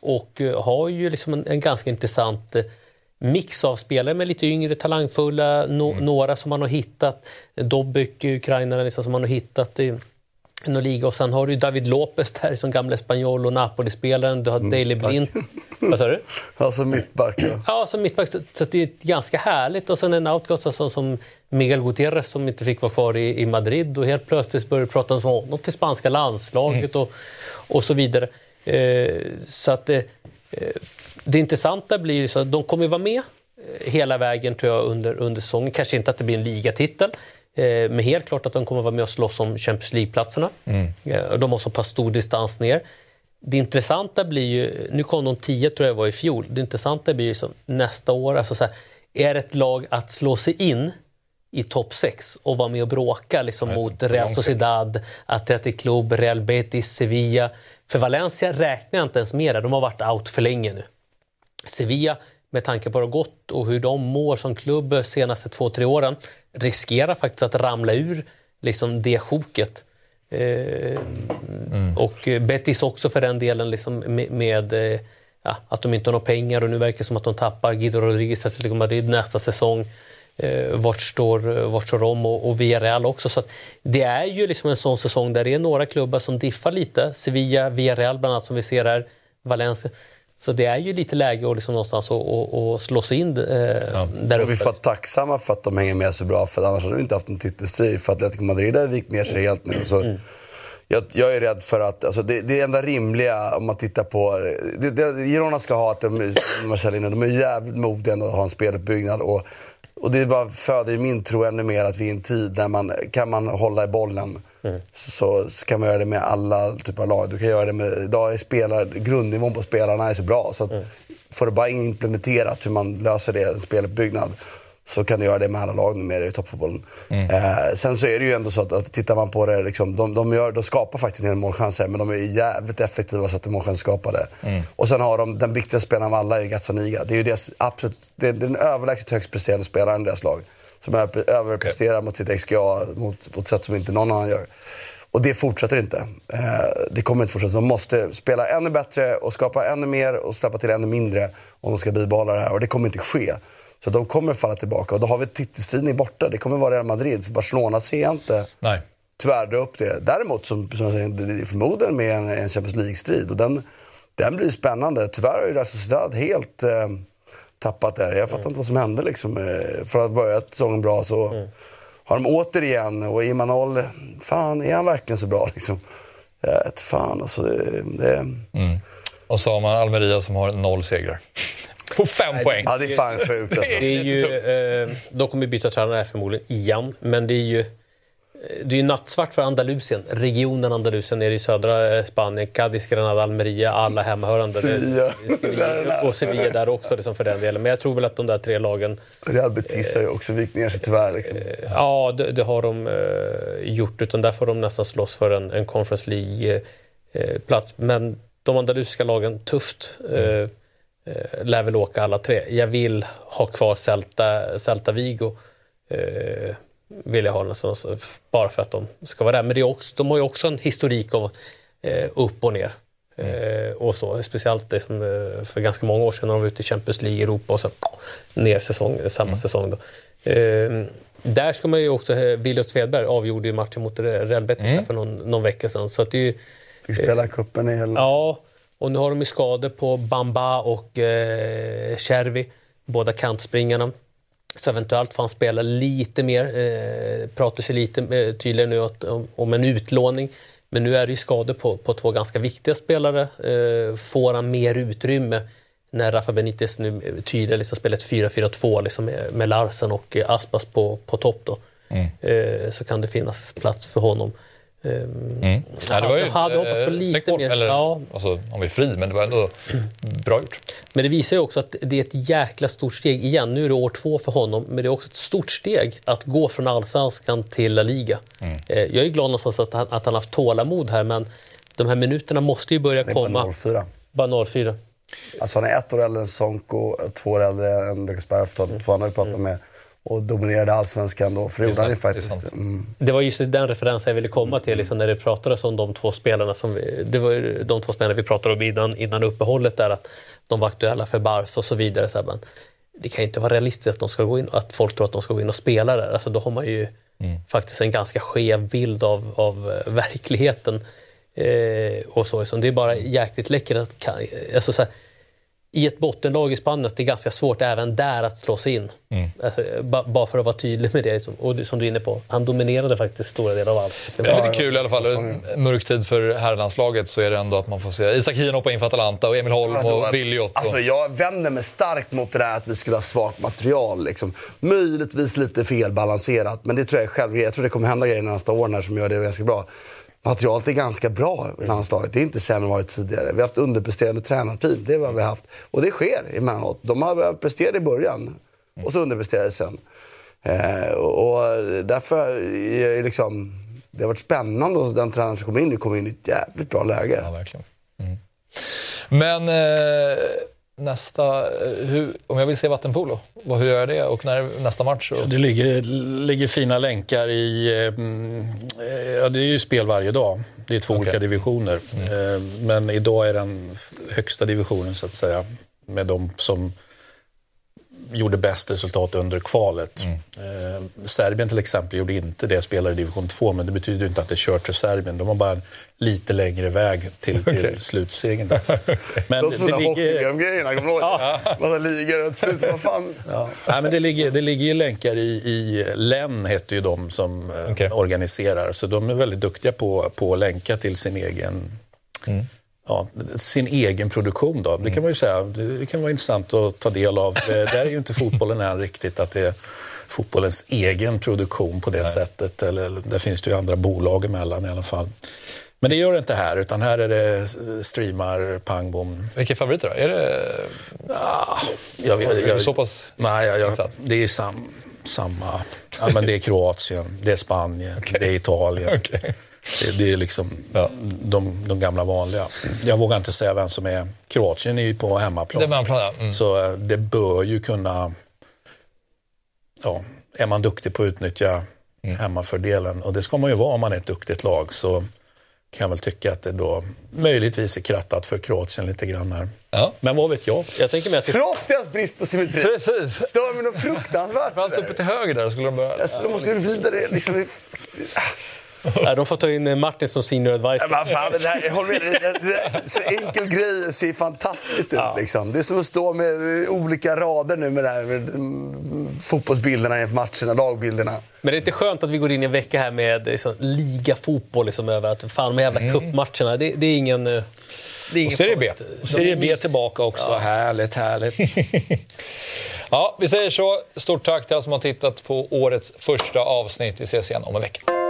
och eh, har ju liksom en, en ganska intressant mix av spelare med lite yngre, talangfulla, no, några som man har hittat. Dobbek, ukrainaren, liksom, som man har hittat i någon liga. Och sen har du ju David Lopez där som gamla spanjol och Napoli-spelaren. Du har Daley Blind. Vad sa du? (laughs) Alltså mittback. Ja. Ja, som mittback. Så, så det är ganska härligt. Och sen en outcast som, som Miguel Gutierrez som inte fick vara kvar i, i Madrid och helt plötsligt började prata om honom till spanska landslaget och, och så vidare. Eh, så att eh, det intressanta blir så att de kommer vara med eh, hela vägen tror jag under, under säsongen. Kanske inte att det blir en ligatitel. Eh, Men helt klart att de kommer vara med och slåss om Champions League-platserna. Eh, och De har så pass stor distans ner. Det intressanta blir ju, nu kom de 10 tror jag var i fjol, det intressanta blir ju som nästa år, alltså så här, är ett lag att slå sig in i topp 6 och vara med och bråka liksom, mot Real Sociedad, Athletic Club, Real Betis, Sevilla. För Valencia räknar jag inte ens med det, de har varit out för länge nu. Sevilla, med tanke på hur det har gått och hur de mår som klubb senaste två, tre åren, riskerar faktiskt att ramla ur liksom, det sjoket. Eh, Och eh, Betis också för den delen liksom, med, med eh, ja, att de inte har några pengar och nu verkar det som att de tappar Guido Rodriguez till Atletico Madrid nästa säsong. Eh, vart, står, vart står de och, och Villarreal också. Så det är ju liksom en sån säsong där det är några klubbar som diffar lite. Sevilla, Villarreal bland annat som vi ser här, Valencia. Så det är ju lite läge att liksom någonstans att, att, att slå sig in eh, där Och uppe. vi får vara tacksamma för att de hänger med så bra, för annars hade vi inte haft en titelstrid. För Atletico Madrid har vikt ner sig helt nu. Så Mm. jag, jag är rädd för att, alltså det, det enda rimliga om man tittar på, det, det, Girona ska ha att de, Marcelino, de är jävligt modiga att ha en speluppbyggnad. Och, och det bara föder ju min tro ännu mer att vi är i en tid där man kan man hålla i bollen så, så kan man göra det med alla typer av lag. Du kan göra det med, idag är spelar, grundnivån på spelarna är så bra så att får du bara implementerat hur man löser det, en speluppbyggnad så kan du göra det med alla lag numera i toppfotbollen. Eh, sen så är det ju ändå så att, att tittar man på det, liksom, de, de, gör, de skapar faktiskt en del målchanser men de är jävligt effektiva så att målchanser skapade. Och sen har de den viktigaste spelaren av alla, är Gazzaniga. Det är ju deras absolut, det är den överlägset högst presterande spelaren i deras lag. Som över- överpresterar mot sitt XGA mot, på ett sätt som inte någon annan gör. Och det fortsätter inte. Eh, det kommer inte fortsätta. De måste spela ännu bättre och skapa ännu mer och släppa till ännu mindre om de ska bibehålla det här. Och det kommer inte ske. Så de kommer falla tillbaka. Och då har vi titelstriden borta. Det kommer vara Real Madrid. För Barcelona ser jag inte Nej. tyvärr upp det. Däremot, som, som jag säger, förmodligen med en, en Champions League-strid. Och den, den blir spännande. Tyvärr har ju Real Sociedad helt eh, tappat det. Jag fattar inte vad som hände liksom. Eh, Från att börja säsongen bra så har de återigen, och Imanol, fan är han verkligen så bra liksom? Jag vet fan alltså. Det, det, Och så har man Almeria som har noll segrar. På fem poäng. Ja, det är fan sjukt alltså. Det är ju, eh, de kommer byta tränare här förmodligen igen, men det är ju det är ju nattsvart för Andalusien, regionen Andalusien nere i södra eh, Spanien. Cadiz, Granada, Almeria, alla hemmahörande. Sevilla. Och Sevilla där också liksom för den delen. Men jag tror väl att de där tre lagen... Real Betis har ju också vikt ner sig tyvärr. Liksom. Ja, det, det har de eh, gjort. Utan där får de nästan slåss för en, en Conference League-plats. Men de andalusiska lagen, tufft. Eh, eh, lär väl åka alla tre. Jag vill ha kvar Celta, Celta Vigo. Eh, vill jag ha nästan, så- bara för att de ska vara där. Men det är också, de har ju också en historik av eh, upp och ner. Eh, och så, speciellt det som, eh, för ganska många år sedan när de var ute i Champions League i Europa och sen ner säsong, samma säsong. Då. Eh, där ska man ju också, eh, Williot Svedberg avgjorde ju matchen mot Real Betis här för någon, någon vecka sedan. Så att det är ju, Fick spela cupen i hela... Ja, och nu har de ju skador på Bamba och eh, Chervi, båda kantspringarna. Så eventuellt får han spela lite mer. Eh, pratar sig lite eh, tydligare nu att, om, om en utlåning. Men nu är det ju skador på, på två ganska viktiga spelare. Eh, får han mer utrymme när Rafa Benitez nu tydligare liksom spelar ett 4-4-2 liksom med, med Larsen och eh, Aspas på, på topp. Då. Mm. Eh, så kan det finnas plats för honom. Eh, Mm. Ja, det var ju jag hade hoppats på eh, lite bort, mer. Eller, Ja. alltså, om vi är fri, men det var ändå bra gjort. Men det visar ju också att det är ett jäkla stort steg. Igen, nu är det år två för honom, men det är också ett stort steg att gå från allsvenskan till La Liga. Mm. Eh, Jag är glad någonstans att han, att han haft tålamod här, men de här minuterna måste ju börja är bara komma. 04. Bara 04. Alltså han är ett år äldre än Sonko, två år äldre än Lucas Bergfeldt. Två andra vi pratat med. Och dominerade allsvenskan då. För det gjorde han ju faktiskt. Mm. Det var just den referensen jag ville komma till liksom, när det pratades om de två spelarna. Som vi, det var ju de två spelarna vi pratade om innan, innan uppehållet, där, att de var aktuella för Barca och så vidare. Så här, men det kan ju inte vara realistiskt att, de ska gå in, att folk tror att de ska gå in och spela där. Alltså, då har man ju faktiskt en ganska skev bild av, av eh, verkligheten. Eh, och så, så det är bara jäkligt läckert att alltså, så här, i ett bottenlag i Spanien, att det är ganska svårt även där att slå sig in. Mm. Alltså, ba, bara för att vara tydlig med det. Liksom. Och som du är inne på, han dominerade faktiskt stora delar av allt. Det är lite kul i alla fall. Mörk tid för herrlandslaget så är det ändå att man får se Isak Hien hoppa in för Atalanta och Emil Holm Ja, och Williot. och- Alltså jag vänder mig starkt mot det där att vi skulle ha svagt material. Liksom. Möjligtvis lite felbalanserat, men det tror jag är själv. Jag tror det kommer hända grejer nästa åren här som gör det ganska bra. Materialet är ganska bra i landslaget. Det är inte sämre än varit tidigare. Vi har haft underpresterande tränarteam. Det är vad vi har haft. Och det sker emellanåt. De har presterat i början och så underpresterade sen. Eh, och, därför är det liksom... Det har varit spännande och den tränaren som kom in nu kom in i ett jävligt bra läge. Ja, verkligen. Mm. Men eh, nästa... eh, Hur, om jag vill se vattenpolo, vad, hur gör jag det? Och när är nästa match? Och, Det ligger, ligger fina länkar i... eh, mm, eh, Ja, det är ju spel varje dag. Det är två olika divisioner. Eh, Men idag är den högsta divisionen, så att säga, med de som gjorde bäst resultat under kvalet. Eh, Serbien till exempel gjorde inte det, spelar i division 2, men det betyder inte att det är kört för Serbien. De har bara en lite längre väg till, till Okej. slutsegern. där. (laughs) Men De det, det ligger... hockey-grejerna, kommer du ihåg det? Massa ligor och slut, vad fan. Ja. Nej, men det, ligger, det ligger ju länkar i, i LEN, heter ju de som eh, Okej. organiserar. Så de är väldigt duktiga på, på att länka till sin egen, ja, sin egen produktion. Då. Det kan man ju säga. Det kan vara intressant att ta del av. Där är ju inte fotbollen än riktigt att det är fotbollens egen produktion på det sättet. Eller, där finns det ju andra bolag emellan i alla fall. Men det gör det inte här, utan här är det streamar, pang, bom. vilka är favoriter då? Är det... Ah, jag, vet- Är du jag, så pass... Nej, jag, jag, det är sam, samma. Ja, men det är (laughs) Kroatien, det är Spanien, det är Italien. Okej. Det, det är liksom Ja. de, de gamla vanliga. Jag vågar inte säga vem som är... Kroatien är ju på hemmaplan. Det är mellanplan, ja. Mm. Så eh, det bör ju kunna... Ja, är man duktig på att utnyttja Mm. hemmafördelen, och det ska man ju vara om man är ett duktigt lag, så kan jag väl tycka att det då möjligtvis är krattat för Kroatien lite grann här. Ja. Men vad vet jag? Jag tänker mig att det, Trots deras brist på symmetri. Precis. Stör mig något fruktansvärt. Allt uppe till höger där skulle de börja... Alltså, de måste ju vidare liksom. (laughs) ja, de får ta in eh, Martin som senior advisor. Men fan, det där, håll med, det, det, det, så enkel grej ser fantastiskt ut. Liksom. Det är som att stå med eh, olika rader nu med, det här, med mm, fotbollsbilderna inför matcherna, lagbilderna. Men det är inte skönt att vi går in i en vecka här med liksom, ligafotboll liksom, över att fan de jävla cupmatcherna, det, det är ingen... eh, Det är Och Serie B. Och Serie B tillbaka också. Härligt, härligt. (laughs) Ja, vi säger så. Stort tack till alla som har tittat på årets första avsnitt. Vi ses igen om en vecka.